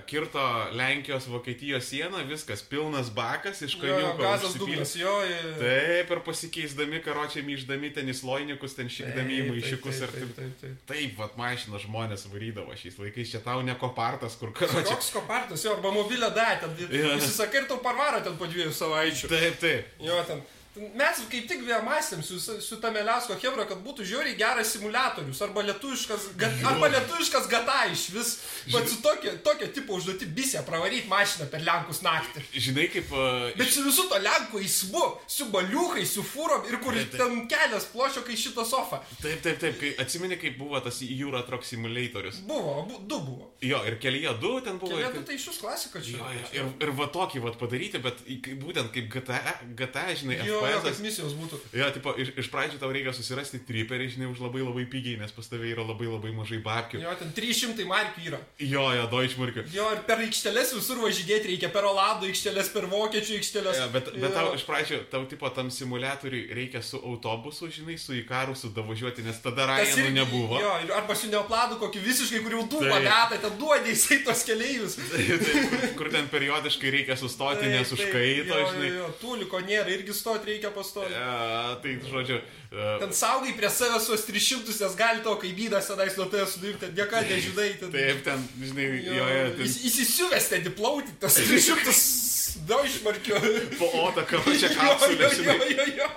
kirto Lenkijos, Vokietijos sieną, viskas, pilnas bakas, iš kaniuko. gazas dugnas, jo. ir- Taip, ir pasikeisdami, karočią, myždami ten į sloinikus, ten šikdami į taip, ir taip, taip. taip, taip. Taip, vat mašina žmonės varydavo šiais laikais, čia tau ne kopartas, kur karočią. Koks kopartas, jo, arba mobilę datę. Jo. Įsisakai ir tau parvaro ten po dviejų savaičių. Taip, taip. Jo, ten. Mes kaip tik vėl mąstėm su, su Tameliasko Hebra, kad būtų žiauriai geras simulatorius, arba lietuviškas, gat, arba lietuviškas gata iš vis, bet su tokia, tokia tipo užduoti bisę pravaryti mašiną per Lenkus naktį. Žinai, kaip... Uh, Bet su visų to Lenkų eismu, su baliukai, su fūrom ir kur Taip, taip. ten kelias plošio, kai šitą sofą. Taip, taip, taip, kai atsimeni, kaip buvo tas Euro Truck Simulatorius. Buvo, abu, du buvo. Jo, ir kelyje du ten buvo. Keliatu ten- tai iš jūs klasika čia. Jo, jo, ir, ir va tokį va padaryti, bet kaip- būtent kaip GTA, GTA žinai, Jo, jo, kad FPS. misijos būtų. Jo, tipo, iš, iš pradžių tau reikia susirasti triperį, žinai, už labai labai pigiai, nes pas tavai yra labai labai mažai babkių. Jo, ten 300 markių yra. Jo, jo, Deutschmarkių. Jo, ir per aikšteles visur važinėti reikia, per Olandų aikšteles, per Vokiečių aikšteles. Ja, bet, bet Jo. tau iš pradžių, tau tipo tam simuliatoriui reikia su autobusu, žinai, su įkarusu davažiuoti, nes tada Ryanų nebuvo. Jo, arba su neopladu kokį visiškai, kur jau dūmą Taip. meta, ten duodė jisai tos keleivius. Taip, kur, ten periodiškai reikia sustoti, nes užkaito, jo, žinai. Jo, jo, tuliko nėra, irgi stoti reikia pastovi. E, tai, žodžiu, e, Ten saugai prie savęs tuos 300, nes gali to kaimynas tenais nuo tavęs nuimti, ten nieka nežinai. Ten, taip, ten, žinai, Jo, jo, jo, ten Jis įsisiuvęs ten įplauti, tas 300 daužmarkio. po odą kavačia Jo, kapsulė, jo, žinai. jo, jo, jo.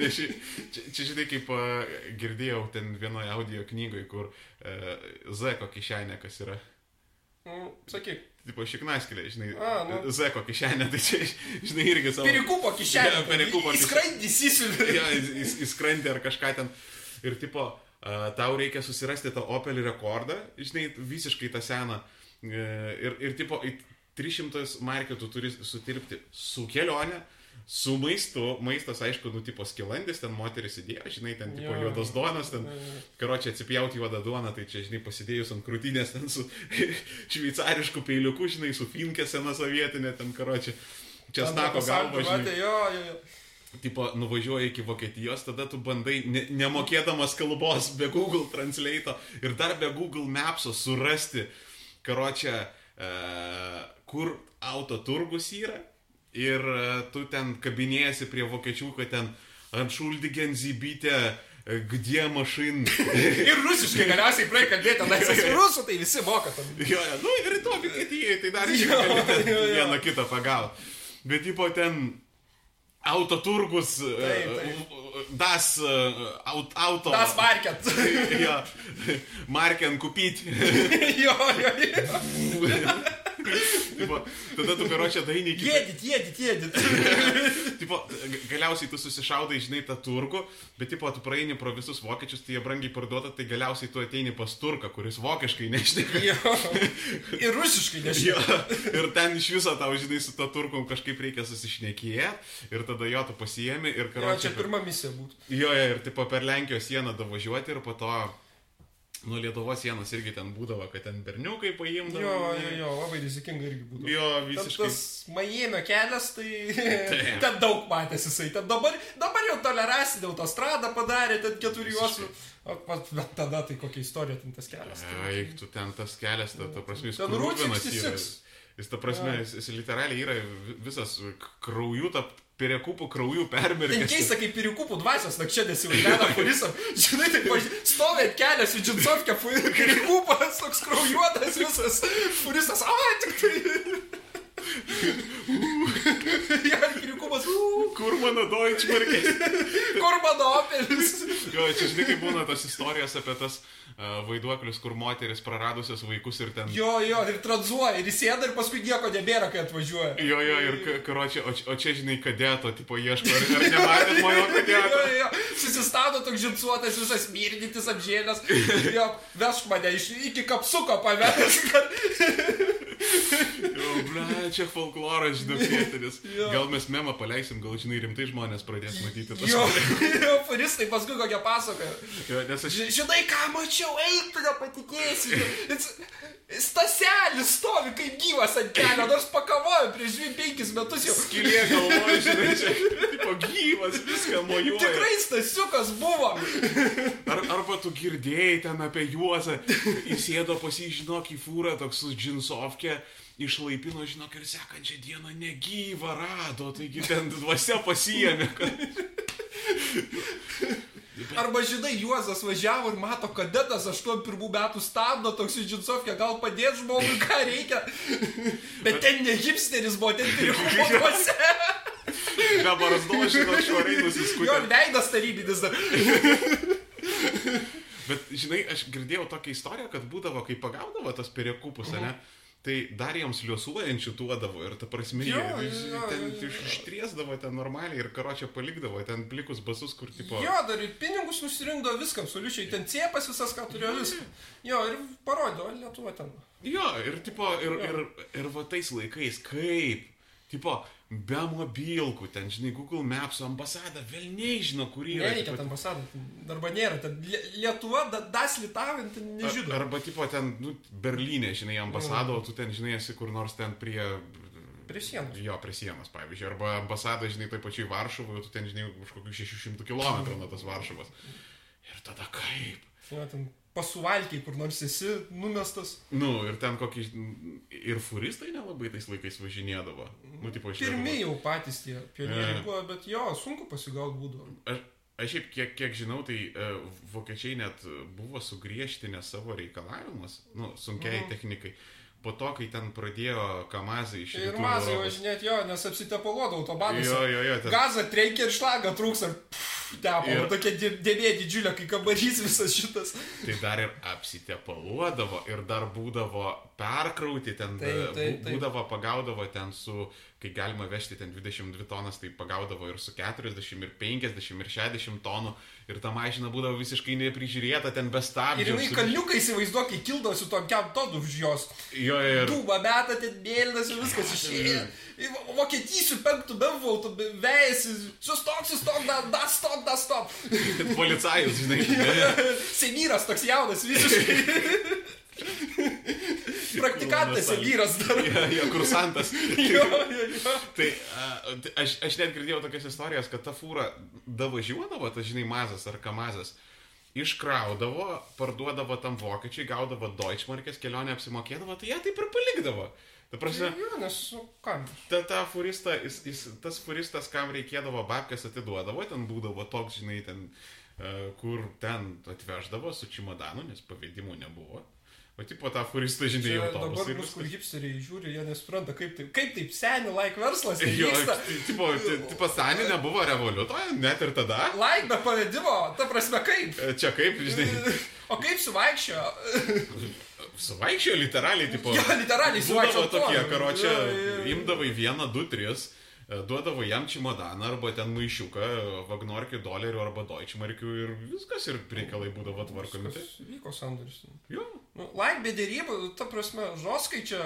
Ne, ši, čia, čia, žinai, kaip a, girdėjau ten vienoje audio knygoje, kur e, Zeko kišenė kas yra. Mm, Sakyk, Tipo šiknaskilė, žinai, A, nu. Zeko kišenė, tai čia, žinai, irgi savo... perikupo kišenė. Jo, perikupo kišenė. Skrandis įsiuvė. jo, įskrandė ar kažką ten. Ir tipo, a, tau reikia susirasti tą Opel rekordą, žinai, visiškai tą seną. E, Ir, ir tipo, į 300 markių tu turi sutilpti su kelionė, su maistu. Maistas, aišku, nu, tipo skilandis, ten moteris įdėjo, žinai, ten tipo Jo. juodos duonos, ten, karočią atsipjauti juodą duoną, tai čia, žinai, pasidėjus ant krūtinės, ten su šveicarišku peiliuku, žinai, su finkė sena sovietinė, ten, karočią. Čia snako galva, žinai Jo, jo, jo. tipo, nuvažiuoji iki Vokietijos, tada tu bandai, ne, nemokėdamas kalbos, be Google Translate ir dar be Google Mapso surasti, karočią, e, kur auto turgus yra ir e, tu ten kabinėjasi prie vokiečių, kad ten ant šuldigen zybytė, e, gdie mašin. Ir rusiškai galiausiai praeik kalbėti, tenais esi rusų, tai visi moka tam. Jo, jo, nu ir to Vokietijai, tai dar vieną kitą pagauti. Bet, tipo, ten autoturgus, Taip, e, taip. das e, aut, auto. Tas market. jo, marken kupyti. jo, jo, jo. Tipo, tada tu karočią dainį iki... Jėdit, jėdit, jėdit. Tipo, galiausiai tu susišaudai, žinai, tą turgų, bet, tipo, tu praeini pro visus vokiečius, tai jie brangiai parduoda, tai galiausiai tu ateini pas turką, kuris vokiškai nešneka. Jo. Ir rusiškai Jo, nežinau. ir ten iš viso tau, žinai, su to turkom kažkaip reikia susišnekėti ir tada jo tu pasiemi ir Jo, karočią. čia pirma misija būtų. Jo, jo, ir tipo per Lenkijos sieną davažiuoti ir po to nuo Lietuvos sienos irgi ten būdavo, kad ten berniukai paimdavo. Jo, jo, jo, labai rizikinga irgi būtų. Jo, visiškai. tas Miami kelias, tai Taip. ten daug matėsi jisai. Ten dabar, dabar jau toleracinį autostradą padarė, ten keturi juostų. O pat- bet tada tai kokia istorija ten tas kelias. Eik, tu ten tas kelias, ta, ta prasme, jis Ten. 66. Jis, ta prasme, jis, jis literaliai yra vi- visas krauju, ta pirekupų krauju permirkęs. keista, kaip pirikupų dvasios nakčia nesivaidena, kuris, žinai, taip stovi ant kelias į džinsovkę, pirikupas toks kraujuotas visas, kurisas, a, tik tai. Ja, pirikupas, "U, Kur mano Deutschmarkės? kur mano opelis? Jo, čia žinai, kaip būna tos istorijos apie tas uh, vaiduoklius, kur moteris praradusios vaikus ir ten... Jo, jo, ir tranzuoja, ir įsėda, ir paskui nieko nebėra, kai atvažiuoja. Jo, jo, ir ka- karočią, o, o čia, žinai, kadeto, tipo, ieško, ar, ar nematėt mano Jo, kadeto? jo, susistato toks žinsuotas, visas myrdintis apžėlęs. Jo, vežk mane iš, iki kapsuko pavežk. Jo, ble, čia folkloras, žinai, vietinis. Jo. Gal mes memą paleisim, gal, žinai, rimtai žmonės pradės matyti tas. Jo, jo, furistai paskui kokią pasakoja. Jo, nes aš... Ži- Žinai, ką mačiau, eik, tu nepatikėsi. Staselis stovi kaip gyvas ant kelio, nors pakavojo prieš 25 metus jau. Skilė galvoja, žinai, čia, tipo, gyvas, viską mojuoja. Tikrai Stasiukas buvo. Ar, arba tu girdėjai ten apie juozą, įsėdo pas jį, žinok, į fūrą, toks su džinsovkė, išlaipino, žinok, ir sekančią dieną negyvą rado, taigi ten dvasia pasijėmė. Kad... Arba žinai, Juozas važiavo ir mato, kadetas 81 metų stabdo toks į džinsovkę, gal padėti žmogui, ką reikia. Bet ten ne hipsteris buvo, ten pirikuose. Be barzdo, žinok, švariai Jo nusiskutė. veidas tarybinis dar. Bet, žinai, aš girdėjau tokią istoriją, kad būdavo, kai pagaudavo tas perikupus, Mhm. ne? Tai dar jiems liuosuojančių duodavo ir ta prasme, Jo, jie jo, ten jo, ištriesdavo ten normaliai ir karočią palikdavo, ten plikus basus, kur tipo... Jo, dar ir pinigus nusirinkdavo viską, absoliučiai. Ten ciepas visas, ką turėjo viską. Jo, ir parodė, o Lietuva ten. Jo, ir, tipo, ir, Jo. ir, ir va tais laikais, kaip, tipo, be mobilkų, ten, žinai, Google Maps ambasada, vėl nežino, kur yra. Nereikia ten ambasadų, darba nėra. Ten Lie- Lietuva, da, das Litavint, nežino. Ar- Arba, tipo, ten, nu, Berlyne, žinai, ambasado, o tu ten, žinai, esi kur nors ten prie... Prie sienos. Jo, prie sienos, pavyzdžiui. Arba ambasada, žinai, toj pačiai Varšuvoje, tu ten, žinai, už kokių 600 km nuo tos Varšuvos. Ir tada kaip? Jo, ten pasuvalkiai, kur nors esi numestas. Nu, ir ten kokį... Ir furistai nelabai tais laikais važinėdavo. Nu, tipo, iš Pirmi Lietuvos. jau patys tie pionieriai buvo, bet jo, sunku pasigauti būdavo. Aš, aš šiaip kiek, kiek žinau, tai e, vokiečiai net buvo sugriežtinę savo reikalavimus, nu, sunkiai Mhm. technikai. Po to, kai ten pradėjo kamazai iš Ir rytų mazai Europos. važinėti jo, nes apsitepaluodavo autobadus. Jo, jo, jo. Ten, Gazą treikia ir šlagą trūks ar tepo. Ir- Ir tokia dė- dėmė didžiulė, kai kambarys visas šitas. tai dar ir apsitepaluodavo ir dar būdavo perkrauti, ten Taip, taip, taip. būdavo pagaudavo ten su, kai galima vežti ten 22 tonas, tai pagaudavo ir su 40, ir 50, ir 60 tonų. Ir ta mašina būdavo visiškai neprižiūrėta, ten be Ir stabdžių. jinai su- kalniukai įsivaizduok, kai kildavo su tokiam todu už jos. Jo, ir... Dūba meta, ten mėlynas ir viskas išėjo. Ir Vokietijų penktų bevautų, vėjasi, sustok, sustok, da, da, stop, da, stop. Policajus, žinai. Senyras toks jaunas, visiškai. Praktikantas Senyras dar. Jo, jo, kursantas. Jo, jo, jo. Tai a, tai aš, aš net girdėjau tokias istorijas, kad ta fūra davažiuodavo, tas žinai, mazas ar kamazas, iškraudavo, parduodavo tam vokiečiai, gaudavo Deutschmarkės, kelionė apsimokėdavo, tai jie taip ir palikdavo. Ta prasme, Jo, nes, kam? ta, ta furista, jis, jis, tas furistas, kam reikėdavo babkės atiduodavo, ten būdavo toks, žinai, ten, kur ten atveždavo su čimodanu, nes pavedimų nebuvo. O tipo tą furistą, žinai, jau dabar autobusą. bus, kur hipsteriai žiūri, jie nesupranta, kaip taip, kaip taip seniai laik verslas Jo, tai, tipo, ti- tipo, Sanė nebuvo revoliutoje, net ir tada. Laik be pavedimo, ta prasme kaip? E, Čia kaip, žinai, O kaip suvaikščio? suvaikščiojo literaliai, tipo. Jo, literaliai suvaikščio. tokie, karočią, imdavai vieną, du, tris, duodavo jam čimodaną arba ten maišiuką, vagnorkių dolerių arba deutschmarkių ir viskas ir reikalai būdavo tvarkomi. Tai, Vyko sandoris. jo, Nu, laik be dėrybų, ta prasme, žoskai čia.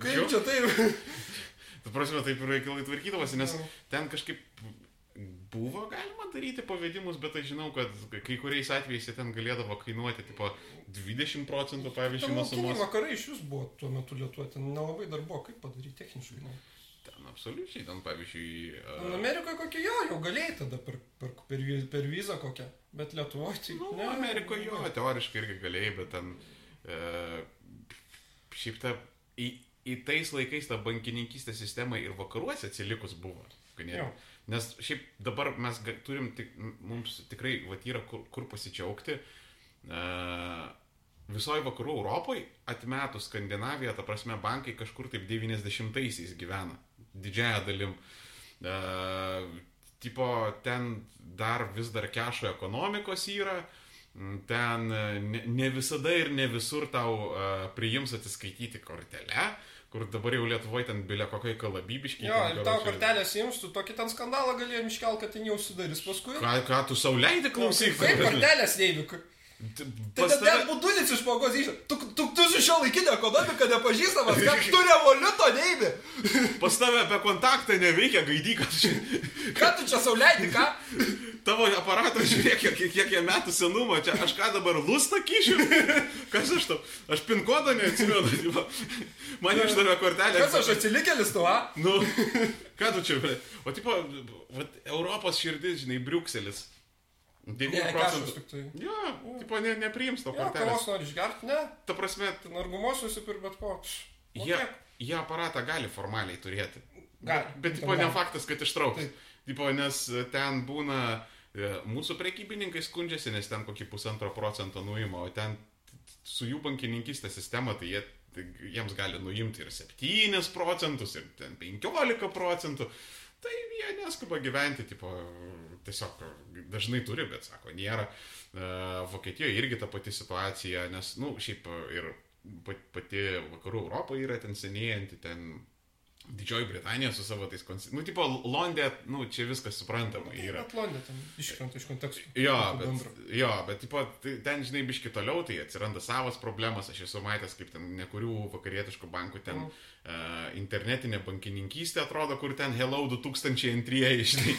Kaip Jo. čia taip? ta prasme, taip ir reikalai tvarkydavosi, nes Jo. ten kažkaip buvo galima daryti pavedimus, bet aš žinau, kad kai kuriais atvejais jie ten galėdavo kainuoti, tipo, 20 procentų, pavyzdžiui, nuo sumos. vakarai iš vis buvo tuo metu lietuoje, ten nelabai dar buvo, kaip padaryti techniškai. Ne. Ten absoliučiai, ten pavyzdžiui... Nu, a, Amerikoje kokie jo, jau galėjai tada per, per, per, per vizą kokią, bet Lietuvoje tai... Nu, ne, Amerikoje jo, teoriškai irgi galėjai, bet ten... E, šiaip ta... Į, į tais laikais ta bankininkystės sistema ir vakaruose atsilikus buvo. Nes šiaip dabar mes turim, tik, mums tikrai vat, yra kur, kur pasidžiaugti. E, visoje vakarų Europoje, atmetus Skandinaviją, ta prasme, bankai kažkur taip 90-aisiais gyvena. Didžiaja dalim. E, tipo, ten dar vis dar kešo ekonomikos yra. m, Ten e, ne, ne visada ir ne visur tau uh, priims atsiskaityti kortelę, kur dabar jau Lietuvoje ten bilia kokiai kalabybiški. Jo, ir tau kortelės jums, tu tokį ten skandalą galėjai iškelti, kad ten jau sudarys paskui. Ką, ką tu sauliaidį klausyk? Kaip kortelės neįvyko? Tai tada tave, budulis iš žmogaus išėjo. Tu, tu, tu su šio laikinė ekonomika nepažįstamas, kad tu revoliuto neįvi. pas tave apie kontaktą neveikia gaidykas. Ką tu čia sauliaidį, ką? Tavo aparatas, žiūrėk, kiek, kiek jie metų senumo, čia aš ką dabar lustą kyšiu? Kas aš tau? Aš pin kodą neatsimenu. Man išdavė kortelę. Kas aš atsilikėlis tu, a? Nu, ką tu čia, ble? O tipo, vat, Europos širdis, žinai, Briukselis. 9 Ne, procentų. tik tai. Jo, tipo, ne, nepriims to kortelės. kavos nori išgerti, ne? Ta prasme, Ten argumos nusipir bet ko. Jie, jie aparatą gali formaliai turėti. Gali. Bet, tipo, ne faktas, kad ištrauks. Taip. Tipo, nes ten būna, e, mūsų prekybininkai skundžiasi, nes ten kokį pusantro procento nuima, o ten su jų bankininkistės sistema, tai jie, tai jiems gali nuimti ir 7 procentus, ir ten 15 procentų. Tai jie neskuba gyventi, tipo, tiesiog dažnai turi, bet sako, nėra. E, Vokietijoje irgi ta pati situacija, nes, na, nu, šiaip ir pa- pati vakarų Europa yra ten senėjanti, ten Didžioji Britanija su savo tais konstitucijais. Nu, tipo, Londė, nu, čia viskas suprantama yra. Bet Londė ten iškrenta iš konteksto. Jo, bet, bendro. jo, bet tipo, tai ten, žinai, biški toliau, tai atsiranda savas problemas. Aš esu matęs, kaip ten nekurių vakarietiškų bankų ten Mhm. Uh, internetinė bankininkystė atrodo, kur ten Hello 2002, žinai.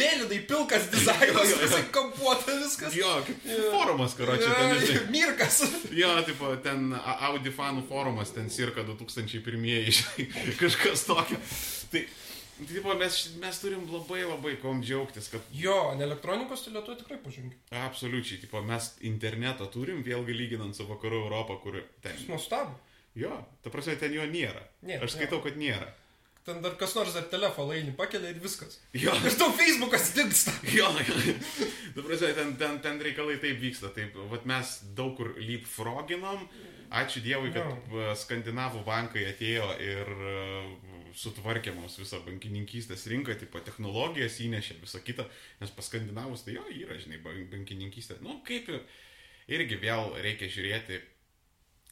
Mėlynai pilkas dizainas, visai kampuota viskas. jo, kaip Jo. forumas, karočią, ten, Jo, žinai. Mirkas. Jo, tipo, ten Audi fanų forumas, ten cirka 2001, žinai, kažkas tokio. Tai, tipo, mes, mes turim labai labai kom džiaugtis, kad Jo, elektronikos, tai lietuoju tikrai pažengė. absoliučiai, tipo, mes internetą turim, vėlgi lyginant su vakarų Europą, kur ten... Nuostabu. Jo, ta prasme, ten jo nėra. Nėra, Aš skaitau, kad nėra. Ten dar kas nors dar telefoną eini pakelia ir viskas. Jo, Ir tau Facebookas dingsta. jo, jo. Ta prasme, ten, ten, ten reikalai taip vyksta. Taip, vat mes daug kur leapfroginom. Ačiū Dievui, kad va, skandinavų bankai atėjo ir e, sutvarkė mums visą bankininkystės rinką, tipo technologijas įnešė, visą kitą, nes pas skandinavus tai jo yra, žinai, ban- bankininkystė. Nu, kaip ir irgi vėl reikia žiūrėti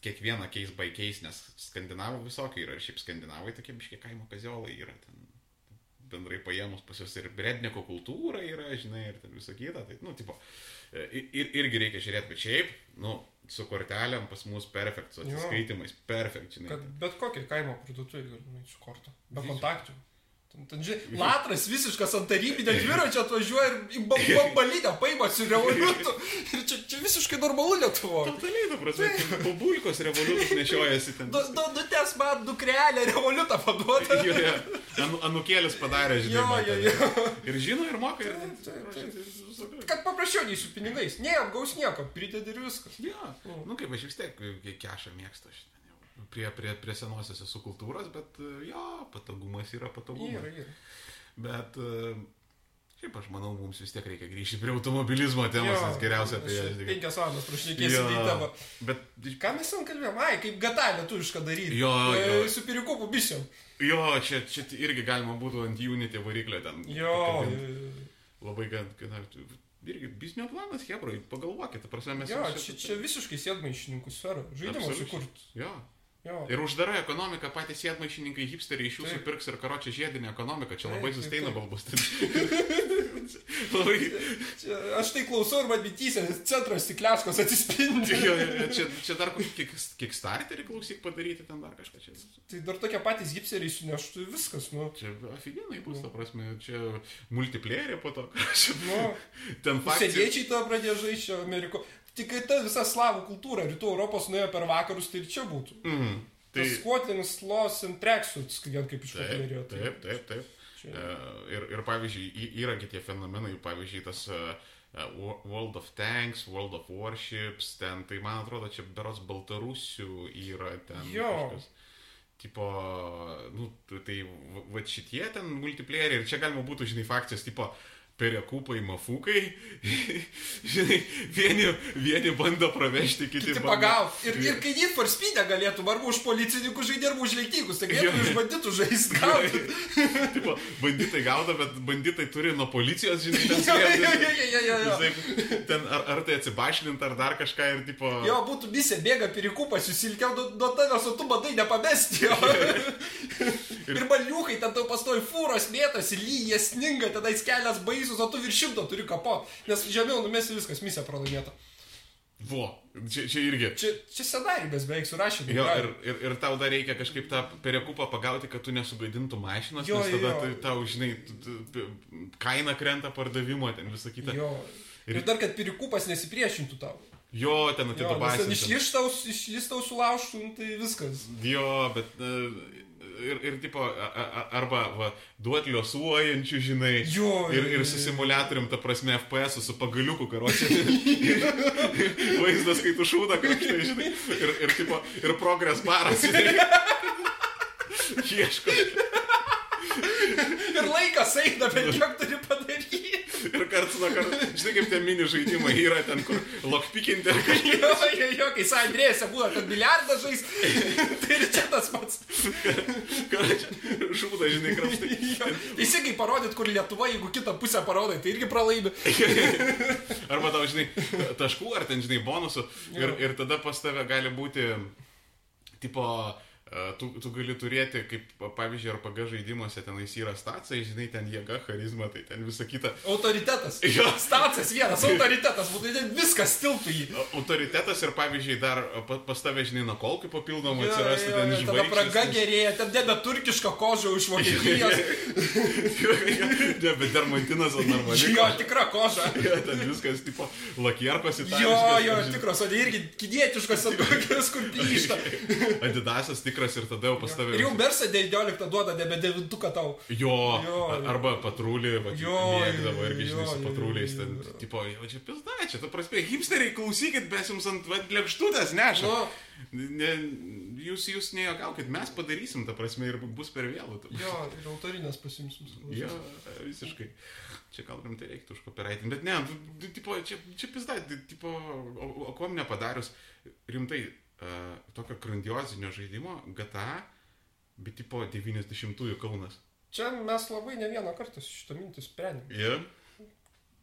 kiekvieną by case, nes skandinavų visokių yra ir šiaip skandinavai tokie biškiai kaimo kaziolai yra ten bendrai paėmus pas juos ir bredniko kultūra yra, žinai, ir ten visą kitą, tai, nu, tipo, ir, ir, irgi reikia žiūrėti, bet šiaip, nu, su kortelėm pas mus perfekt, su atsiskaitimais perfekt, žinai. Kad bet kokiai kaimo parduotuvė gali nueiti su kortu. Be Visiškai. kontaktų. Ten, žinai, latras visiškas ant tarybinio dviračio atvažiuoja ir į ba- bambalinę paima su revoliutu. Ir čia, čia visiškai normalu Lietuvoje. Totaliai, ta prasme, bubulkos revoliutus nešiojasi ten. Du, du, nutes man dukrelę revoliutą paduoda. Jo, jo. Anu, anukėlis padarė, žinai. Jo, jo, jo. Ir žino, ir moka, ir... Taip, taip. taip. Kad paprasčiau nei su pinigais. Ne, apgaus nieko, pridedi ir viskas. Jo, nu kaip aš vis tiek kešą mėgstu, jau prie, prie, prie senosios esu kultūros, bet e, jo, patogumas yra patogumas. Yra, yra. Bet e, šiaip aš manau, mums vis tiek reikia grįžti prie automobilizmo temos, Jo, nes geriausia čia jas- Penkias valandas prašnekėsim į temą. Bet Ką mes ten kalbėjom? Ai, kaip gata lietuvišką daryti. Jo, E, jo. Su pirikupu bisiom. jo, čia, čia irgi galima būtų ant Unity variklio ten. Jo. pakabint. Labai gan, gan, irgi biznio planas, Hebrai, pagalvokit, prasme mes... Jo, čia, čia visiškai sėdmaišininkų sfera. Absoliučiai. sukurti. Jo. Jo. Ir uždara ekonomika, patys sėdmaišininkai, hipsteriai iš jūsų Taip. pirks ir karočią žiedinę ekonomiką, čia labai sustainable bus. labai, Čia, aš tai klausau ir man mintysė, nes centro stikliaškos atsispindi. jo, čia, čia dar kokį kickstarterį klausyk padaryti, ten dar kažką čia. Tai dar tokie patys gipseriai suneštų viskas, nu. Čia aфиgenai bus, ta prasme, čia multiplayerė po to. Nu, ten faktai. sėdėčiai to pradėjo žaisti Ameriko. Tik kai ta visa slavų kultūra rytų Europos nuėjo per vakarus, tai ir čia būtų. Mm, Tai Squatinis Lost and Tracksuits, kaip taip, išpopuliarėjo. tai taip, taip, taip. čia- E, Ir, ir pavyzdžiui, y- yra gi tie fenomenai, pavyzdžiui, tas Wo- World of Tanks, World of Warships, ten, tai man atrodo, čia beros Baltarusių yra ten. Jo. kažkas. Tipo, nu, tai va šitie ten multiplayeriai ir čia galima būtų, žinai, fakcijos, tipo, perekupai, mafukai, žinai, vieni, vieni bando pravežti, kiti, Kiti bando-. Ir, ir kai for Speed galėtų, arba už policininkų žaidė, arba už leiktykus, tai galėtų iš banditų žaisti gauti. tipo, banditai gaudo, bet banditai turi nuo policijos, žinai, ten. Žinai, ten ar, ar tai atsibašlint, ar dar kažką ir tipo... Jo, būtų misija, bėga pirikupas, susilkiau nuo nuo tavęs, o tu bandai nepamesti jo. ir baliukai, ten tau pastoji fūros mėtosi, lyja, sninga, tenais kelias baisus, o tu virš šimto turi kapot. Nes žemiau numesi viskas, misija pralaimėta. Vo, čia, čia irgi. Čia, čia scenarius beveik surašė. Jo, ir, ir, ir tau dar reikia kažkaip tą perekupą pagauti, kad tu nesugadintum mašinos, Jo, nes tada jo. tai tau, žinai, kaina krenta pardavimo, ten visą kitą. Jo. Ir dar, kad pirikupas nesipriešintų tau. Jo, ten atitubasi. išlištaus, išlištaus sulaužtų, nu, tai viskas. Jo, bet e, ir, ir tipo, a- a- arba va, duot liuosuojančių, žinai. Jo, Ir, ir su simuliatorium, ta prasme, FPS su pagaliuku karočią. Vaizdas, kai tu šūda, kažkai, žinai. Ir, ir, tipo, ir progres baras. Ieško. Ir laikas eina, bet kiek turi padaryti. Ir karts nuo karto, žinai, kaip tie mini žaidimai yra ten, kur lokpikinti. Jo, jo, jo, kai Sandrėse būna, kad biliardą žais, tai ir čia tas pats. Šūda, žinai, krapštai. Jo, Teisingai parodyt, kur Lietuva, jeigu kitą pusę parodai, tai irgi pralaimi. Arba tau, žinai, taškų ar ten, žinai, bonusų. Ir, ir tada pas tave gali būti, tipo, e, tu, tu gali turėti, kaip pavyzdžiui, RPG žaidimuose tenais yra stacija, žinai, ten jėga, charizma, tai ten visa kita. Autoritetas. Jo. Stacas vienas, autoritetas, būtų ten viskas tilptų jį. Autoritetas ir, pavyzdžiui, dar pa- pas tave, žinai, nuo kolkių papildomų Jo, atsirastų jo, ten jo, Tada praga gerėja, ten deda turkišką kožą iš Vokietijos. Ne, bet dermantinas ar normaliai. Jo, tikra koža. Jo, ten viskas, tipo, lakierkos į tą. Jo, jo, tikros, o ne irgi kinietiškos ant kokios, kur plyšta. Adidasas tik tikras ir tada jau pas tave... Ir jau Mersa 19 duoda nebe 9 tau. Jo, Jo, arba Jo, mėgdavo irgi, žinai, su jo, ten, tipo, jau čia pizda, čia, ta prasme, hipsteriai, klausykit, mes jums ant lėkštutės neša. Nu, Ne, jūs, jūs nejokaukit, mes padarysim, ta prasme, ir bus per vėlų. jo, ir autorinės pasimsim. Jo, visiškai. Čia gal rimtai reiktų užkopiraitinti, bet ne, tipo, čia, čia pizda, ti- tipo, o, o kuom nepadarius rimtai uh, tokio grandiozinio žaidimo GTA, bet tipo 90-ųjų Kaunas. Čia mes labai ne vieną kartą šitą mintį sprendėme. Yeah.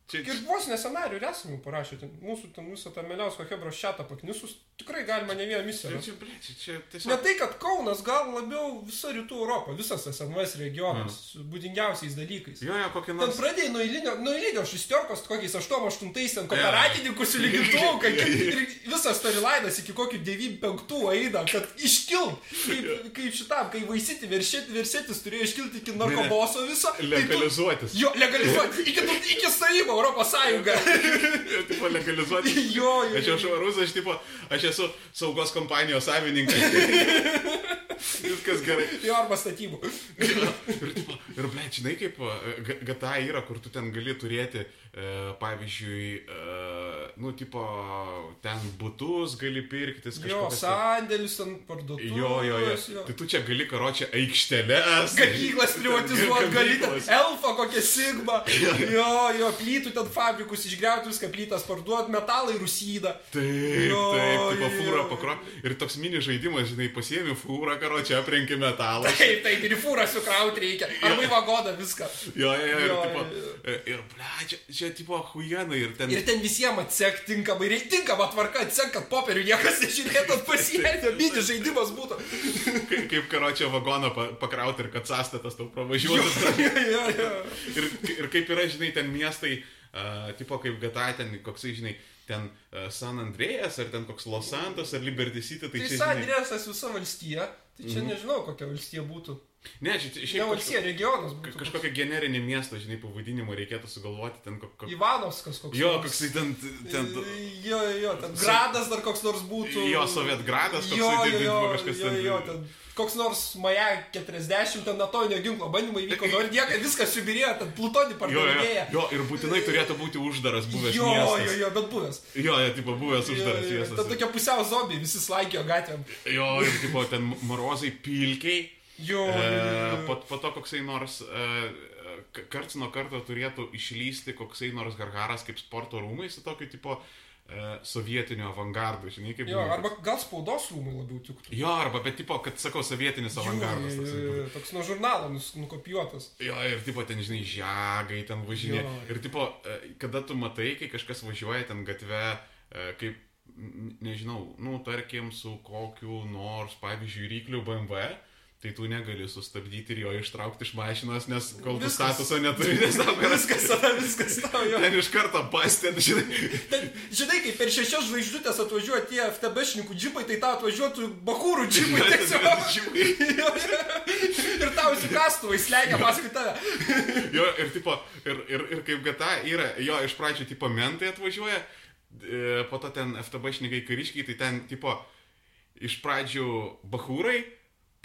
Čia, Ir vos ne scenarių ir esame parašę, ten, mūsų ten visą tą Meliausko Hebros šatą paknisus, tikrai galima ne vieną misiją. čia, rast. čia, ble, čia, čia Ne tiesiog... tai, kad Kaunas, gal labiau visa rytų Europa, visas SNVS regionas, su būdingiausiais dalykais. Jo, jo, kokį Ten nors... pradėjai nuo eilinio, nuo eilinio šestiorkos, kokiais 8-8 ten kooperatininkų su lygintuvu, ir visas storylainas iki kokių 9-5 eina, kad iškilt, kaip, kaip šitam, kai vaisyti versetis turėjo iškilti iki narkoboso viso. tai tu- Legalizuotis. Jo, legalizuoti, iki, iki stojimo Europos Sąjungą. tipo, legalizuotis. jo, jo. Aš jau švarus, aš, tipo, aš esu saugos kompanijos savininkas. Viskas gerai. Jo, arba statybų. Ir, tipo, ir ble, žinai, kaip e, GTA yra, kur tu ten gali turėti, e, pavyzdžiui, e, nu, tipo, ten būtus gali pirktis, Jo, kažkokias... sandėlis ant parduotuvės. Jo, jo, jo. Tai tu čia gali karočią aikšteles. Gamyklas privatizuoti, gali elfą kokią sigmą. Jo, jo, plytų ten fabrikus išgriauti, viską plytas parduoti, metalai rusydą. Taip, Jo, taip, tipo jo, jo. pakro. Ir toks mini žaidimas, žinai, pasiemi fūrą, karočią, aprenki metalą. Taip, taip, ir fūrą sukrauti reikia. Arba į vagoną viską. Jo, jo, jo, ir, Jo, tipo, jo, e, ir, ble, čia, čia, tipo, huijanai, ir ten... Ir ten visiems atsek tinkamai, reikia tinkama tvarka atsek, kad popierių niekas nežiūrėtų pasiėmė, mini žaidimas būtų. Kaip, kaip karočią vagoną pa, pakrauti ir kad sąstatas tau pravažiuotų. jo, jo. ir, ir kaip yra, žinai, ten miestai, uh, tipo kaip GTA, ten koksai, žinai, ten uh, San Andrėjas, ar ten koks Los Santos, ar Liberty City, tai, Tai čia, San žinai, Andrėsas visa valstija, tai čia nežinau, kokia valstija būtų. Ne, šiaip valstija, regionas būtų. kažkokią generinį miestą, žinai, pavadinimą reikėtų sugalvoti, ten kok, kok, Ivanovskas koks. jo, nors. koksai ten, ten, Jo, jo, ten gradas dar koks nors būtų. Jo, Sovietgradas toksai, jo, tai- jo, tai kažkas jo, ten- jo, ten koks nors Maja 40, ten atominio ginklo bandymai vyko, nors nieka, viskas subirėjo, ten plutonį jo, jo, pardavinėja. jo, ir būtinai turėtų būti uždaras buvęs Jo, miestas. jo, jo, bet buvęs. Jo, jo, tipo, buvęs uždaras miestas. Ten tokia pusiau zombiai, visi slaikėjo gatvėm. Jo, ir tipo, ten morozai pilkiai. Jo, E, po, po to koksai nors e, karts nuo karto turėtų išlysti koksai nors gargaras kaip sporto rūmai su tokiu tipo e, sovietinio avangardu, žinai, kaip... Jo, arba gal spaudos rūmai labiau tiktų. Jo, arba, bet tipo, kad sakau, sovietinis avangardas. Jo, jo, būtų. jo, Toks nuo žurnalo nus- nukopijuotas. Jo, ir tipo ten, žinai, žagai ten važinė. Jo. Ir tipo, e, kada tu matai, kai kažkas važiuoja ten gatve, e, kaip, nežinau, nu, tarkim, su kokiu nors, pavyzdžiui, rykliu BMW, tai tu negali sustabdyti ir jo ištraukti iš mašinos, nes kol tu Viskas. statuso neturi, nes tau yra Viskas tada, viskas tau jo. Ten iš karto bastėt, žinai. Ten, žinai, kai per šešias žvaigždutės atvažiuoja tie FTB-šnikų džipai, tai tau atvažiuotų bahūrų džipai tiesiog. Ir tau įsikastuvai slegia paskui tave. Jo, ir tipo, ir, ir, ir kaip gata yra, jo, iš pradžių tipo mentai atvažiuoja, e, po to ten FTB šnikai kariškiai, tai ten tipo, iš pradžių bahūrai,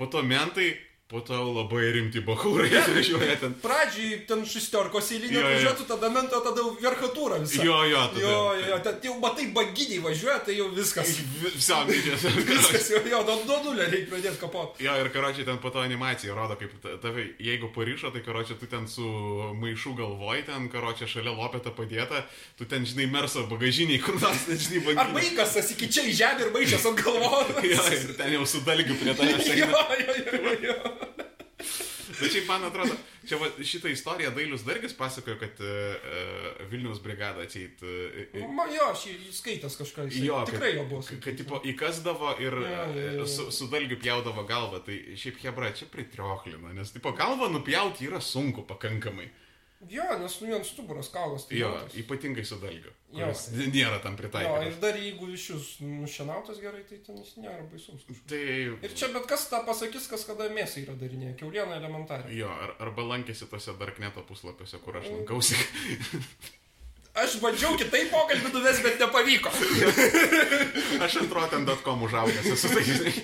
po to mentai, po to labai rimti bahūrai atvažiuoja ten. Pradžiai ten šestiorkos jo. važiuotų, tada mento, tada verchatūra visą. Jo, jo, tada. Jo, jo, ten jau matai baginiai važiuoja, tai jau viskas. Visam didžias. Viskas jau, jo, nuo nulio reikia pradėti kapot. Jo, ir karočiui ten po to animacija rodo, kaip ta- tave, jeigu parišo, tai karočiui tu ten su maišu galvoj, ten karočiui šalia lopeta padėta, tu ten, žinai, merso bagažiniai, kur nors, žinai, Ar bangai. vaikas iki čia į žemę ir maišęs ant galvos? Jo, ir ten jau su dalgiu prie tavęs. Jo, jo, jo, jo. Bet šiaip man atrodo, čia va, šitą istoriją Dailius Dargis pasakojo, kad uh, Vilniaus brigada atseit. Uh, Ma, jo, aš jį skaitęs kažką. jisai Jo, tikrai kad- jo buvo. Kad, tipo, įkasdavo ir jo, jo. e, su, su dalgiu pjaudavo galvą, tai šiaip Hebra čia pritrioklina, nes, tipo, galvą nupjauti yra sunku pakankamai. Jo, nes nu jiems stuburas kaulas. Tai Jo, jautas. ypatingai su dalgiu. Jo. kuris nėra tam Jo, pritaikytas. ir dar jeigu iš jūs nušienautas gerai, tai ten jis nėra baisus. Tai... Ir čia bet kas tą pasakys, kas kada mėsą yra darinėję. Kiaulieną elementariai. Jo, ar, arba lankėsi tose Darkneto puslapiuose, kur Mm. aš lankausi. aš bandžiau kitai pokalbį nuvesti, bet nepavyko. Aš antro ten dotcom užaugęs esu, tai žinai.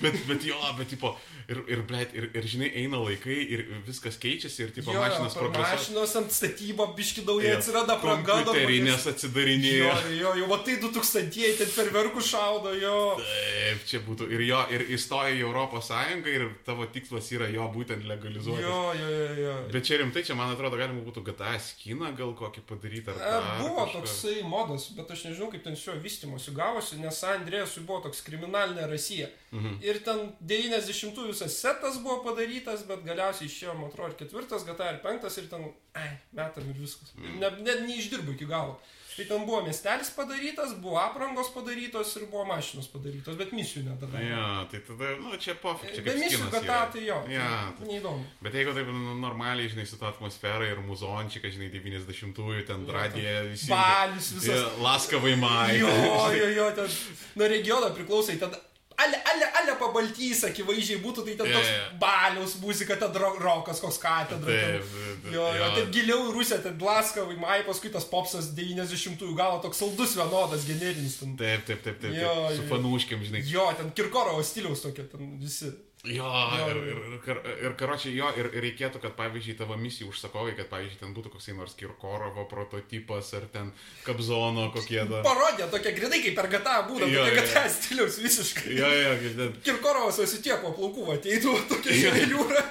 Bet, bet jo, bet tipo, ir, ir, blėt, ir, ir žinai, eina laikai ir viskas keičiasi ir tipo Jo, mašinas per progresuoja. Mašinos ant statybo biški daugiau atsiranda praga. Kompiuterinės Jo, atsidarinėja. jo, jau matai 2000-ieji ten ferverkų šaudo, jo. Taip, čia būtų. Ir jo, ir įstoja į Europos Sąjungą ir tavo tikslas yra jo būtent legalizuoti. Jo, jo, jo, jo. Bet čia rimtai, čia man atrodo, galima būtų GTA skiną gal kokį padaryti ar E, dar Buvo kažką. toksai modas, bet aš nežinau, kaip ten su jo vystimuose gavosi, nes Andrėjasui buvo toks kriminalinė Rasija. Mhm. Ir ten 90-ųjų visas setas buvo padarytas, bet galiausiai išėjo, man atrodo, ir ketvirtas, GTA ir penktas ir ten, ai, metam ir viskas. Mhm. Net ne, neišdirbo iki galo. Tai ten buvo miestelis padarytas, buvo aprangos padarytos ir buvo mašinos padarytos, bet misijų nedarė. Ja, tai tada, nu, čia pofik, čia Be kaip misijų GTA tai jo. Ja, tai neįdomu. Bet jeigu taip nu, normaliai, žinai, su ta atmosfera ir muzončika, žinai, 90-ųjų, ten radija visi. Balius visas. Ja, Laskavai mai. Jo, jo, jo, ten nuo regiono priklausai, ten ale, ale, ale pabaltys, akivaizdžiai būtų, tai ten toks baliaus muzika, ten ro rokas, koks katedra. Ten- taip, Jo, jo, ten giliau į Rusiją, ten Blaskavai, Mai, paskui tas popsas 90-ųjų galo toks saldus vienodas, generinis. Ten. Taip, taip, taip, taip, Jo. Su fanuškiam, žinai. Jo, ten Kirkorovo stiliaus tokie, ten visi. Jo, Jo, ir, ir, ir, ir karočiui, jo, ir reikėtų, kad, pavyzdžiui, tavo misijų užsakovai, kad, pavyzdžiui, ten būtų koksai nors Kirkorovo prototipas, ar ten Kabzono kokie dar. Parodė tokia grinai, kaip per GTA būna, Jo, tokia GTA stiliaus visiškai. Jo, jo, kaip ten. Kirkorovas visi tiek po plaukų ateitų, tokia jūra.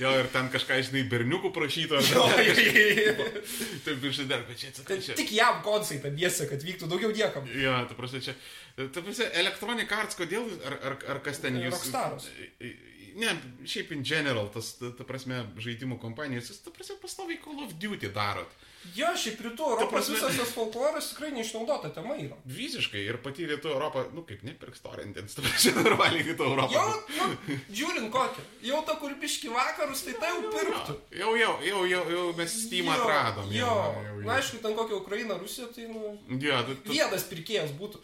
Jo, ir ten kažką, žinai, berniukų prašytų, ar Jo, ten. Taip, ir šitą, bet čia atsiprašau. Ten tik jam koncai tą biesą, kad vyktų daugiau niekam. Jo, ta prasme, čia. Ta prasme, Electronic Arts, kodėl, ar, ar, ar kas ten jūs... Rockstaras. Ne, šiaip in general, tas, ta, ta prasme, žaidimų kompanijos, jūs, ta prasme, pastoviai Call of Duty darot. Jo, šiaip rytų Europos prasme- visas tas folkloras tikrai neišnaudota tema yra. Visiškai, ir pati rytų Europą, nu kaip nepirks torrentins, ta prasme, normaliai rytų Europą. Jau, nu, žiūrint kokią. Jau ta kurbiški vakarus, tai tai jau pirktų. Jau, jau, jau, jau, jau mes Steam atradom. Jo, jau, jau, na aišku, ten kokia Ukraina, Rusija, tai nu, Jo, tu, tu, vienas pirkėjas būtų.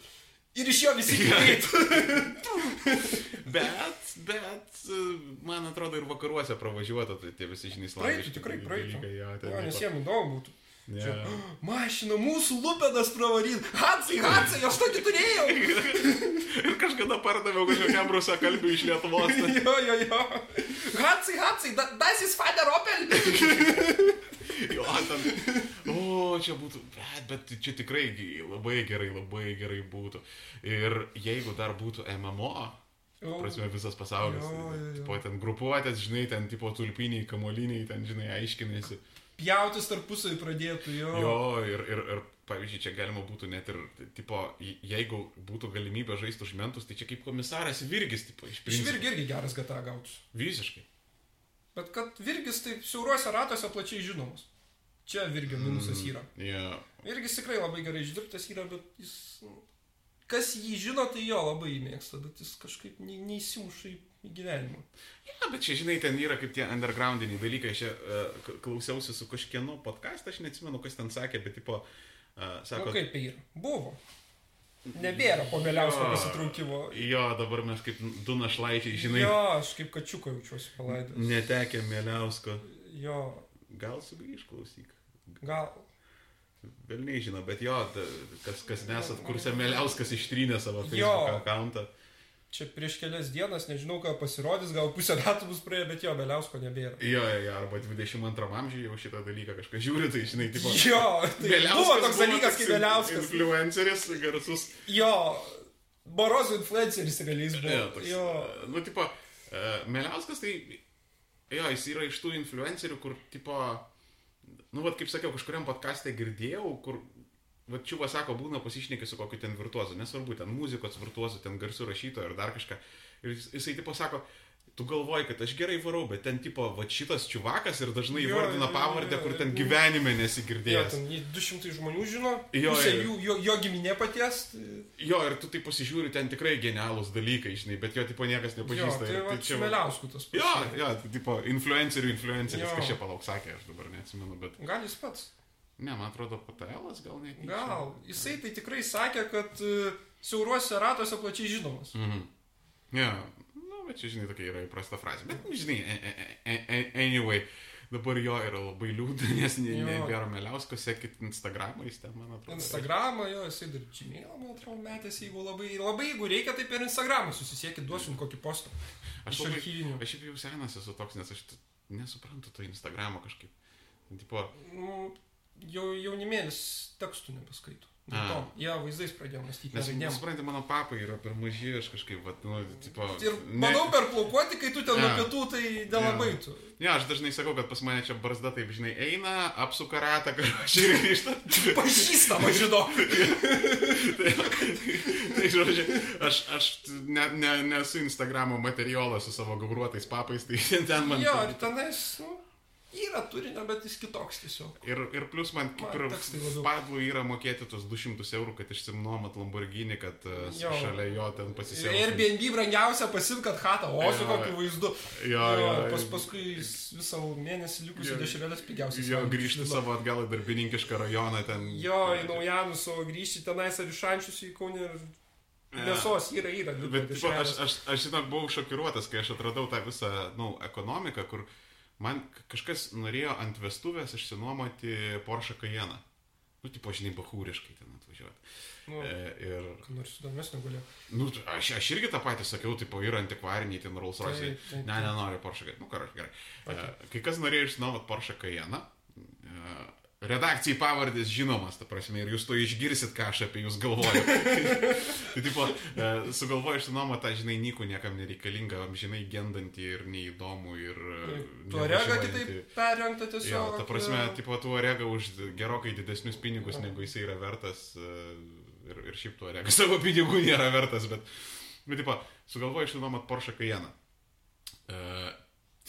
Ir iš jo visi kreitų. bet, bet, man atrodo, ir vakaruose pravažiuota, tai tie visi žiniai Praeitų, tikrai praeitų. Jo, nes tipo- jiem įdomu būtų. Jo. Čia, mašina, mūsų lupedas pravaryt. Hatsai, hatsai, aš tokį turėjau. Ir kažkada pardaviau kažkokiam rusakalbiui iš Lietuvos. jo, jo, jo. Hatsai, hatsai, da, das is Fader Opel. Jo, ten. O, čia būtų. Bet, bet čia tikrai labai gerai, labai gerai būtų. Ir jeigu dar būtų MMO, Jo. prasme, visas pasaulis. Jo. Po ten grupuotės, žinai, ten tipo tulpiniai, kamoliniai, ten, žinai, aiškinasi. Pjautis tarpusai pradėtų, jo. Jo, ir, ir, ir pavyzdžiui, čia galima būtų net ir, tipo, je- jeigu būtų galimybė žaisti už mentus, tai čia kaip komisaras Virgis, tipo, iš Iš principo. virgi irgi geras gata gautus. Visiškai. Bet kad virgis taip siauruose ratuose plačiai žinomas. Čia virgio minusas yra. Ja. Virgis tikrai labai gerai išdirbtas yra, bet jis... nu, Kas jį žino, tai jo labai mėgsta, bet jis kažkaip neįsimuša į, į gyvenimą. ja, bet čia, žinai, ten yra kaip tie undergroundiniai dalykai. Aš uh, klausiausi su kažkieno podcast, aš neatsimenu, kas ten sakė, bet, tipo, uh, Sako, nu, kaip yra? Buvo. Nebėra po Beliausko Jo. pasitraukimo. jo, dabar mes kaip du našlaičiai, žinai, Jo, aš kaip kačiuką jaučiuosi palaidęs. netekę Mėliausko. Jo, Gal sugrįž klausyk. gal. Vėl nežinau, bet jo, kas, kas nesat kursė Mėliauskas ištrynė savo. Facebook akantą. Čia prieš kelias dienas, nežinau, ką pasirodys, gal pusę metų bus praėję, bet jo, Beliausko nebėra. Jo, jo, jo, arba 22 amžiuje jau šitą dalyką kažką žiūri, tai žinai, tipo. Jo, tai buvo toks dalykas kaip Beliauskas. Influenceris, garsus. Jo, Barozų influenceris realiais buvo. Jo, toks, Jo, nu, tipo, uh, Meliauskas tai, jo, jis yra iš tų influencerių, kur, tipo, nu, vad, kaip sakiau, kažkuriam podcast'e girdėjau, kur, va, čiuva sako, būna pasišnekė su kokiu ten virtuozu, nesvarbu, ten muzikos virtuozu, ten garsių rašytoju ar dar kažką. Ir jis, jisai, tipo, sako, tu galvoji, kad aš gerai varau, bet ten, tipo, va, šitas čiuvakas ir dažnai Jo, įvardina jo, pavardę, jo, kur jo. ten gyvenime jo nesigirdėjęs. ten jį 200 žmonių žino, Jo, jo. jų, jo, jo giminė paties. tai- Jo, ir tu tai pasižiūri, ten tikrai genialūs dalykai, žinai, bet jo, tipo, niekas Jo, nepažįsta. tai ir va, čia čia Meliauskų tas Jo, jo, tai tipo, influencerių influenceris, Jo. čia palauk sakė, aš dabar neatsimenu, bet... Gal jis pats. Ne, man atrodo, PTL gal net. Gal. Jisai tai tikrai sakė, kad e, siauruose ratuose plačiai žinomas. Mhm. Ne, nu, bet čia, žinai, tokia yra įprasta frazė. Bet, nu, žinai, e- e- anyway. dabar jo yra labai liūdna, nes ne- nebėra Meliausko, sekit Instagramą, jis ten, man atrodo. Instagramą, jo, jisai dar Gmailą, man atrodo, metęs, jeigu labai, labai, jeigu reikia, tai per Instagramą susisiekit, duosim kokį postą. Aš labai, aš jau senas esu toks, nes aš nesuprantu to Instagramo kažkaip. Tipo, Nu, jau, jaunimėlis tekstų nebeskaito. To, jie vaizdais pradėjo mąstyti, nes, nežaidėm. suprantate, mano papai yra per maži, aš kažkaip, vat, nu, tipo... Ir manau, per plaukuoti, kai tu ten nuo Jo. pietų, tai nelabai tu. Ne, aš dažnai sakau, kad pas mane čia barzda taip, žinai, eina, apsuka ratą, kažkaip ir grįžta. Pažįstama, žinau. tai, tai žodžiu, aš, aš ne, ne, nesu Instagramo materialas su savo gauruotais papais, tai ten man... Jo, ir tenais, nu, yra turinio, bet jis kitoks tiesiog. Ir, ir plus man kaip Man ir labiau. padlu yra mokėti tos 200 eurų, kad išsinuomat Lamborghini, kad uh, Jo. šalia jo ten pasisėmė. Airbnb brangiausia pasimkat hatą, o su kokiu vaizdu. Jo, jo, pas, jo. paskui jis visą mėnesį likusi Jo. dešrelės pigiausias. Jo, grįžti savo atgal į darbininkišką rajoną ten. Jo, į naujanus, o grįžti tenais ar iš šančius į Kaunį ir mėsos yra, yra. Bet tipo, aš, aš, aš žinok, buvau šokiruotas, kai aš atradau tą visą, na, nu, ekonomiką, kur man kažkas norėjo ant vestuvės išsinuomoti Porsche Cayenne. Nu, tipo, žinai, bahūriškai ten atvažiuoti. Nu, E, ir, ką nors įdomesnio galėjo. nu, aš, aš irgi tą patį sakiau, tipo, yra antikvariniai ten Rolls Royce. Ne, nenoriu Porsche Cayenne. Nu, karai, gerai. Okay. E, Kai kas norėjo išsinuomoti Porsche Cayenne, e, redakcijai pavardės žinomas, ta prasme, ir jūs to išgirsit, ką aš apie jūs galvoju. tai, tipo, e, sugalvoju išsinuomoti tą, žinai, nikų niekam nereikalingą, žinai, gendantį ir neįdomų ir... e, Tuo rega nevažiuojantį. kitaip perrengta Jo, tiesiog. ta prasme, e, tipo, tuo rega už gerokai didesnius pinigus, negu jisai yra vertas. Ir, ir šiaip tuo rega savo pinigų nėra vertas, bet, bet tipo, sugalvoju išsinuomoti Porsche Cayenne. E,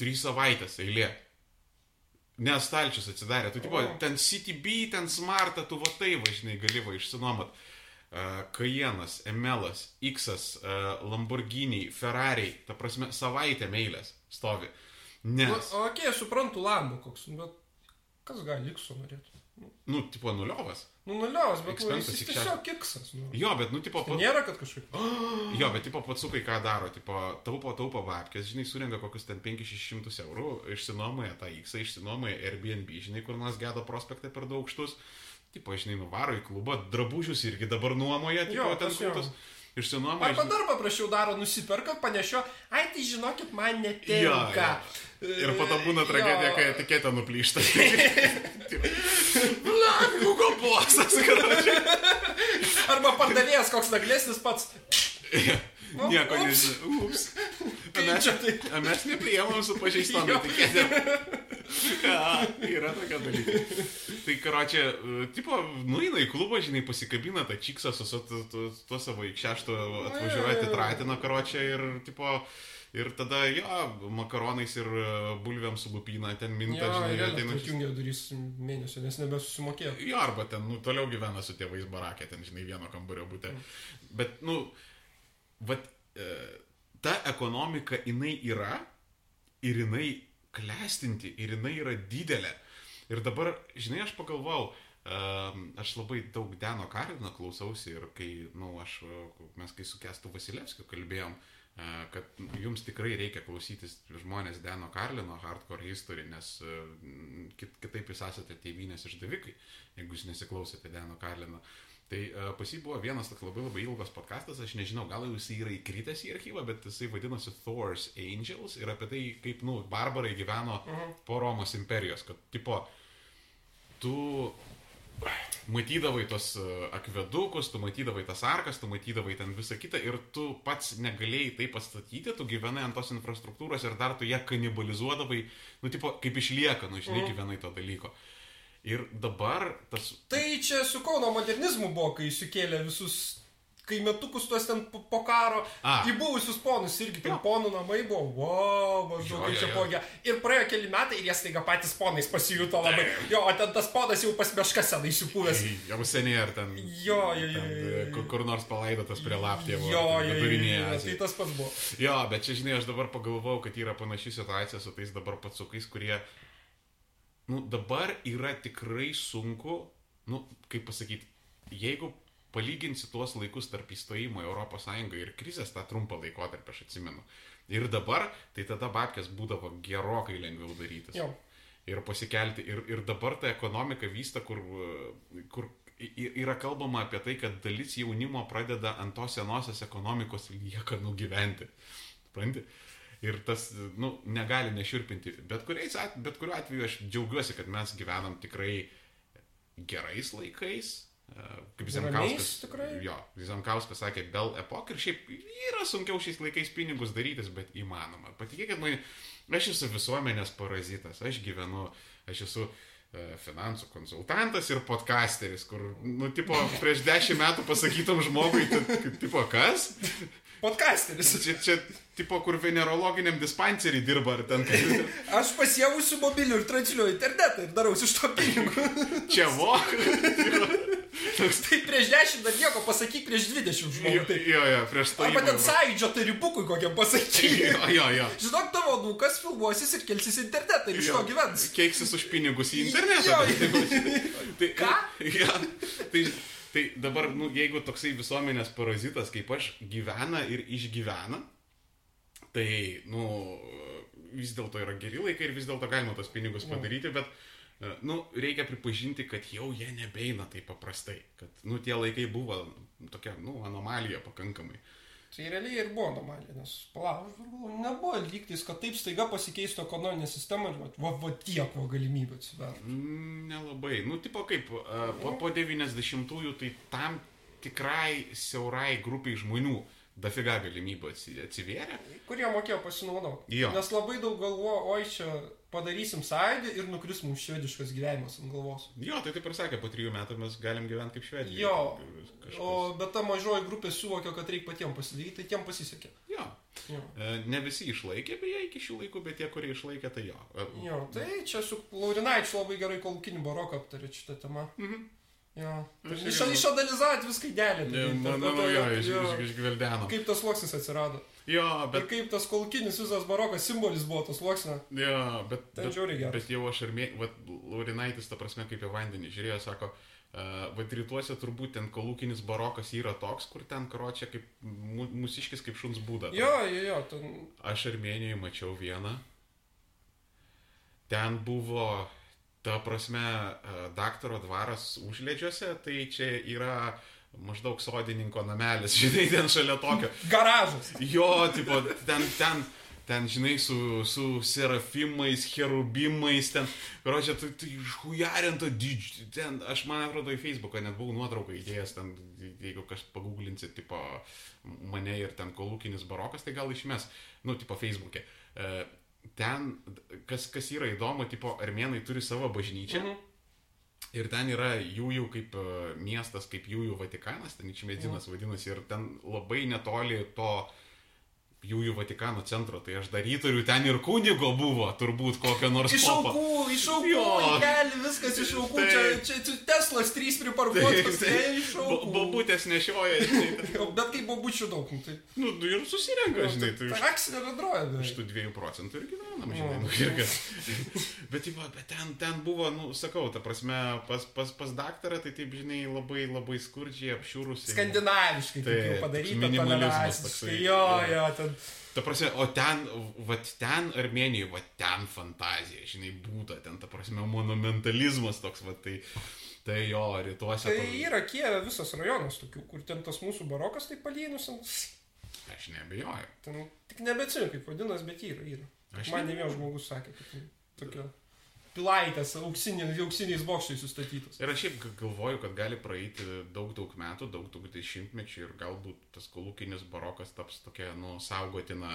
trys savaitės eilė. Nes stalčius atsidarė. Tu, tipo, O. ten CTB, ten Smartą, tu va tai važinai gali va išsinuomot. Uh, Kajenas, Emelas, X, uh, Lamborghini, Ferrari, ta prasme, savaitę meilės stovi. Nu, Nes, okei, okay, suprantu Lambo koks, bet kas gali Ikso norėti? nu, tipo, nuliovas. Nu, nuliaus, bet nu, jis į tiesiog kiksas. Nu. Jo, bet, nu, tipo, Tai pa, nėra, kad kažkaip. jo, bet, tipo, patsukai ką daro, tipo, taupo, taupo babkės, žinai, surenka kokius ten 500-600 eurų, išsinuomoja tą X, išsinuomoja Airbnb, žinai, kur nors gedo prospektą per daug aukštus, tipo, žinai, nuvaro į klubą, drabužius irgi dabar nuomoja, tipo, Jo, ten jo. kultus, išsinuomoja. Arba dar paprasčiau daro, nusiperka, panešio, ai tai žinokit, man Jo, netinka. Ir po to būna Jo. tragedija, kai etiketė nuplyšta. Google Plusas, kad Arba pardavėjas koks naglesnis pats. Nu, nieko nežinau. Ups. O Kaip mes, tai? o mes nepriemam su pažeistom etiketėm. Ja, yra tokia dalykai. Tai karočią, tipo, nueina į klubą, žinai, pasikabina tą čiksą su su tu- tu- tuo savo ikšešto atvažiuoja, jo, jo. atitratino karočią ir, tipo, ir tada, jo, makaronais ir e, bulviam su lupyna ten minta, Jo, žinai, ateina šis- atjungė durys mėnesio, nes nebesusimokėjo. Jo, arba ten, nu, toliau gyvena su tėvais barakė, ten, žinai, vieno kambario būte. Bet, nu, vat, e, ta ekonomika, jinai yra ir jinai klestinti, ir jinai yra didelė. Ir dabar, žinai, aš pagalvojau, um, aš labai daug Deno Karino klausausi ir kai, na, nu, aš, e, mes kai su Kestu Vasilevskiu kalbėjom, e, kad jums tikrai reikia klausytis žmonės Deno Karlino hardcore history, nes kit, kitaip jūs esate tėvynės išdavikai, jeigu jūs nesiklausėte Deno Karlino. Tai pas jį buvo vienas toks labai labai ilgas podcastas, aš nežinau, gal jau jisai yra įkritęs į archyvą, bet jisai vadinosi Thor's Angels ir apie tai, kaip, nu, barbarai gyveno po Romos imperijos, kad, tipo, tu matydavai tos e, akvedukus, tu matydavai tas arkas, tu matydavai ten visą kitą ir tu pats negalėjai tai pastatyti, tu gyvenai ant tos infrastruktūros ir dar tu ją kanibalizuodavai, nu, tipo, kaip išlieka, nu, žinai, gyvenai to dalyko. Ir dabar tas Tai čia su Kauno modernizmu buvo, kai sukėlė visus kaimetukus tuos ten po, karo A. į buvusius ponus irgi ten Jo. ponų namai buvo, wow, maždaug čia ge- Ir praėjo keli metai ir jie staiga patys ponais pasijuto labai. Jo, o ten tas ponas jau pas meškas senai įsipūvęs. jau seniai ar ten, Jo, jo, jo, ten kur, kur nors palaidotas prie laptėvo. Jo, jo, jo, jo, tai tas pats buvo. Jo, bet čia, žinai, aš dabar pagalvojau, kad yra panaši situacija su tais dabar patsukais, kurie, nu, dabar yra tikrai sunku, nu, kaip pasakyti, jeigu palyginsi tuos laikus tarp įstojimo į Sąjungą ir krizės tą trumpą laikotarpį, aš atsimenu. Ir dabar, tai tada babkės būdavo gerokai lengviau darytis. Jo. ir pasikelti. Ir, ir dabar ta ekonomika vysta, kur, kur yra kalbama apie tai, kad dalis jaunimo pradeda ant tos senosios ekonomikos liekanų gyventi. Supranti? Ir tas, nu, negali neširpinti. Bet, at, bet kuriuo atveju aš džiaugiuosi, kad mes gyvenam tikrai gerais laikais. Kaip Zemkauskas. tikrai? Jo, Zemkauskas sakė, Bell Epoch ir šiaip yra sunkiau šiais laikais pinigus darytis, bet įmanoma. Patikėkit man, aš esu visuomenės parazitas, aš gyvenu, aš esu e, finansų konsultantas ir podcasteris, kur, nu, tipo, prieš dešimt metų pasakytum žmogui, tai, tipo, kas? Podcasteris. Čia, čia, tipo, kur venerologiniam dispanserį dirba, ar ten, Aš pasiemusiu mobilių ir transliuoju internetą ir darausi iš to pinigų. čia vo. tai prieš 10 dar nieko pasakyk prieš 20 Jo, žmonių. Tai. jo, jo, prieš tai. Arba ten sąjūdžio tarybukui kokiam pasakyk. Jo, jo, jo. Žinok, tavo nukas filmuosis ir kelsis internetą ir iš to gyvens. Keiksis už pinigus į internetą. Jo, tai, Ką? Ja, tai, tai dabar, nu, jeigu toksai visuomenės parazitas kaip aš gyvena ir išgyvena, tai, nu, vis dėlto yra geri laikai ir vis dėlto galima tos pinigus padaryti, bet, e, nu, reikia pripažinti, kad jau jie nebeina taip paprastai. Kad, nu, tie laikai buvo tokia, nu, anomalija pakankamai. Tai realiai ir buvo anomalija, nes palauk, nebuvo lygtais, kad taip staiga pasikeistų ekonominė sistema ir va, va, va tiek va galimybių atsivertų. Mm, Nelabai. Nu, tipo kaip, po, po 90-ųjų tai tam tikrai siaurai grupiai žmonių dafiga galimybių atsi- atsivėrė. Kurie mokėjo pasinaudoti. Nes labai daug galvojo, oi čia padarysim sąjūdį ir nukris mums švediškas gyvenimas ant galvos. Jo, tai taip ir sakė, po trijų metų mes galim gyventi kaip švedija. Jo. Kažkas. O bet ta mažoji grupė suvokė, kad reikia patiems pasidaryti, tai tiem pasisekė. Jo. Jo. E, Ne visi išlaikė beje iki šių laikų, bet tie, kurie išlaikė, tai jo. E, Jo, tai čia su Laurinaičiu labai gerai kolūkinį baroką aptarė šitą temą. Mhm. Jo. Aš Iš, išanalizavot viską. Ne, Manau, jo, iš, iš, išgveldeno. Kaip tas sluoksnis atsirado. Jo, Bet bet, kaip tas kolūkinis visas barokas simbolis buvo tas sluoksnio. jo, bet, Ten bet, žiauriai geras. bet jau aš ir mė... Vat, Laurinaitis, ta prasme, kaip į vandenį žiūrėjo, sako, uh, vad rytuose turbūt ten kolūkinis barokas yra toks, kur ten karočią kaip mu, musiškis kaip šuns būda. Jo, jo, jo, ten Aš Armenijoje mačiau vieną. Ten buvo, ta prasme, e, daktaro dvaras užledžiuose, tai čia yra maždaug sodininko namelis, žinai, ten šalia tokio. garažas. Jo, tipo, ten, ten, ten, žinai, su, su serafimais, cherubimais, ten, karočią, tai, tai išhujarinta didžiulė, ten, aš man atrodo į Facebooką net buvau nuotrauką įdėjęs, ten, jeigu kas paguglinsit, tipo, mane ir ten kolūkinis barokas, tai gal išmes, nu, tipo, Facebook'e. E, Ten, kas, kas yra įdomu, tipo, armenai turi savo bažnyčią. Mhm. Ir ten yra jų jau kaip e, miestas, kaip jų jau Vatikanas, ten Ičmėdzinas vadinasi, ir ten labai netoli to jų jau Vatikano centro, tai aš dar įtariu, ten ir kunigo buvo, turbūt kokio nors Iš aukų, iš aukų, keli, viskas iš aukų. Taip. Čia, čia, čia Teslas 3 priparkuotas, tai iš Bo- aukų. Bobutės nešioja, žinai, Bet kaip bobučių daug, nu, tai... nu, nu, ir susirenka, žinai, tai tai iš akcinė bendrovė. iš beveik. tų dviejų procentų ir gyvenam, žinai, nu, ir kas. Bet, tipo, bet ten, ten buvo, nu, sakau, ta prasme, pas, pas, pas daktarą, tai taip, žinai, labai, labai skurdžiai apšiūrusi. Skandinaviškai Taip, padaryta, minimalizmas Jo. jo, ten. Ta prasme, o ten, va ten Armenijoje, va ten fantazija, žinai, būta, ten, ta prasme, monumentalizmas toks, va tai, tai jo, rytuose. Tai to- yra Kieve visas rajonas tokių, kur ten tas mūsų barokas taip palynus, Aš nebejoju. ten tik nebeatsimenu kaip vadinasi, bet yra, yra. Aš Man ne vienas žmogus sakė, kad tokia pilaitės auksiniais, auksiniais bokštais sustatytos. Ir aš šiaip galvoju, kad gali praeiti daug, daug metų, daug, daug dešimtmečių ir galbūt tas kolūkinis barokas taps tokia, nu, saugotina,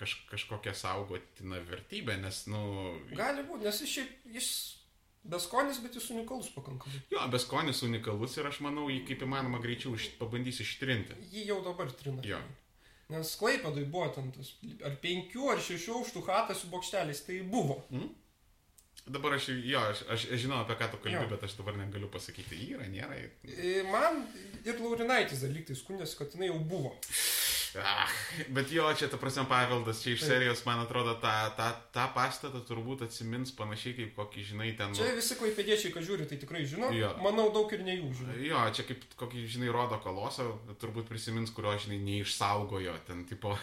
kaž, kažkokia saugotina vertybė, nes, nu, Gali būti, nes jis šiaip, jis beskonis, bet jis unikalus pakankamai. jo, beskonis unikalus ir aš manau, jį kaip įmanoma greičiau iš, pabandys ištrinti. Jį jau dabar trina. Jo. Nes Klaipėdui buvo ten tas, ar penkių, ar šešių aukštų hatas su bokšteliais, tai buvo. Dabar aš, jo, aš, aš, aš žinau, apie ką tu kalbi, Jo. bet aš dabar negaliu pasakyti, yra, nėra. E, Man ir Laurinaitis dar lygtai skundėsi, kad jinai jau buvo. Ah, bet jo, čia ta prasme paveldas, čia iš serijos, man atrodo, tą, tą, tą pastatą turbūt atsimins panašiai kaip kokį, žinai, ten... Čia visi klaipėdiečiai, kad žiūri, tai tikrai žino. Jo. Manau, daug ir ne jų žino. Jo, čia kaip kokį, žinai, rodo kolosą, turbūt prisimins, kurio, žinai, neišsaugojo. Ten, tipo,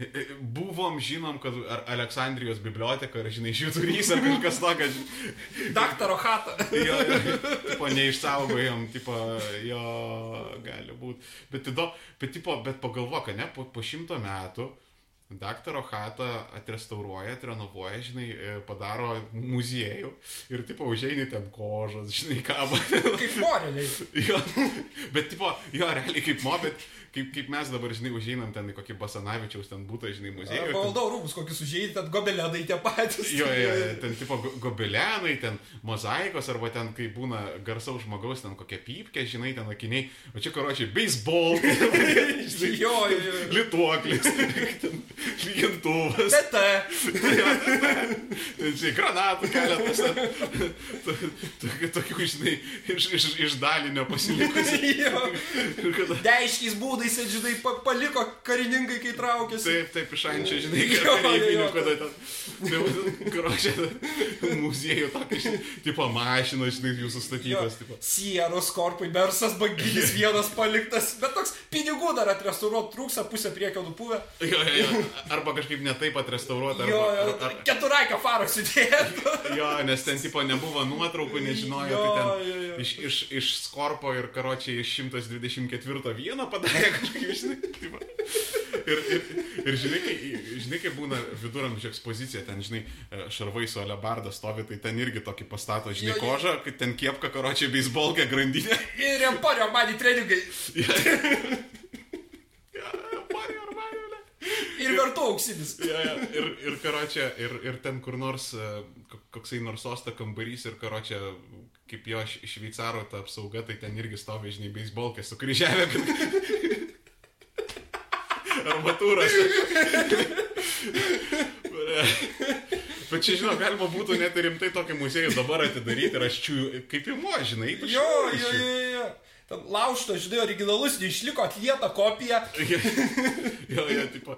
buvom, žinom, kad ar Aleksandrijos biblioteka, ar, žinai, žiūrys, ar kažkas tokio. Daktaro hatą. Jo, tipo, neišsaugojom, tipo, jo, gali būti. Bet, bet, tipo, bet pagalvok, ne, po, po šimto metų Daktaro Hatą atrestauruoja, atrenovuoja, žinai, e, padaro muziejų ir, tipo, užeini ten kožas, žinai, kabo. Kaip moreliai. jo, bet, tipo, jo, realiai kaip mo, bet kaip, kaip mes dabar, žinai, užeinam ten į kokį Basanavičiaus ten būtą, žinai, muziejų. ir ten- Valdau rūbus kokius užėjai, ten gobelenai tie patys. Jo, jo, ten tipo go- gobelenai, ten mozaikos, arba ten, kai būna garsaus žmogaus, ten kokia pypkė, žinai, ten akiniai, o čia karočiai, baseball, žinai, Jo, jo, jo. lituoklis, lygintuvas, ten, žinai, granatų keletas, tokių, žinai, iš, iš, iš dalinio pasilikusių. Kada- Deiškiais būdais, žinai, pa, paliko karininkai, kai traukėsi. Taip, taip, iš ančio, žinai, jo. kada ten, tai, karočią, muziejų tokį, žinai, tipo mašiną, žinai, jūsų statytas. Sieros korpai, bersas banginis vienas paliktas, bet toks pinigų dar atrestauruot trūksa, pusę priekio nupuvę. Jo, jo, jo. Arba kažkaip netaip atrestauruota. Jo, Arba, jo, ar, ar, keturaiką farą sudėtų. jo, nes ten tipo nebuvo nuotraukų, nežinojo, Jo, tai jo, ten jo. iš, iš, iš Skorpo ir karočiai iš 124 vieno padarė kažkaip, žinai, tipo. Ir, ir, ir žinai, kai, žinai, kai būna viduramžių ekspozicija, ten, žinai, šarvai su alebarda stovi, tai ten irgi tokį pastato, žinai, Jo, jo. kožą, kai ten kiepka karočiai beisbolkę grandinę. Ir Emporio man į Armanio, ne? Ir vertų auksinis. Ja, ja. Ir, ir karočią, ir, ir ten kur nors, e, ko- koksai nors osta kambarys ir karočią, kaip jo šveicaro ta apsauga, tai ten irgi stovi, žinai, beisbolkė su kryželė. Kad... Armatūras. Bet čia, žinau, galima būtų net rimtai tokį muziejų dabar atidaryti ir aš čiū, kaip įmo, žinai. Jo, jo, jo, jo. Laužto, žinai, originalus neišliko, atlieta kopija. jo, jo, tipo,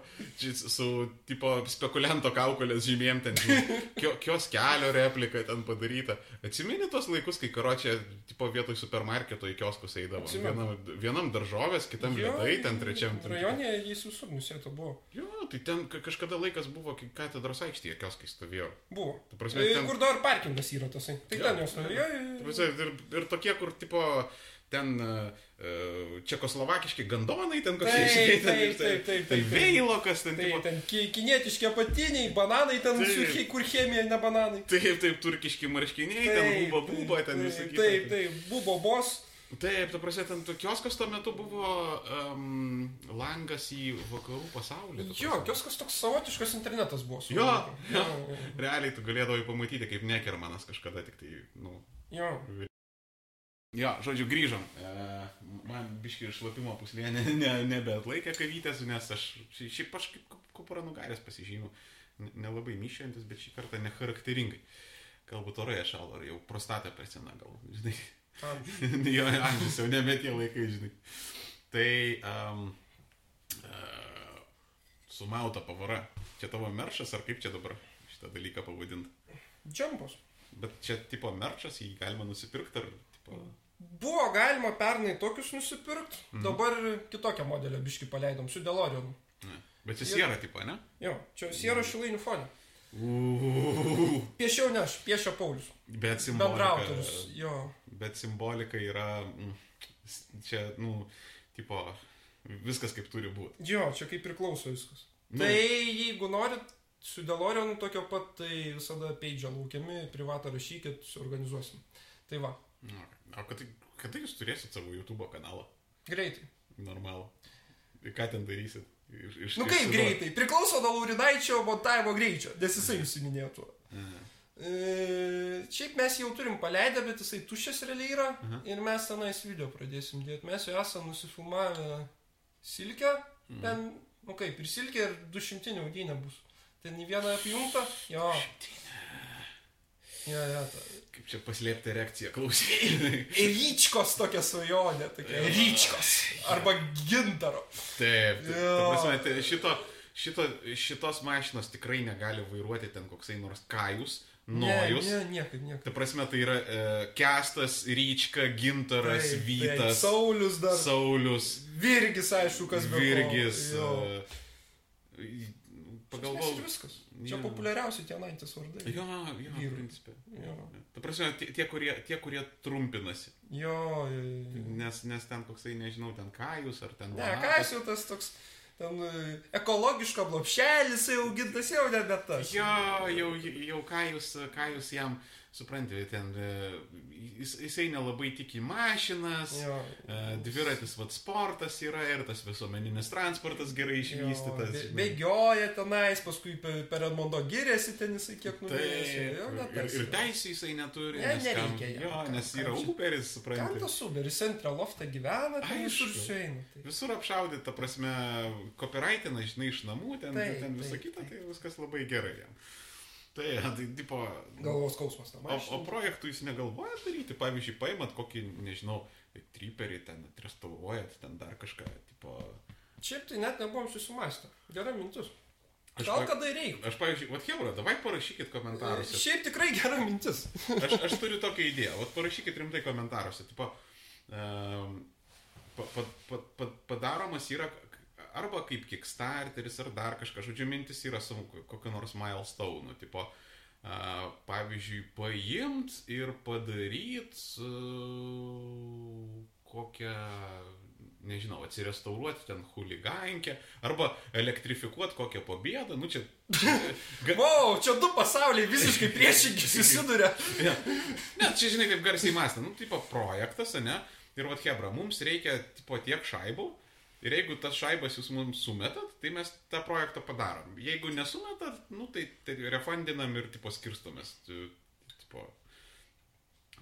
su, tipo, spekulianto kaukolės žymėm ten, žinai, kio, kios kelio replika ten padaryta. Atsimeni tos laikus, kai karočią, tipo, vietoj supermarketo į kioskus eidavo. Atsimenu. Vienam, vienam daržovės, kitam ledai, ten trečiam. Rajone jis visur nusėta buvo. Jo, tai ten ka- kažkada laikas buvo, kai katedros aikštėje kioskai stovėjo. Buvo. Ta prasme, E, ten- Kur dar parkingas yra tasai. Tai Jo. ten jos. Jo, jo, Ta jo. prasme, Ir, ir tokie, kur, tipo, ten uh, čekoslovakiški gandonai, ten kokie, Taip, žinai, ten- taip, taip, taip, Tai taip. veilokas, ten, Tai tipo, ten ki- kinietiški apatiniai, bananai ten, Taip. su, kur chemija, ne bananai. Taip, taip, turkiški marškiniai, ten buba, buba, ten visą taip, taip, taip, bubo bos. Taip, ta prasme, ten kioskas tuo metu buvo um, langas į vakarų pasaulį. Jo, kioskas toks savotiškas internetas buvo. Jo, muziku. jo. jo. Realiai tu galėdavai pamatyti, kaip Nekermanas kažkada tik tai, nu. Jo. Jo, žodžiu, grįžom. E, man biški šlapimo puslė ne, ne, nebeatlaikė kavytės, nes aš šiaip aš kaip kuparanugarės pasižymiu. Nelabai myšiantis, bet šį kartą necharakteringai. Galbūt orai šalo, ar jau prostatą per sena, gal, žinai. Jo, amžius jau nebe tie laikai, žinai. Tai um, uh, sumauta pavara. Čia tavo meršas, ar kaip čia dabar šitą dalyką pavadinti? Džempos. Bet čia tipo meršas, jį galima nusipirkti, ar tipo... Buvo galima pernai tokius nusipirkti, Mhm. dabar kitokią modelę biški paleidom su Delorionu. Ne. Bet jis yra tipo, ne? Jo, čia siera šilainių fonė. Piešiau ne aš, piešia Paulius. Bet simbolika. Bendrautorius. Jo. Bet simbolika yra, mm, čia, nu, tipo, viskas kaip turi būti. Jo, čia kaip priklauso viskas. Nu. Tai jeigu norit su Delorionu tokio pat, tai visada peidžio laukiami, privatą rašykit, suorganizuosim. Tai va, Nu, O kada, kada jūs turėsit savo YouTube kanalą? greitai. Normalų. Ir ką ten darysit? Iš, iš, Nu kaip išsiduot- greitai? Priklauso nuo Laurinaičio montavimo greičio, nes jisai užsiminėjo tuo. Aha. E, šiaip mes jau turim paleidę, bet jisai tuščias realiai yra Aha. ir mes tenais video pradėsim dėti. Mes jau esame nusifilmavę silkę, Mhm. ten, nu kaip, ir silkė, ir 200 audinė bus. Ten į vieną apjungta, jo. Ja, ja, ta. Kaip čia paslėpti erekciją, klausyk. Ryčkos tokia svajonė, tokia. Ryčkos. Arba gintaro. Taip, taip. Jo. Ta prasme, tai šito, šito, šitos mašinos tikrai negali vairuoti ten koksai nors kajus, nojus. Ne, ne, niekaip, niekaip. Ta prasme, tai yra e, Kestas, Ryčka, Gintaras, Taip, taip. Vytas, Saulius dar. Saulis, Virgis, aišku, kas be ko. Virgis. Jo. e, Pagalvau. Pagalvojau. Viskas. Čia Jo. populiariausi tie naintys vardai. Jo, jo, Vyrų. principė. Jo. Ta prasme, tie, tie, kurie, tie, kurie trumpinasi. Jo, jo, jo. Nes, nes ten koksai, nežinau, ten Kajus ar ten... Ne, kas jau tas toks, ten e, ekologiško blopšelis jau augintas, jau nebe tas. Jo, jau, jau Kajus, Kajus jam, suprantate, ten e, jis, jisai nelabai tiki mašinas, Jo. e, dviratis, vad sportas yra ir tas visuomeninis transportas gerai išvystytas. Žinai. Bėgioja tenais, paskui pe- per Edmondo giriasi ten jisai kiek. Jo, ne ir, ir teisų jisai neturi. Ne, nes kam- nereikia jam. Jo, Kam- nes kam yra čia- Uberis, Kam suprantate. tas Uberis centre lofte gyvena, Aišku. visur sueina. Tai. Visur apšaudyta, ta prasme, copyrightina, žinai, iš namų, ten, Taip, ten visą taip, kitą, taip. tai viskas labai gerai jam. Tai, tai, tipo, Galvos skausmas tam. O, o projektų jūs negalvojat daryti, pavyzdžiui, paimat kokį, nežinau, triperį ten, restauruojat ten dar kažką, tipo... Šiaip tai net nebuvom susimastę. Gera mintis. Aš, Gal kada reikia. aš pavyzdžiui, vat Hebra, davai parašykit komentaruose. Šiaip tikrai gera mintis. Aš, aš turiu tokią idėją, vat parašykit rimtai komentaruose, tipo, um, pa, pa, pa, pa, padaromas yra arba kaip Kickstarteris, ar dar kažkas, žodžiu, mintis yra su kokiu nors milestone, tipo, uh, pavyzdžiui, paimt ir padaryt uh, kokią, nežinau, atsirestauruoti ten huligankę, arba elektrifikuoti kokią pobėdą, nu čia... Ga, Wow, čia du pasauliai visiškai priešingi susiduria. Ne, ne, čia žinai, kaip garsiai mąstė, nu, tipo projektas, ne? Ir vad Hebra, mums reikia, tipo, tiek šaibų. Ir jeigu tas šaibas jūs mums sumetat, tai mes tą projektą padarom. Jeigu nesumetat, nu, tai, tai refundinam ir, tipo, skirstomės. Tu- Tipo,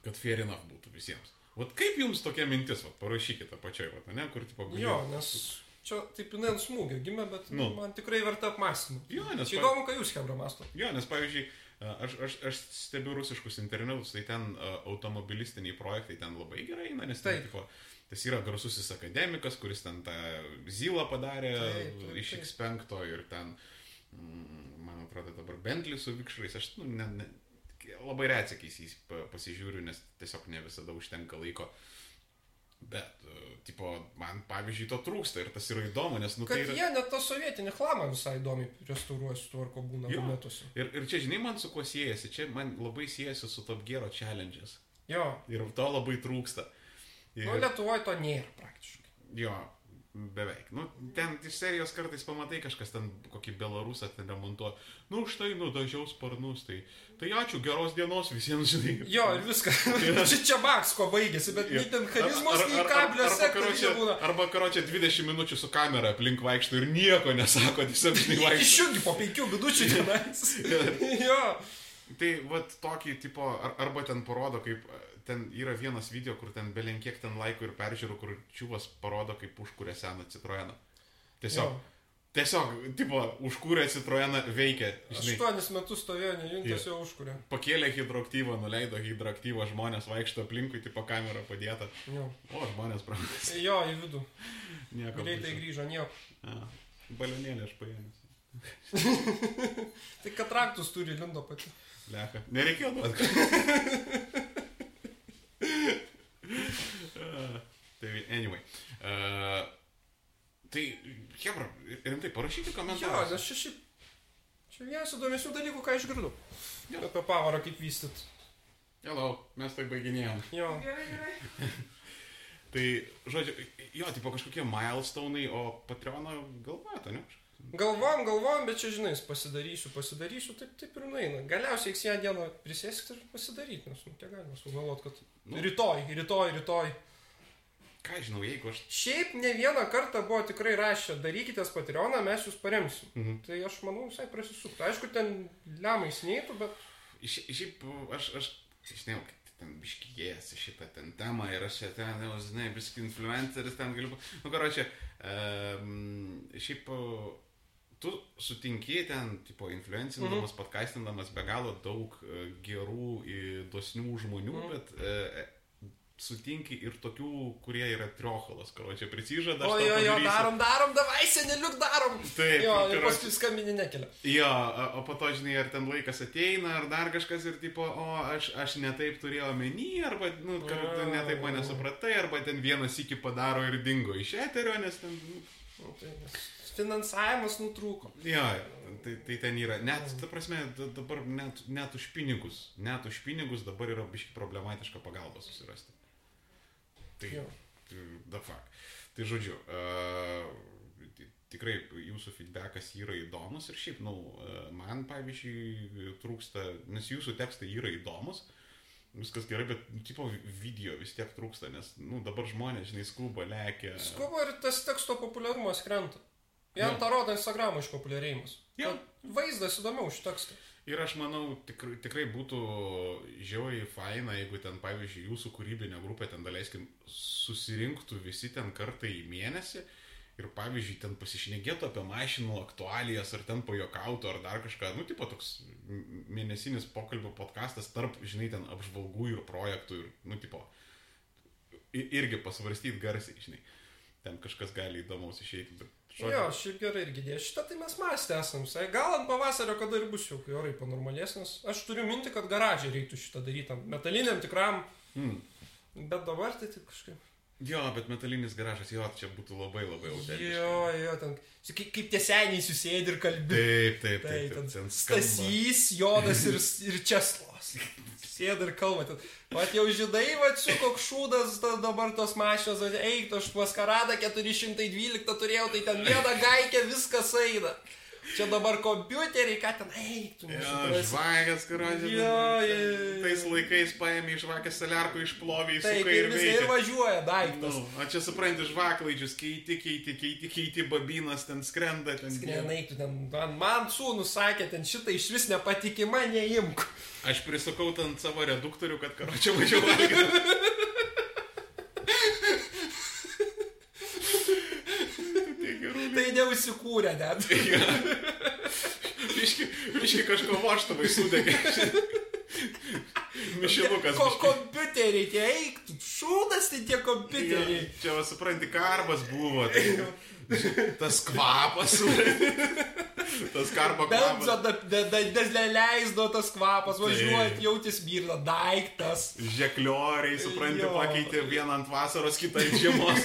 kad fair enough būtų visiems. Vat kaip jums tokia mintis, vat, parašykite apačioj, vat, ne, kur, tipo, Jo, nes čia taip jinai ant smūgio gimė, bet Nu. man tikrai verta apmąstymų. Jo, nes Čia įdomu, ką jūs, Hebra, masto. Jo, nes pavyzdžiui, aš, aš, aš stebiu rusiškus internetus, tai ten a, automobilistiniai projektai ten labai gerai eina, nes ten, Taip. tipo, tas yra garsusis akademikas, kuris ten tą zylą padarė Taip, taip, iš taip. X5 ir ten, mm, man atrodo, dabar Bentley su vikšrais, aš nu, ne, ne, labai retsykiais jais pa- pasižiūriu, nes tiesiog ne visada užtenka laiko. Bet, a, tipo, man pavyzdžiui to trūksta ir tas yra įdomu, nes, nu, tai Kad yra... jie net tą sovietinį chlamą visai įdomiai restauruoja, sutvarko būna Jo. metuose. Ir, ir čia, žinai, man su kuo siejasi, čia man labai siejasi su Top Gero challenges. Jo, Ir to labai trūksta. Ir, nu Lietuvoje to nėra praktiškai. jo, beveik. Nu, ten iš serijos kartais pamatai kažkas ten kokį belarusą ten remontuoja. Nu, štai nudažiau sparnus, tai, tai ačiū, geros dienos visiems, žinai. Jo, ir viskas. čia čia baks, ko baigėsi, bet nei ten charizmos, Ar- nei kablio arba sektoriuje būna. Arba karočią 20 minučių su kamera aplink vaikšto ir nieko nesako, tiesiog žinai vaikšto. Išjungi po penkių minučių tenais. jo. Tai vad tokį tipo, ar, arba ten parodo, kaip ten yra vienas video, kur ten belenkiek ten laikų ir peržiūrų, kur čiūvas parodo, kaip užkūrė seną Citroeną. Tiesiog, Jo. tiesiog, tipo, užkūrė Citroeną, veikia, žinai, Aštuonis metus stovėjo nejungtas jau užkuria. pakėlė hidroaktyvą, nuleido hidroaktyvą, žmonės vaikšto aplinkui, tipo kamera padėta. Jo. O, žmonės pranas. Jo, į vidų. Nieko. Greitai grįžo, nieko. Balionėlė aš paėmęs. Tai kad traktus turi lindo pati. Leka. Nereikėjo duoti. tai, anyway. Uh, tai, Hebra, rimtai, parašykite Jo, komentarus. nes čia šiaip. Čia vienas įdomesnių dalykų, ką išgirdau. Jo. Apie pavarą kaip vystyt. Hello, mes tai baiginėjom. Jo. Gerai, gerai. Tai, žodžiu, jo, tipo kažkokie milestone'ai, o Patreoną galvojate, ne? Galvojam, galvojam, bet čia žinai, pasidarysiu, pasidarysiu, taip, taip ir nueina. Galiausiai ją dieną prisėsti ir pasidaryti, nes, nu, kiek galima sugalvoti, kad Nu. rytoj, rytoj, rytoj. Ką žinau, jeigu aš... Šiaip ne vieną kartą buvo tikrai rašę, darykite Patreoną, mes jūs paremsim. Mhm. Tai aš manau visai prasisuktų. Aišku, ten lemais neįtų, bet Šiaip aš, aš, žinau, ten biškėjęs šitą ten temą ir aš čia ten, jau, žinai, biški influenceris ten galiu. Nu, karo čia, um, šiaip uh, tu sutinki ten, tipo, influencindamas, Mhm. podcastindamas be galo daug e, gerų, dosnių žmonių, Mhm. bet e, sutinki ir tokių, kurie yra triochalas, karo čia prisižada. O jo, jo, darom, darom, davai, seneliuk, darom. Taip, Jo, ir paskui skambini nekelia. Jo, o po to, žinai, ar ten laikas ateina, ar dar kažkas ir tipo, o aš, aš netaip turėjau omeny, arba, nu, kad tu netaip mane supratai, arba ten vienas iki padaro ir dingo iš eterio, nes ten, nu, tai finansavimas nutrūko. jo, tai, tai ten yra, net, ta prasme, da- dabar net, net už pinigus, net už pinigus dabar yra biški problematiška pagalba susirasti. Tai, Jo. tai, fuck. Tai žodžiu, uh, tikrai jūsų feedbackas yra įdomus ir šiaip, na, nu, uh, man pavyzdžiui trūksta, nes jūsų tekstai yra įdomus, viskas gerai, bet, nu, tipo, video vis tiek trūksta, nes, na, nu, dabar žmonės, žinai, skuba, lekia. Skuba ir tas teksto populiarumas krenta. Jam Jo. tą rodo Instagramo išpopuliarėjimas. Kad Vaizdas įdomiau už tekstą. Ir aš manau, tikrai, tikrai būtų žiauriai faina, jeigu ten, pavyzdžiui, jūsų kūrybinė grupė, ten daleiskim, susirinktų visi ten kartą į mėnesį ir, pavyzdžiui, ten pasišnekėtų apie mašinų aktualijas, ar ten pajokautų, ar dar kažką, nu, tipo toks mėnesinis pokalbio podkastas tarp, žinai, ten apžvalgų ir projektų ir, nu, tipo, irgi pasvarstyti garsiai, žinai. Ten kažkas gali įdomaus išeiti, bet... Jo, šiaip gerai irgi dėjo. Šitą tai mes mąstę esam. visai. Gal ant pavasario, kada ir bus jau, kai orai panormalesnis. Aš turiu minti, kad garažė reiktų šitą daryti. Metaliniam tikram. Mm. Bet dabar tai taip kažkaip. Jo, bet metalinis garažas, jo, čia būtų labai labai autentiška. Jo, jo, ten. Kaip, kaip tie seniai susėdi ir kalbi. Taip, taip, Tai taip. ten ten. Stasys, Jodas ir, ir Česlovas. Sėda ir kalba. Ten. Vat jau žydai, va čia koks šūdas ta, dabar tos mašinos, eik, aš paskaradą 412 turėjau, tai ten viena gaikė viskas eina. Čia dabar kompiuteriai, ką ten, eik, tu Jo, nesuprasi. žvakės, jo, jo. Tais laikais paėmė žvakės saliarko, išplovė, Taip, įsukai ir visai ir važiuoja daiktas. Nu, o čia supranti, žvaklaidžius keiti, keiti, keiti, keiti, babinas ten skrenda, ten Skrienai, tu ten, man, man sūnus sakė, ten šitą iš vis nepatikima, neimk. Aš prisukau ten savo reduktorių, kad karočią važiuoju. gerų. Tai neusikūrė net. Viški kažko voštavai sudegė. Mišilukas. Ko, kompiuteriai, tie eik, šūdas, tai tie kompiuteriai. Čia, va, supranti, karbas buvo. Tai, tas kvapas. tas karbo kvapas. leisdo tas kvapas, važiuojant Taip. jautis mirna, daiktas. Žeklioriai, supranti, Jo. pakeitė vieną ant vasaros, kitą ant žiemos.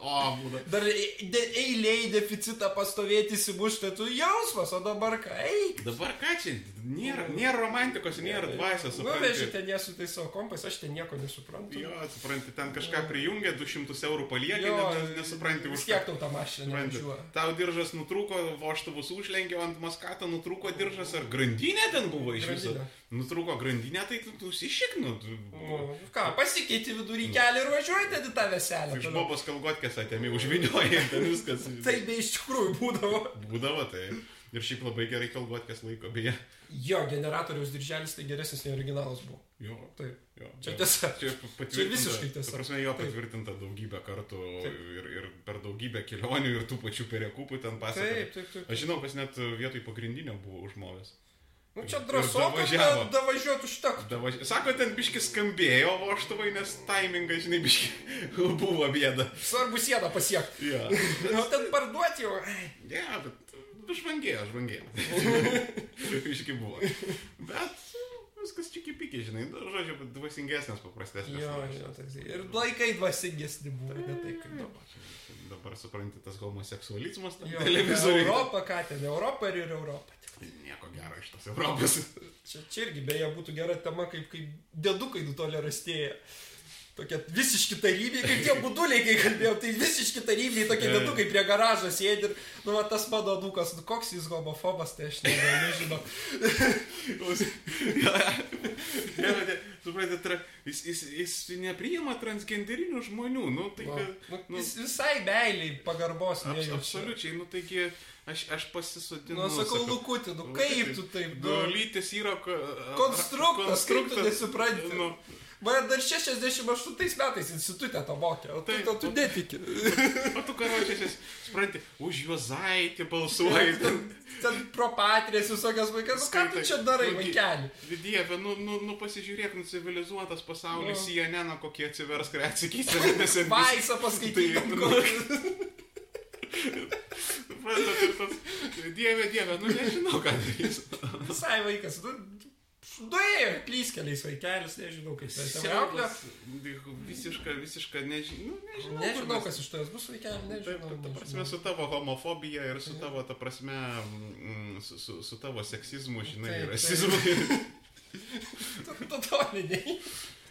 O, būda. Dar e- de- eiliai deficitą pastovėti įsimušti, tu jausmas, o dabar ką, eik. Dabar ką čia? Nėra, nėra romantikos, nėra dvasios. Nu, supranti. veži ten jie su tais savo kompais, aš ten nieko nesuprantu. Jo, supranti, ten kažką prijungia, 200 eurų paliekė, Jo, nes, nesupranti už tiek tau tą mašiną. Tau diržas nutrūko, voštuvus užlenkė, o ant maskato nutrūko diržas, ar grandinė ten buvo iš viso? Nutrūko grandinė, tai tu, tu užsišiknu. Nu, ką, pasikeiti vidurį kelią ir važiuoji ten į tą veselę. Iš bobos kalgotkės atėmė, užvinioja, ten viskas. Tai be iš tikrųjų būdavo. Būdavo tai. Ir šiaip labai gerai kalgotkės laiko, beje. Jo, generatoriaus dirželis tai geresnis nei originalas buvo. Jo. Taip. Jo, Čia tiesa. Čia, Čia visiškai tiesa. Prasme, jo Taip. patvirtinta daugybę kartų Taip. ir, ir per daugybę kelionių ir tų pačių perekupų ten pasakoja. Taip, taip, taip. Aš žinau, kas net vietoj pagrindinio buvo užmovęs. Nu čia davažiavo. bet davažiuotų užtektų. Davaž... Sako, ten biški skambėjo voštuvai, nes taimingas, žinai, biški buvo bėda. Svarbu sieną pasiekti. Ja, Nu ten parduoti jau. ai. ja bet žvangėjo, žvangėjo. biški buvo. Bet viskas čia kipikiai, žinai, nu, žodžiu, dvasingesnės, paprastesnės. Jo, jo, toks. Ir laikai dvasingesni buvo, ne tai kaip dabar. Dabar supranti tas homoseksualizmas tam Jo, televizoriui. Europa, ką ten, Europa ir Europa. Nieko gero iš tos Europos. Čia, čia irgi beje būtų gera tema, kaip, kaip dėdukai nutolė rastėja. Tokie visiški tarybiniai, kaip tie buduliai, kai kalbėjau, tai visiški tarybiniai tokie dėdukai prie garažo sėdi ir, nu, va, tas mano dukas, nu, koks jis homofobas, tai aš ne- nežinau. Suprantate, tra- jis, jis, jis nepriima transgenderinių žmonių, nu, tai Nu, kad... nu, nu, jis visai meiliai pagarbos abs, nejaučia. absoliučiai, nu, taigi aš, aš pasisodinu. Nu, sakau, Lukutį, nu, kaip tu taip, Nu, nu, lytis yra... ko- konstruktas, kaip tu konstruktas, nesupranti. Nu, Man dar 68 metais institutė to mokė, o tu, Taip, o tu netiki. O tu karočias, supranti, už juozaitį balsuoji. ten Ten pro patirės visokias vaikas, nu ką tu čia darai, Nu, vaikeli? Dieve, nu, nu, nu pasižiūrėk, nu civilizuotas pasaulis, Nu. CNN, kokie atsivers. Vaisą paskaityti. Tai, Suprantat, ir tas, dieve, dieve, nu nežinau, ką darys. Visai vaikas, nu, duėjo klyskeliais vaikelis, nežinau kaip tai ten auklė. Siaubas, Visiška, visiška, nežinau. Nu, nežinau, Nežinau, mes- kas iš tavęs bus vaikeli, Taip, nežinau. ta, ta prasme, su tavo homofobija ir su tavo, ta prasme, mm, su, su, su tavo seksizmu, žinai, Taip, rasizmu. Totaliniai.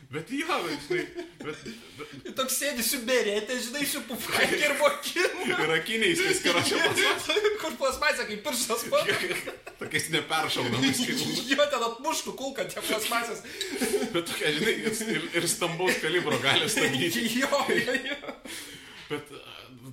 Bet jo, bet, žinai, bet, bet Toks sėdi su berėtė, žinai, su pufakė ir mokimu. ir akiniais, tai skaračiamas, Kur plasmasė, kaip pirštas pat. tokiais neperšaunamais, kaip Jo ten atmuštų kulką, tie plasmasės. Bet tokia, žinai, ir, ir stambaus kalibro gali stabdyti. Jo, jo, jo. Bet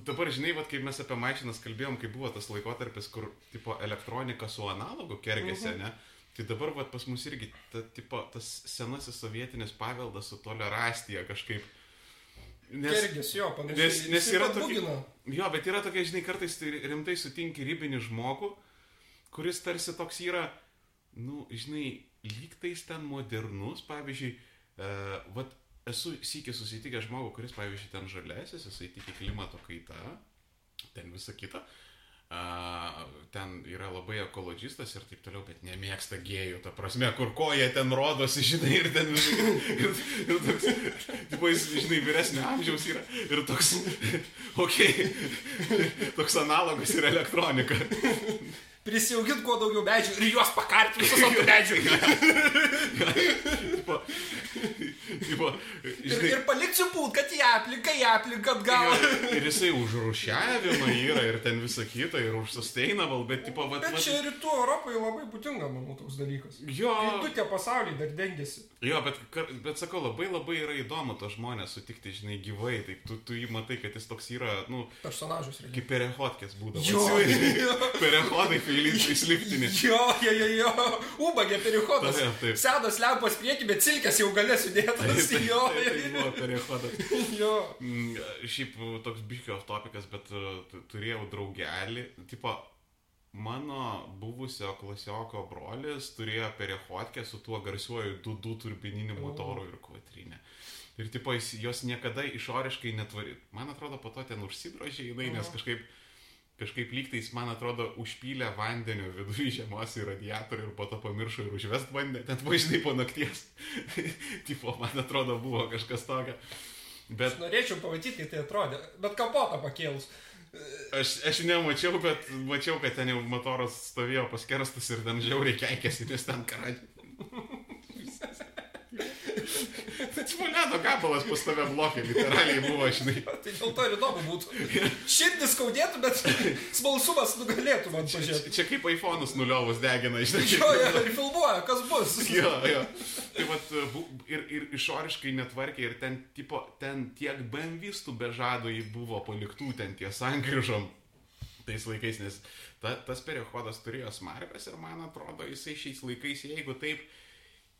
dabar, žinai, vat, kai mes apie mašinas kalbėjom, kai buvo tas laikotarpis, kur, tipo, elektronika su analogu kergėsi, Mhm. ne? Tai dabar, vat, pas mus irgi, ta, tipo, tas senasis sovietinis paveldas su tolerastija kažkaip. Nes, Kergis, jo, panašiai. nes, nes yra tokia... Jo, bet yra tokia, žinai, kartais tai rimtai sutinki ribinį žmogų, kuris tarsi toks yra, nu, žinai, lygtais ten modernus, pavyzdžiui, e, vat, esu sykį susitikęs žmogų, kuris, pavyzdžiui, ten žalesis, jisai tiki klimato kaita, ten visa kita. A, ten yra labai ekologistas ir taip toliau, bet nemėgsta gėjų, ta prasme, kur koja ten rodosi, žinai, ir ten, ir, ir toks, tipo, jis, žinai, vyresnio amžiaus yra, ir toks, okei, okay, toks analogas ir elektronika. Prisijaugint kuo daugiau medžių ir juos pakarti visus ant medžių. tipo, tipo, Ir, žinai, ir paliksiu pult, kad į aplinką, į aplinką atgal. ir jisai už rušiavimą yra, ir ten visa kita, ir už sustainable, bet, tipo, vat, Bet čia rytų Europoje labai būtinga, manau, toks dalykas. jo, Kai du tie pasauliai dar dengiasi. Jo, bet, bet sakau, labai labai yra įdomu tos žmonės sutikti, žinai, gyvai, taip tu, tu jį matai, kad jis toks yra, nu, Personažus reikia. kaip perehotkės būdavo. Jo. Perehodai, feilitai, sliptinė. Jo, jo, jo, jo. Ubagė perihodas. Taip, taip. Sedas lempas prieki, bet silkės jau galės sudėtas. Jo, tai, jo, tai buvo perehodas. jo. Mm, Šiaip toks biškio topikas, bet uh, tu- turėjau draugelį, tipo, mano buvusio klasioko brolis turėjo perehotkę su tuo garsiuoju dudu turbininiu motoru ir kvadrinė. Ir tipo, jis jos niekada išoriškai netvari. Man atrodo, po to ten užsidrožė jinai, nes kažkaip, kažkaip lygtais, man atrodo, užpylė vandenio vidurį žiemos į radiatorių ir po to pamiršo ir užvest vandenį, ten važinai po nakties. tipo, man atrodo, buvo kažkas tokio. Bet Aš norėčiau pamatyti, kaip tai atrodė. Bet kapotą pakėlus. Aš, aš nemačiau, bet mačiau, kad ten jau motoras stovėjo paskerstas ir ten žiauriai keikėsi, nes ten karadžiai. Tai Smoleto gabalas pas tave blokė, literaliai buvo, žinai. Tai dėl to ir įdomu būtų. Širdis skaudėtų, bet smalsumas nugalėtų man Čia, pažiūrėti. čia kaip iPhone'us nuliovus degina, žinai. Jo, jo, ir filmuoja, kas bus. Jo, jo. Tai vat, ir, ir išoriškai netvarkė, ir ten, tipo, ten tiek BMW-stų bežado jį buvo paliktų ten ties sankryžom tais laikais, nes ta, tas periodas turėjo smarvės ir man atrodo, jisai šiais laikais, jeigu taip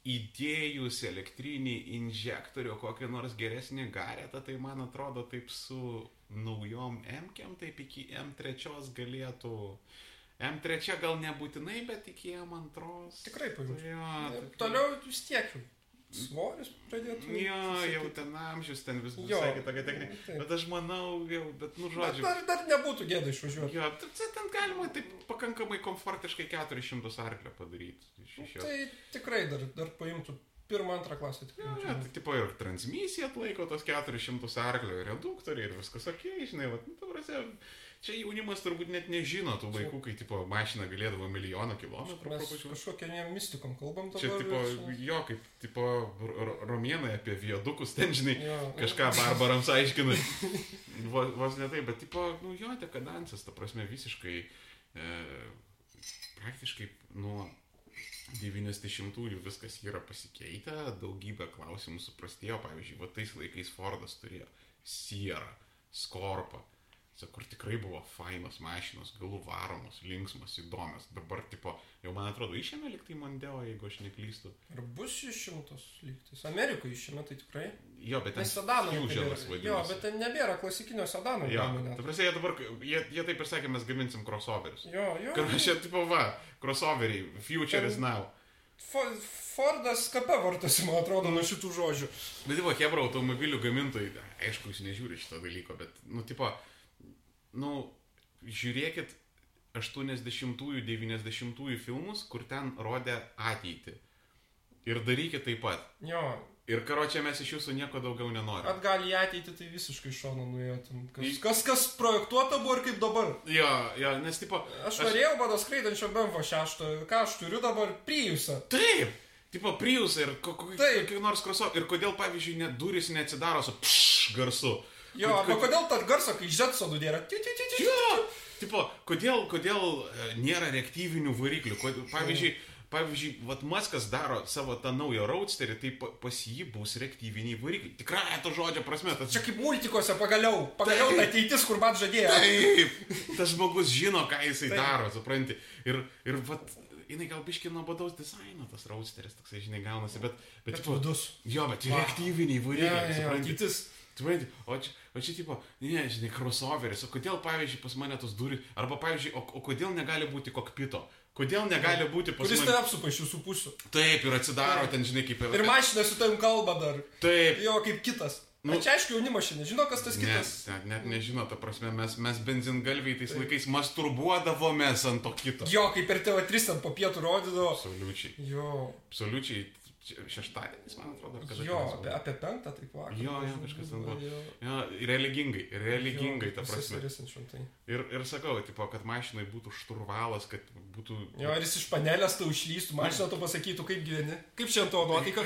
įdėjus elektrinį injektorių kokį nors geresnį garetą, tai man atrodo taip su naujom M-kiam, taip iki M3 galėtų. M3 gal nebūtinai, bet iki M2. Tikrai pavyzdžiui. Jo, tai- Toliau vis tiek svoris pradėtų. Jo, jau ten amžius, ten vis Jo. visai kitokia technika. Taip. Bet aš manau, jau, bet nu Bet žodžiu. dar, dar nebūtų gėda išvažiuoti. Jo, ten galima taip pakankamai komfortiškai 400 arklio padaryti. Jo. Tai tikrai dar, dar paimtų pirmą, antrą klasę. Tikrai, Jo, jo, tai tipo ir transmisija atlaiko tos 400 arklio, reduktoriai, ir viskas ok, žinai, va, nu, ta prasme, čia jaunimas turbūt net nežino tų laikų, kai tipo mašina galėdavo milijoną kilometrų Mes ne mystikom kalbam dabar. Čia tipo, ir- jo, kaip tipo ro- ro- romėnai apie viadukus, ten žinai, Jo. kažką barbarams aiškina. Vos, vos ne taip, bet tipo, nu jo, dekadansas, ta prasme, visiškai, e, praktiškai nuo 90-ųjų viskas yra pasikeitę, daugybė klausimų suprastėjo, pavyzdžiui, va tais laikais Fordas turėjo Sierra, Skorpą, Sa, kur tikrai buvo fainos mašinos, galų varomos, linksmos, įdomios. Dabar, tipo, jau man atrodo, išėmė liktai Mondeo, jeigu aš neklystu. Ir bus išimtos lygtis. Amerikoje išėmė tai tikrai. Jo, bet ten Nes sedano. Fusionas Jo, vadinasi. bet ten nebėra klasikinio sedano. Jo, ta prasme, jie dabar, jie, jie taip ir sakė, mes gaminsim crossoverius. Jo, jo. Kažkaip, tipo, va, crossoveriai, future is now. Fo- Fordas kape vartosi, man atrodo, nuo šitų žodžių. Bet, tipo, Hebra automobilių gamintojai, aišku, jūs nežiūri šito dalyko, bet, nu, tipo, nu, žiūrėkit 80-ųjų, 90-ųjų filmus, kur ten rodė ateitį. Ir darykit taip pat. Jo, Ir karočią mes iš jūsų nieko daugiau nenorime. atgal į ateitį tai visiškai iš šono nuėjo. ten. Kas, kas, kas projektuota buvo ir kaip dabar. Jo, jo, nes, tipo, Aš norėjau mano skraidančio BMW 6, ką aš turiu dabar priusą. Taip, tipo, Prius ir kokį nors crossover. Ir kodėl, pavyzdžiui, net durys neatsidaro su pš garsu. Jo, Kad- arba kodėl tą garsą, kai Jetsonų nėra. Jo, tipo, kodėl, kodėl e, nėra reaktyvinių variklių? Kod, pavyzdžiui, pavyzdžiui, vat Maskas daro savo tą naują roadsterį, tai pa, pas jį bus reaktyviniai varikliai. Tikrai to žodžio prasme. Tas, Čia kaip multikose pagaliau. Pagaliau ta ateitis, kur man žadėjo. taip, tas žmogus žino, ką jisai Taip. daro, supranti. Ir, ir vat, jinai gal biški nuobodaus dizaino, tas roadsteris, toksai, žinai, gaunasi, bet... Bet, Bet vidus. Jo, bet Va. reaktyviniai Jo, varikliai, jo, jo, supranti. o čia, o čia tipo, ne, žinai, crossoveris, o kodėl, pavyzdžiui, pas mane tos durys, arba, pavyzdžiui, o, o kodėl negali būti kokpito? Kodėl negali būti pas Kuris mane... tave apsupa iš visų pusių. Taip, ir atsidaro ten, žinai, kaip... Ir mašina su tavim kalba dar. Taip. Jo, kaip kitas. Nu- Nu, čia aišku jaunimas šiandien. Žino, kas tas kitas. net, net nežino, ta prasme, mes, mes benzingalviai tais laikais masturbuodavomės ant to kito. Jo, kaip per TV3 ten po pietų rodydavo. Absoliučiai. Jo. Absoliučiai. Šeštadienis, man atrodo, ar kada. Jo, apie, apie penktą taip vakar. Jo, jo, kažkas ten buvo. Jo. Jo, religingai, religingai, ta prasme. Ir, ir sakau, tipo, kad mašinai būtų šturvalas, kad būtų... Jo, ir jis iš panelės tau išlystų, mašina tau pasakytų, kaip gyveni. Kaip šiandien tavo nuotaika.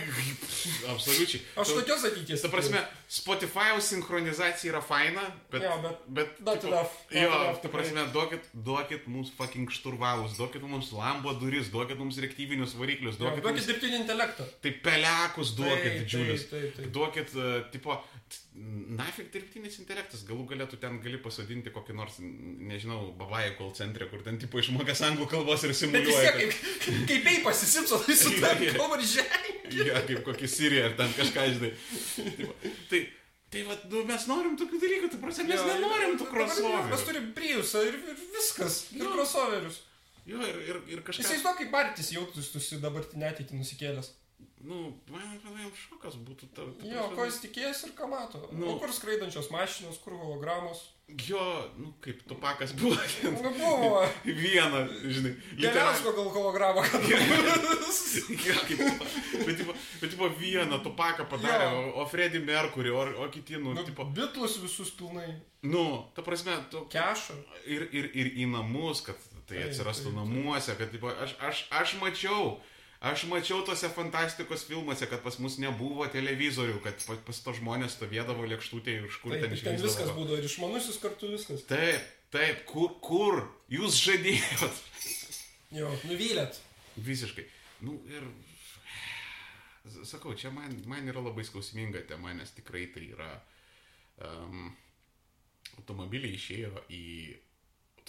Absoliučiai. Aš tokios ateities. Ta prasme, Spotify sinchronizacija yra faina, bet... Jo, bet bet not tipo, enough, not Jo, enough ta prasme, duokit, duokit mums fucking šturvalus, duokit mums lambo duris, duokit mums reaktyvinius variklius, Jo, duokit, Duokit mums... dirbtinį intelektą. Tai pelekus duokit didžiulius. Duokit, uh, tipo, nafik dirbtinis intelektas, galų galėtų ten gali pasodinti kokį nors, nežinau, babajų call centre, kur ten, tipo, išmokęs anglų kalbos ir simuliuoja. tiek, kaip, kaip ei pasisipso, tai su Jo, tavim jo. kalba ir žengia. Ja, kaip kokį Siriją ar ten kažką, žinai. Tipo, tai, tai va, nu, mes norim tokių dalykų, tai prasme, mes Jo, nenorim tų dabar Mes crossoverių. turim Priusą ir, ir viskas. Ir crossoverius. Jo, ir, ir, ir kažkas. Įsivaizduok, kaip Bartis jautųsi dabartinę ateitį nusikėlęs. Nu, man jam šokas būtų ta. ta Jo, prasme, ko jis tikėjęs ir ką mato. Nu. Nu, kur skraidančios mašinos, kur hologramos. Jo, nu, kaip tupakas buvo. Nu, buvo. Vieną, žinai. Geriausia gal hologramą, kad kaip, bet, tipo, bet, tipo, vieną tupaką padarė, Jo. o, Freddy Mercury, o, o kiti, nu, nu, tipo, bitlus visus pilnai. nu, ta prasme, tu, Kešą. ir, ir, ir į namus, kad tai atsirastų taip, taip. namuose, kad tipo, aš, aš, aš mačiau, aš mačiau tose fantastikos filmuose, kad pas mus nebuvo televizorių, kad pas, to žmonės stovėdavo lėkštutė ir kur Taip, ten ten viskas būdavo ir išmanusis kartu viskas. Taip, taip, kur, kur jūs žadėjot? Jo, nuvylėt. Visiškai. Nu ir, sakau, čia man, man yra labai skausminga tema, nes tikrai tai yra, um, automobiliai išėjo į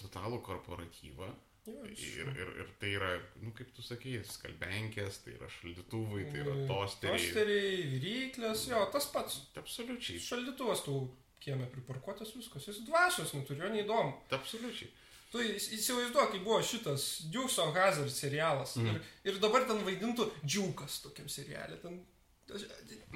totalų korporatyvą. Jo, Ir, ir, ir tai yra, nu kaip tu sakei, skalbenkės, tai yra šaldytuvai, tai yra tosteriai. Tosteriai, viryklės, jo, tas pats. Absoliučiai. Šaldytuvas tau kieme priparkuotas viskas. Jis dvasios neturi, jo neįdomu. Absoliučiai. Tu įs- įsivaizduok, kai buvo šitas Dukes of Hazard serialas. Mm. Ir, ir dabar ten vaidintų džiukas tokiam serialė. Ten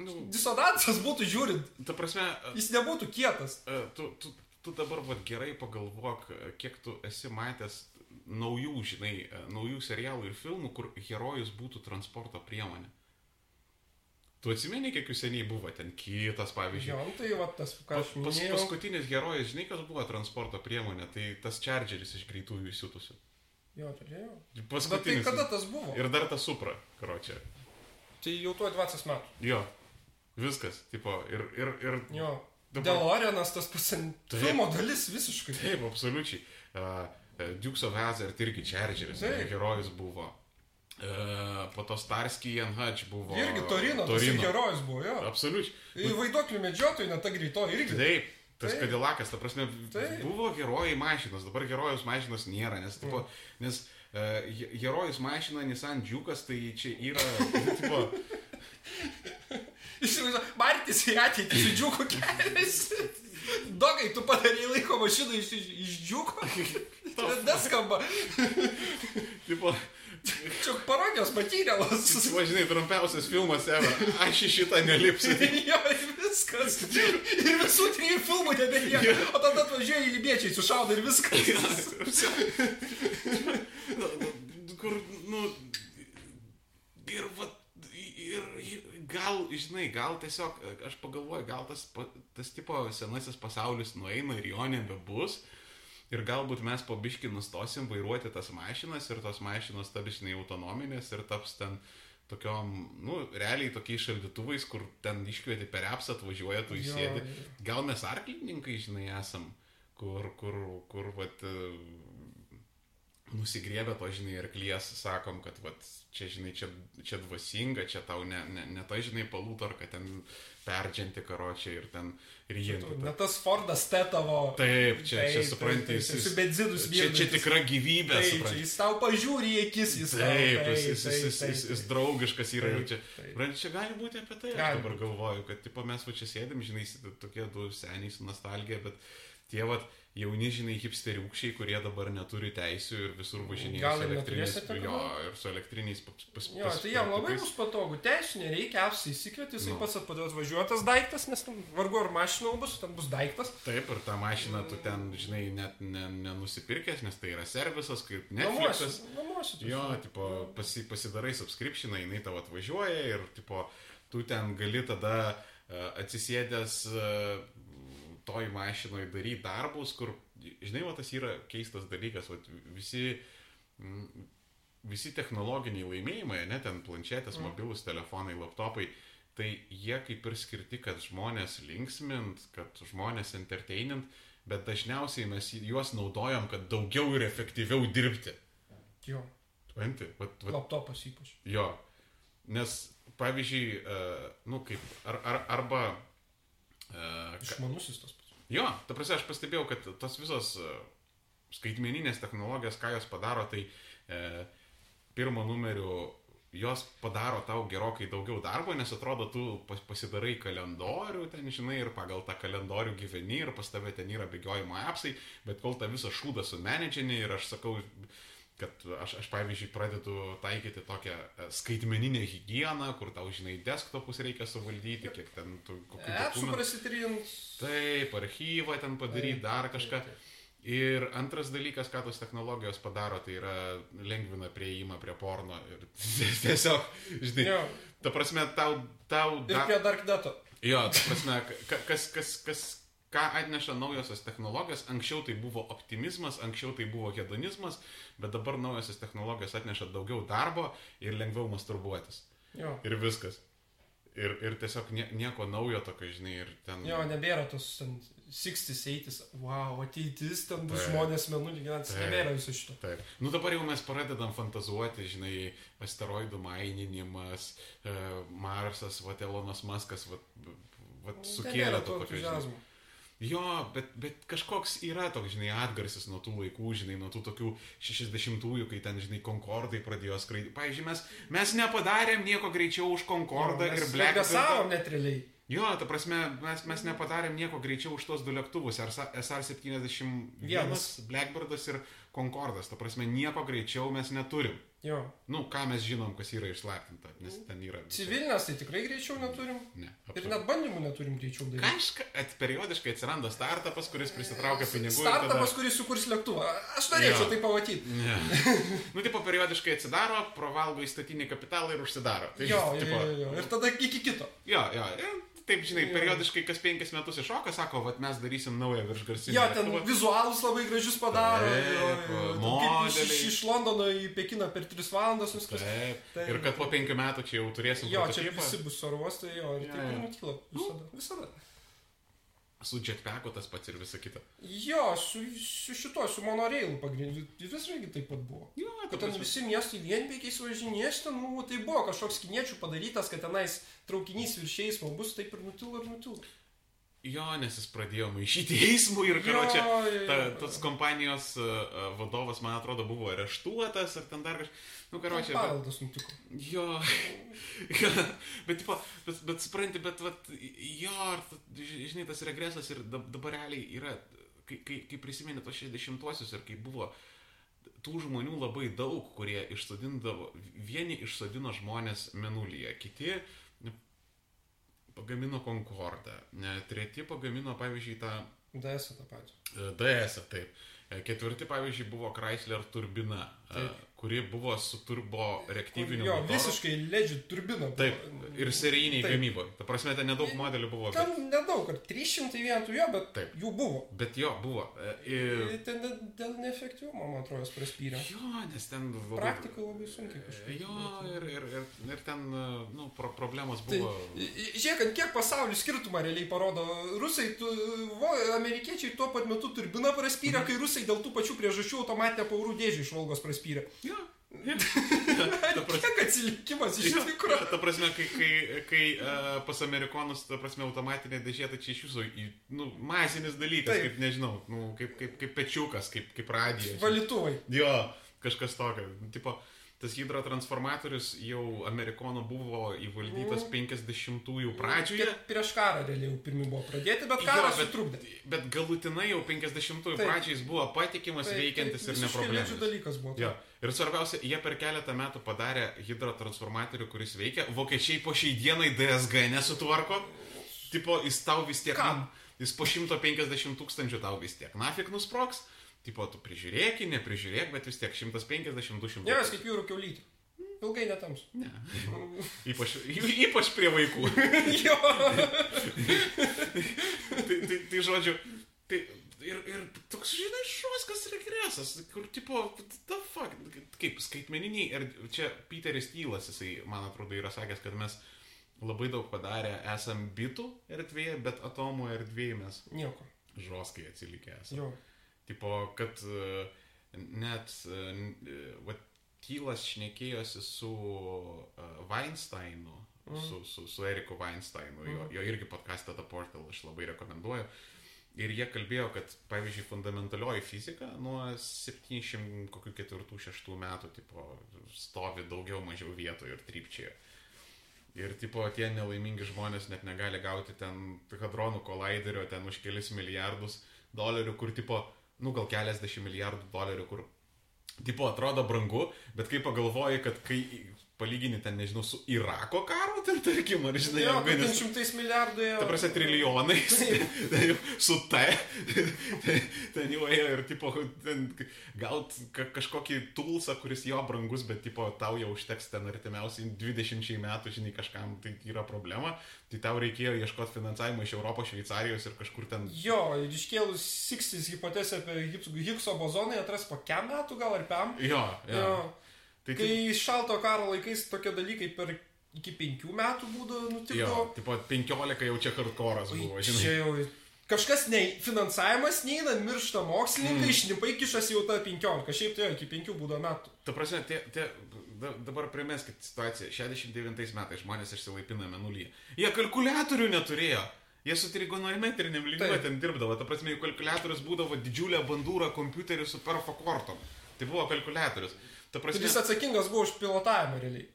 Nu, disonansas būtų žiūrint. ta prasme, Jis nebūtų kietas. tu, tu, tu dabar vat, gerai pagalvok, kiek tu esi matęs naujų, žinai, e, naujų serialų ir filmų, kur herojus būtų transporto priemonė. Tu atsimeni, kiek jų seniai buvo ten kitas, pavyzdžiui. Jo, tai va tas, ką aš pas, minėjau. paskutinis herojus, žinai, kas buvo transporto priemonė, tai tas Chargeris iš greitųjų įsiutusių. Jo, turėjau. Bet tai Paskutinis. kada tas buvo? Ir dar tas supra, karočią. Tai jau tuo 20 metų. Jo, viskas, tipo, ir, ir, ir Jo. Dabar- Deloreanas tas pats filmo dalis visiškai. taip, absoliučiai. Uh, Dukes of Hazard irgi Taip. herojus buvo. Uh, po to Starsky and Hutch buvo. Irgi Torino, ir Torino. herojus buvo, jo. Absoliučiai. Į vaiduoklių medžiotojų, net ta greitoji irgi. Taip, Tas Taip. Kadilakas, ta prasme, Taip. buvo herojai mašinos, dabar herojus mašinos nėra, nes, tipo, nes uh, herojus mašina Nissan Džiukas, tai čia yra, tipo, Įsivaizduoju, Martis į ateitį su džiuku keliasi. Dogai, tu padarėjai laiko mašiną iš, iš, iš džiuko. Neskamba. tipo, Čia parodijos matyrelas. tipo, žinai, trumpiausias filmas ever, aš į šitą nelipsiu. jo, ir viskas. Ir visų trijų filmų nebelieka. O tada atvažiuoja į libiečiai, sušaudo ir viskas. Nu, nu, kur, nu, ir, va, ir, ir gal, žinai, gal tiesiog, aš pagalvoju, gal tas, tas tipo senasis pasaulis nueina ir jo nebebus. Ir galbūt mes po biški nustosim vairuoti tas mašinas ir tos mašinos taps, žinai, autonominės ir taps ten tokiom, nu, realiai tokiais šaldytuvais, kur ten iškvieti per apsą, atvažiuoja, tu įsėdi. Gal mes arklininkai, žinai, esam, kur, kur, kur, vat, e, nusigriebę to, žinai, arklies, sakom, kad, vat, čia, žinai, čia, čia dvasinga, čia tau ne, ne, ne ta, žinai, palūtarka, ten perdžianti karočią ir ten ryjanti. Ne tas Fordas te tavo. Taip, čia, čia Taip, supranti, taip, jis, jis, su benzinus čia, čia vyrdantis. tikra gyvybė, Taip, čia supranti. jis tau pažiūri į akis, jis tau- Taip, jis, jis, taip, jis, jis, jis, jis taip. draugiškas yra ir Taip, čia. Supranti, čia gali būti apie tai, aš dabar galvoju, kad tipo, mes va čia sėdim, žinai, tokie du seniai su nostalgija, bet tie vat jauni, žinai, hipsteriukščiai, kurie dabar neturi teisių ir visur važinėja Gal ir elektriniais. neturėsite Jo, ir su elektriniais pas, pas, Jo, tai jam labai bus patogu. Teisų nereikia, apsai įsikvieti, jisai Nu. pats atpadės važiuotas daiktas, nes ten vargu ar mašina bus, ten bus daiktas. Taip, ir tą mašiną tu ten, žinai, net ne- nenusipirkęs, nes tai yra servisas, kaip. Netflixas. Namuose. tu Jo, tipo, pasi, pasidarai subscriptioną, jinai tavo atvažiuoja ir, tipo, tu ten gali tada uh, atsisėdęs uh, toj mašinoje daryti darbus, kur, žinai, va tas yra keistas dalykas, va, visi, mm, visi technologiniai laimėjimai, ne, ten planšetės, mobilus telefonai, laptopai, tai jie kaip ir skirti, kad žmonės linksmint, kad žmonės entertainint, bet dažniausiai mes juos naudojam, kad daugiau ir efektyviau dirbti. Jo, Supranti? Vat, vat, laptopas ypač. jo. Nes, pavyzdžiui, uh, nu kaip, ar, ar, arba... Uh, Išmanusis tas. Jo, ta prasme, aš pastebėjau, kad tos visos uh, skaitmeninės technologijos, ką jos padaro, tai uh, pirmo numeriu jos padaro tau gerokai daugiau darbo, nes atrodo, tu pas- pasidarai kalendorių ten, žinai, ir pagal tą kalendorių gyveni ir pas tave ten yra bėgiojimo apsai, bet kol tą visą šūdą sumenedžini ir aš sakau, kad aš, aš pavyzdžiui pradedu taikyti tokią e, skaitmeninę higieną, kur tau, žinai, desktopus reikia suvaldyti, kiek ten tu kokių Apsų prasitrint. Taip, archyvą ten padaryti, dar kažką. Ir antras dalykas, ką tos technologijos padaro, tai yra lengvina prieimą prie porno. Ir tiesiog, žinai, Jo. ta prasme, tau, tau Ir da- prie Dark Data. Jo, ta prasme, ka- kas, kas, kas, ką atneša naujosios technologijos, anksčiau tai buvo optimizmas, anksčiau tai buvo hedonizmas, bet dabar naujosios technologijos atneša daugiau darbo ir lengviau masturbuotis. Jo. Ir viskas. Ir, ir tiesiog nie, nieko naujo tokio, žinai, ir ten... Jo, nebėra tos ten 60s, 80s, wow, ateitis, ten bus Taip. žmonės menulį gyventi, Taip. nebėra viso šito. Taip. Nu dabar jau mes pradedam fantazuoti, žinai, asteroidų maininimas, e, Marsas, va, Elonas Maskas, va, va, sukėlė Nebėra to to tokio, žinai. Jo, bet, bet kažkoks yra toks, žinai, atgarsis nuo tų laikų, žinai, nuo tų tokių 60-ųjų, kai ten, žinai, Concordai pradėjo skraidyti. Pavyzdžiui, mes, mes nepadarėm nieko greičiau už Concordą ir Blackbirdą. Savom net realiai. Jo, ta prasme, mes, mes nepadarėm nieko greičiau už tos du lėktuvus, SR-71, Vienas. Blackbirdas ir Concordas. Ta prasme, nieko greičiau mes neturim. Jo. Nu, ką mes žinom, kas yra išslaptinta, nes ten yra... Civilinės tai tikrai greičiau neturim. Ne. Ir net bandymų neturim greičiau daryti. Kažka, at, periodiškai atsiranda startupas, kuris prisitraukia pinigų. ir Startupas, tada- kuris sukurs lėktuvą. Aš norėčiau Jo. tai pamatyti. Ne. nu, tipo, periodiškai atsidaro, pravalgo įstatinį kapitalą ir užsidaro. Tai, Jo, jo, tipo, jo, jo. Ir tada iki kito. jo, jo, ir taip, žinai, periodiškai kas penkis metus iššoka, sako, vad mes darysim naują viršgarsinį. Jo, ten lėktuvą. vizualus labai gražius padaro. Taip, jo, modeliai. Iš, iš Londono į Pekiną per 3 valandas viskas. Taip. Taip. Ir kad po penkių metų čia jau turėsim Jo, čia prototipą. visi bus oro uostai, jo, ir Jo, taip ir jo. nutyla. Visada. Visada. Su jetpacku tas pats ir visa kita. Jo, su, su šituo, su monoreilu pagrindiniu. Vis irgi taip pat buvo. Jo, ta Kad ten prasme. visi miestai vienpėkiais važinės, ten, nu, tai buvo kažkoks kiniečių padarytas, kad tenais traukinys virš eismo bus, taip ir nutilo ir nutilo. Jo, nes jis pradėjo maišyti eismų ir, karočią, ta, tas kompanijos uh, vadovas, man atrodo, buvo areštuotas ar ten dar kažkas. Nu, karočią, Paveldas nutiko. jo, bet, tipo, bet, bet supranti, bet, vat, jo, žinai, tas regresas ir dab- dabar realiai yra, kai, kai, kai prisimeni tos 60-uosius ir kai buvo tų žmonių labai daug, kurie išsodindavo, vieni išsodino žmonės menulyje, kiti nu, pagamino Concordą, treti pagamino, pavyzdžiui, tą DS tą patį. e, DS, taip. E, Ketvirti, pavyzdžiui, buvo Chrysler turbina, e, Taip. Kuri buvo su turbo reaktyviniu Jo, motoru. visiškai legit turbina. Taip, ir serijiniai gamyboje. Ta prasme, ten nedaug modelių buvo, bet, Ten nedaug, ar 300 vienetų jo, bet Taip. jų buvo. bet jo, buvo. E, Ir, Ten ne- dėl neefektyvumo, man atrodo, praspyrė. jo, nes ten labai... Praktika labai sunkiai kažkaip. Jo, ir, ir, ir, ir ten, e, nu, pro, problemos Tai, buvo. žiūrėk, ant kiek pasaulio skirtumą realiai parodo. Rusai, tu, vo, amerikiečiai tuo pat metu turbiną praspyrė, kai rusai dėl tų pačių priežasčių automatinę paurų dėžį iš Volgos praspyrė. Jo. Ta prasme- Kiek atsilikimas iš Jo, tikrųjų. Ta prasme, kai, kai, kai uh, pas amerikonus, ta prasme, automatinė dėžė, tai čia iš jūsų, nu, masinis dalykas, Taip. kaip, nežinau, nu, kaip, kaip, kaip pečiukas, kaip, kaip radijas. Valytuvai. Jo, kažkas tokio. Tipo, tas hidrotransformatorius jau amerikonų buvo įvaldytas Mm. 50-ųjų pradžioje. Kiek Prieš karą realiai jau pirmi buvo pradėti, bet Jo, karas bet, sutrukdė. bet galutinai jau 50-ųjų Taip. pradžiais buvo patikimas, Tai- veikiantis tai ir neprobleminis. dalykas buvo. Jo. Ir svarbiausia, jie per keletą metų padarė hidrotransformatorių, kuris veikia. Vokiečiai po šiai dienai DSG nesutvarko. Tipo, jis tau vis tiek... Kam? Jis po 150 tūkstančių tau vis tiek. Nafik nusproks. Tipo, tu prižiūrėk, neprižiūrėk, bet vis tiek 150-200. Ne, aš kaip jūrų keulytė. Ilgai netams. Ne. Ypač, ypač prie vaikų. jo. tai, tai, tai žodžiu, tai ir, ir toks, žinai, šoskas regresas, kur tipo, the fuck, kaip skaitmeniniai, ir čia Peteris Tylas, jisai, man atrodo, yra sakęs, kad mes labai daug padarę esam bitų erdvėje, bet atomų erdvėje mes Nieko. žoskai atsilikę esame. Jo. Tipo, kad e, net, e, va, Tylas šnekėjosi su e, Weinsteinu, Mhm. su, su, su Eriku Weinsteinu, jo, jo irgi podcastą The Portal aš labai rekomenduoju. Ir jie kalbėjo, kad, pavyzdžiui, fundamentalioji fizika nuo 74-6 metų tipo, stovi daugiau mažiau vietoje ir trypčioje. Ir tipo tie nelaimingi žmonės net negali gauti ten hadronų kolaiderio ten už kelis milijardus dolerių, kur tipo, nu gal keliasdešimt milijardų dolerių, kur tipo atrodo brangu, bet kai pagalvoji, kad kai palygini ten, nežinau, su Irako karo, ten tarkim, ar žinai, Jo, kad ten šimtais milijardų ėjo. Ta prasme, trilijonais. ten jau su T. ten, ten jau ėjo ir, tipo, ten gaut ka kažkokį tulsą, kuris jo brangus, bet, tipo, tau jau užteks ten artimiausiai 20 metų, žinai, kažkam tai yra problema. Tai tau reikėjo ieškoti finansavimo iš Europos, Šveicarijos ir kažkur ten. Jo, ir iškėlus Sixties hipotezę apie Higgs- Higgso bozoną, atras po kem metų gal ar pem. Jo, jo. Jo. Tai, Kai tai, šalto karo laikais tokie dalykai per iki penkių metų būdavo nutikdavo. tipo, 15 jau čia hardcore'as buvo, Čia žinai. jau kažkas ne, finansavimas neina, miršta mokslininkai, mm. šnipai kišas jau tą 15, šiaip tai jo, iki 5 būdo metų. Ta prasme, tie, tie, da, dabar primeskit situaciją. 69 metais žmonės išsilaipina menulyje. Jie kalkulatorių neturėjo. Jie su trigonometriniam lygiu Taip. ten dirbdavo. Ta prasme, jų kalkulatorius būdavo didžiulė bandūra kompiuteris su perfokortom. Tai buvo kalkulatorius. Ta Ir prasme, jis atsakingas buvo už pilotavimą realiai.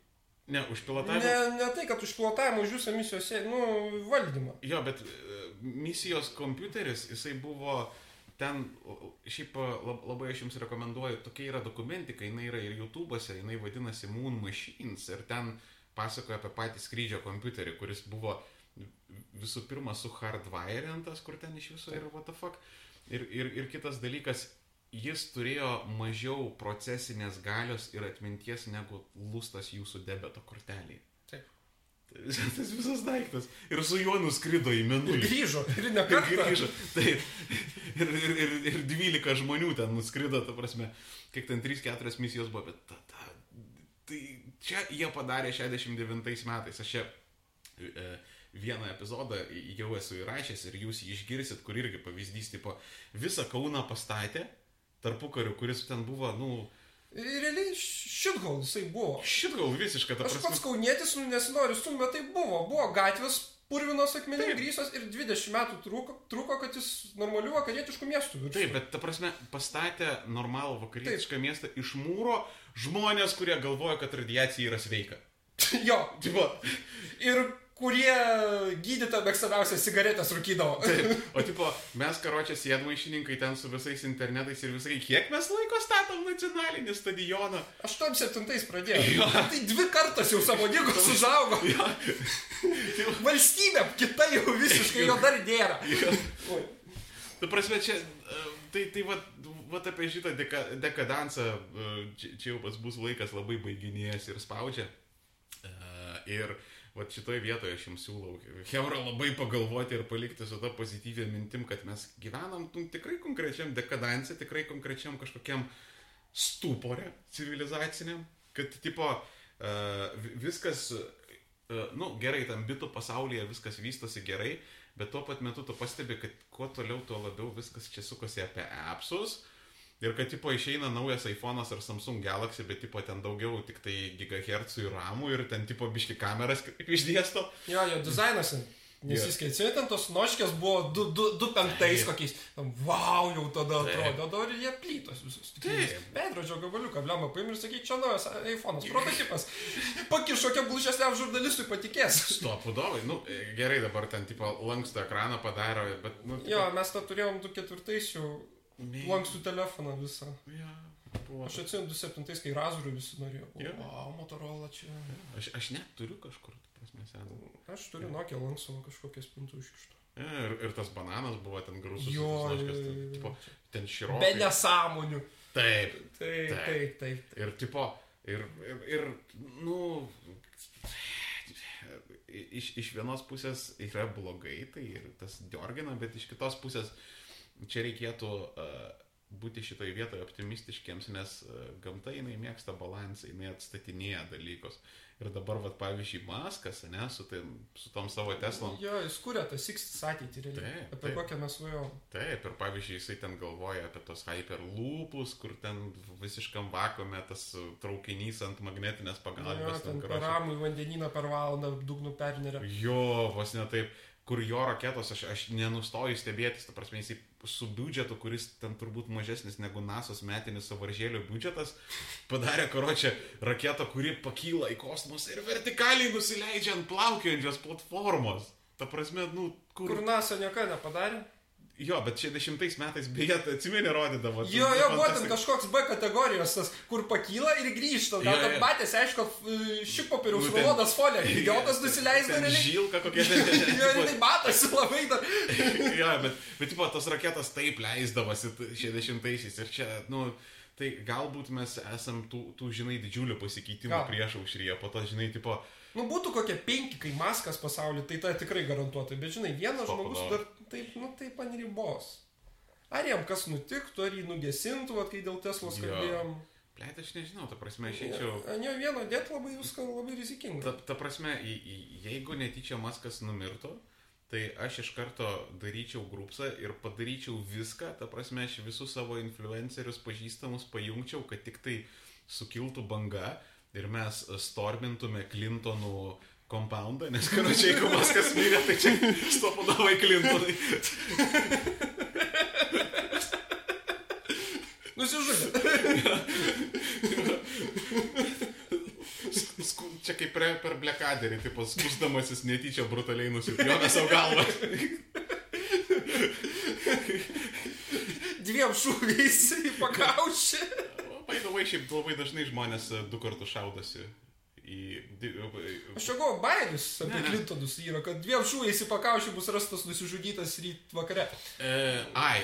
ne, už pilotavimą. Ne, ne tai, kad už pilotavimą, už jūsų misijos, nu, valdymą. Jo, bet e, misijos kompiuteris, jisai buvo ten, šiaip e, lab- labai aš jums rekomenduoju, tokia yra dokumentika, jinai yra ir YouTube'ose, jinai vadinasi Moon Machines ir ten pasakoja apie patį skrydžio kompiuterį, kuris buvo visų pirma su hardwirintas, kur ten iš viso yra what the fuck. Ir, ir, ir kitas dalykas, jis turėjo mažiau procesinės galios ir atminties negu lustas jūsų debeto kortelėje. Taip. Tas visas daiktas. Ir su juo nuskrido į Ir menulį. grįžo, ir ne Ir grįžo. Taip. Ir, ir, ir, ir 12 žmonių ten nuskrido, ta prasme, kiek ten 3-4 misijos buvo, bet ta, ta, tai čia jie padarė 69 metais. Aš čia e, vieną epizodą jau esu įrašęs ir jūs jį išgirsit, kur irgi pavyzdys, tipo, visą Kauną pastatė tarpukariu, kuris ten buvo, nu, realiai šithol jisai buvo. šit gal visiškai, ta Aš prasme. pats kaunietis, nu, nesinoriu stumti, bet tai buvo. Buvo gatvės purvinos akmenim grįstas ir 20 metų truko, truko kad jis normalių vakarietiškų miestų virstų. Taip, bet ta prasme, pastatė normalų vakarietišką miestą iš mūro žmonės, kurie galvoja, kad radiacija yra sveika. jo, Tipo, ir kurie gydyta mėgstamiausias cigaretės rūkydavo. Taip. O tipo, mes karočią sėdmaišininkai ten su visais internetais ir visai, kiek mes laiko statom nacionalinį stadioną? 87 pradėjo. Tai dvi kartas jau savo dėgos užaugo. Ja. Valstybė, kita jau visiškai jo dar nėra. Tu prasme, čia, e, tai, tai va, va apie šitą deka, dekadansą, e, čia, čia jau pas bus laikas labai baiginėjęs ir spaudžia. E, Ir va šitoje vietoje aš jums siūlau, Hebra, labai pagalvoti ir palikti su tą pozityvę mintim, kad mes gyvenam nu, tikrai konkrečiam dekadansė, tikrai konkrečiam kažkokiam stupore civilizaciniam, kad tipo uh, viskas, uh, nu gerai, tam bitų pasaulyje viskas vystosi gerai, bet tuo pat metu tu pastebi, kad kuo toliau, tuo labiau viskas čia sukosi apie appsus. Ir kad tipo išeina naujas iPhone'as ar Samsung Galaxy, bet tipo ten daugiau tik tai gigahertzų ir ramų ir ten tipo biški kameras išdėsto. Jo, jo dizainas nesiskaičiuoja, ten tos noškės buvo 2.5 kokiais. Wow, jau tada atrodo, dabar jie plytos visus. Taip. Veidrodžio gabaliuką, blemą, paim ir sakyk, čia naujas iPhone'as, prototipas. Pakišo, kiek blužesniam žurnalistui patikės. Stop, udovai, nu e, gerai dabar ten tipo lanksto ekraną padaro, bet nu... Jo, mes tą turėjom 2.4 jau lankstų telefoną visą. Ja, buvo. Aš atsimenu 2.7, kai Razorių visi norėjo. Jo. Wow, Motorola čia. Aš, aš net turiu kažkur, prasme, seną. Aš turiu Nokia lankstomą kažkokią spintų iškištą. Ja, ir, ir tas bananas buvo ten grūsus. Jo, ten, jo, jo. tipo, ten širo. Be nesąmonių. Taip. Taip, Taip. taip, taip. Ir tipo, ir, ir, ir nu, iš, iš vienos pusės yra blogai, tai ir tas diorgina, bet iš kitos pusės čia reikėtų uh, būti šitoje vietoje optimistiškiams, nes uh, gamta jinai mėgsta balansą, jinai atstatinėja dalykus. Ir dabar, vat, pavyzdžiui, Maskas, ne, su, tai, su tom savo Teslom. Jo, jis kūrė tą Sixties ateitį realiai. Taip, Apie taip. kokią mes svajojom. Taip, ir pavyzdžiui, jisai ten galvoja apie tos hyperloopus, kur ten visiškam vakume tas traukinys ant magnetinės Jo, pagalbės. ten karočią- ramų vandenyną per valandą dugnų perneria. Jo, vos ne taip, kur jo raketos, aš, aš nenustoju stebėtis, ta prasme, jisai su biudžetu, kuris ten turbūt mažesnis negu NASA's metinis savaržėlio biudžetas, padarė karočią raketą, kuri pakyla į kosmosą ir vertikaliai nusileidžia ant plaukiojančios platformos. Ta prasme, nu, kur... Kur NASA nieko nepadarė? Jo, bet 60 metais, beje, tai atsimeni rodydavo. Jo, jo, buvo ten kažkoks B kategorijos, tas, kur pakyla ir grįžta. Gal ten matėsi, aišku, šik popieriaus Nu, rulodas folija. Idiotas nusileisdavo realiai. Žilka kokia ten. Jo, ir tai matosi labai dar. jo, bet, bet tipo, tos raketos taip leisdavosi t- 60-aisiais ir čia, nu, tai galbūt mes esam tų, tų žinai, didžiulių pasikeitimų prieš aušryje, po to, žinai, tipo, Nu, būtų kokie penki, kai maskas pasaulyje, tai tai tikrai garantuotai. Bet žinai, vienas Stop, žmogus dar taip, nu, taip ant ribos. Ar jam kas nutiktų, ar jį nugesintų, vat, kai dėl Teslos Jo. kalbėjom. pleit, aš nežinau, ta prasme, aš eičiau. Jo vieno dėt labai viską labai rizikinga. Ta, ta prasme, jeigu netyčia Maskas numirtų, tai aš iš karto daryčiau grupsą ir padaryčiau viską, ta prasme, aš visus savo influencerius pažįstamus pajungčiau, kad tik tai sukiltų banga ir mes stormintume Clintonų kompoundą, nes karočiai, jeigu Maskas mirė, tai čia stopudavai Clintonai. Nusižudė. Čia kaip per, per blekaderį, tipo, skusdamasis netyčia brutaliai nusipjovė savo galvą. Dviem šūviais į pakaušį. Paidavai, šiaip labai dažnai žmonės e, du kartus šaudosi į... di- e, Aš čia galvoju, bairis apie Ne. Clintonus yra, kad dviem šūviais į pakaušį bus rastas nusižudytas ryt vakare. E, ai,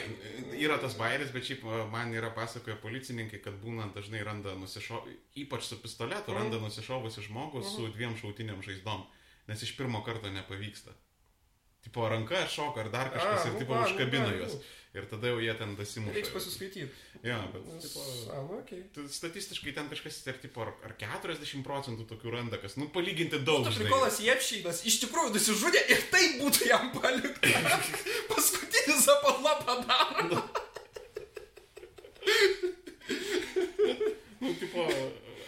yra tas bairis, bet šiaip e, man yra pasakoję policininkai, kad būna dažnai randa nusišovus, ypač su pistoletu, Mhm. randa nusišovusi žmogų su dviem šautiniam žaizdom, nes iš pirmo karto nepavyksta. Tipo ranka šoka ar dar kažkas A, ir nu tipo nu užkabina juos. nu. Ir tada jau jie ten dasimuša. Reiks pasiskaityti. Jo, bet Nes- tipo, A, nu, tai statistiškai ten kažkas ir tipo ar, ar 40 procentų tokių randa, kas, nu, palyginti daug. Žinai. Prikolas Jepšynas iš tikrųjų nusižudė ir tai būtų jam palikta. Paskutinis zapatla padaro. Nu, tipo,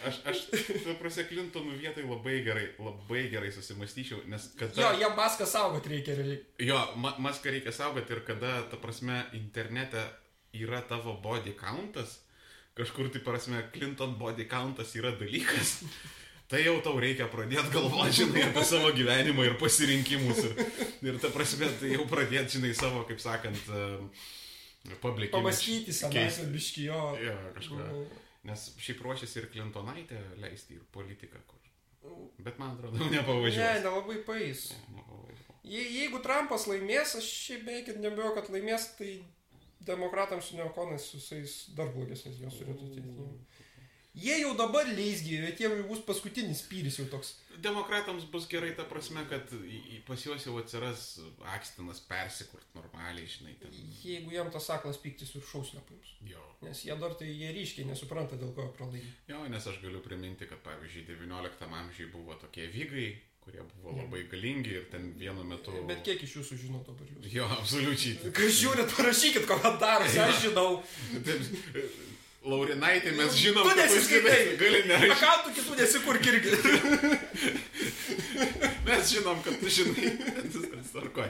aš, aš, ta prasme, Clintonų vietai labai gerai, labai gerai susimastyčiau, nes kada... Jo, jam maską saugot reikia realiai. Jo, ma maską reikia saugoti ir kada, ta prasme, internete yra tavo body countas, kažkur, tai prasme, Clinton body countas yra dalykas, tai jau tau reikia pradėti galvoti, žinai, apie savo gyvenimą ir pasirinkimus. Ir, ir ta prasme, tai jau pradėti, žinai, savo, kaip sakant, public image Pamastyti senais keist. ir biški jo. Jo, kažką. Nes šiaip ruošiasi ir Clintonaitė leisti ir politiką, kur. Bet man atrodo, Ne, nepavažiuos. nelabai paės. Nepavažiuos. Je, jeigu Trumpas laimės, aš šiaip beveik ir nebejoju, kad laimės, tai demokratams su neokonais visais dar blogesnės jos turėtų. Jie jau dabar leisgi, bet jie jau bus paskutinis pyris jau toks. Demokratams bus gerai ta prasme, kad pas juos jau atsiras akstinas persikurt normaliai, žinai. Ten. Jeigu jam tas aklas piktis viršaus nepaims. Jo. Nes jie dar tai jie ryškiai nesupranta, dėl ko pralaimi. jo, nes aš galiu priminti, kad pavyzdžiui, XIX amžiai buvo tokie vygai, kurie buvo labai galingi ir ten vienu metu... Bet kiek iš jūsų žino dabar jūs? Jo, absoliučiai. Kai žiūrit, parašykit komentaruose, aš žinau. Laurinaitė, mes žinom, Tu kad tu nesiskaitai. gali nerašyti. Akantų kitų nesikurk irgi. Mes žinom, kad tu žinai. Viskas tvarkoj.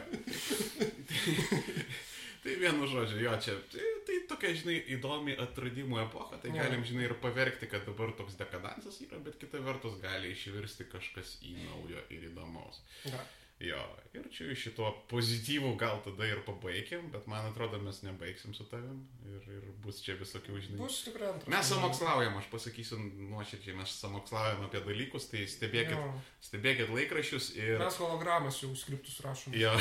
Tai vienu žodžiu, jo, čia, tai, tai tokia, žinai, įdomi atradimų epocha, tai Jo. galim, žinai, ir paverkti, kad dabar toks dekadansas yra, bet kita vertus gali išvirsti kažkas į naujo ir įdomaus. Ja. Jo, ir čia iš šito pozityvų gal tada ir pabaigėm, bet man atrodo, mes nebaigsim su tavim ir, ir bus čia visokių, žinai. Bus tikrai antras. Mes samokslaujam, aš pasakysiu nuoširdžiai, mes samokslaujam apie dalykus, tai stebėkit, Jo. stebėkit laikraščius ir... Mes hologramas jau skriptus rašom. Jo.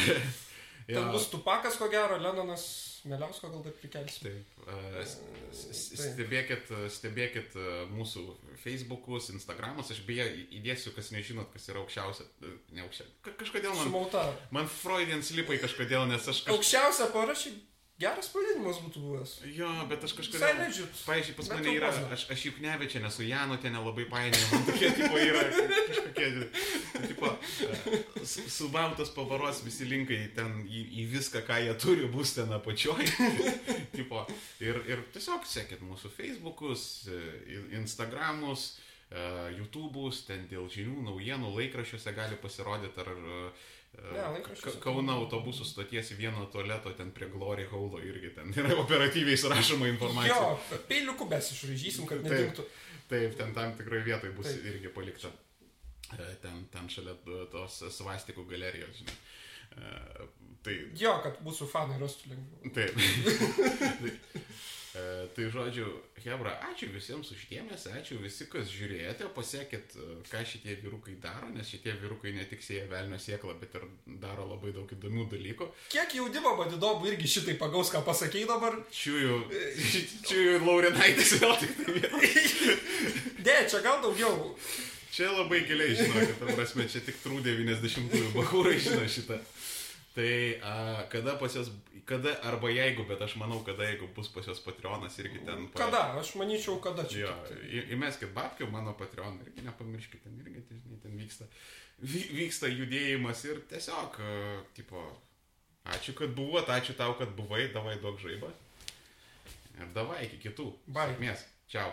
Ten bus Tupakas, ko gero, Lenonas, Meliausko gal dar prikelsim. Taip, Taip. stebėkit, stebėkit mūsų Facebookus, Instagramus, aš beje įdėsiu, kas nežinot, kas yra aukščiausia, ne aukščiausia, Ka- kažkodėl man, Sumauta. man Freudian slipai kažkodėl, nes aš kažkaip, Aukščiausia parašy. Geras pavadinimas būtų buvęs. jo, bet aš Visai kažkodėl, nedžiut. pavyzdžiui, pas mane yra, aš, aš juk nevečia, nesu Janutė, nelabai painioju, man tokie tipo yra kažkokie, tipo, su- subautas pavaros visi linkai ten į, į viską, ką jie turi, bus ten apačioj. tipo, ir, ir tiesiog sekit mūsų Facebookus, in- Instagramus, e, YouTube'us, ten dėl žinių, naujienų, laikraščiuose gali pasirodyti ar laikraščiuose Ka- Kauno autobusų stoties vieno tualeto ten prie Glory Haulo irgi ten yra operatyviai surašoma informacija. Jo, peiliuku mes išraižysim, kad Taip. nedingtų. Taip, ten tam tikrai vietoj bus Taip. irgi palikta. E, Ten, ten šalia e, tos svastikų galerijos, žinai. E, Tai, Jo, kad mūsų fanai rastų lengviau. taip. tai, e, tai žodžiu, Hebra, ačiū visiems uždėmesi, ačiū visi, kas žiūrėjote, pasiekit, e, ką šitie vyrukai daro, nes šitie vyrukai ne tik sėja velnio sieklą, bet ir daro labai daug įdomių dalykų. Kiek jaunimo įdomu irgi šitai pagaus, ką pasakėjai dabar. Čiūjų, čiūjų Laurinaitis vėl tik tai. Ne, čia gal daugiau. Čia labai giliai žinokit, ta prasme, čia tik trų 90-ųjų bahūrai žino šitą. Tai a, kada pas jos, kada arba jeigu, bet aš manau, kada jeigu bus pas jos Patreonas irgi ten. pa- Kada? Aš manyčiau, kada čia. Jo, į- įmeskit babkių mano Patreon irgi nepamirškit, ten irgi tai, žinai, ten vyksta, vy, vyksta judėjimas ir tiesiog, a, tipo, ačiū, kad buvot, ačiū tau, kad buvai, davai daug žaibą. Ir davai iki kitų. Sėkmės. Čiau.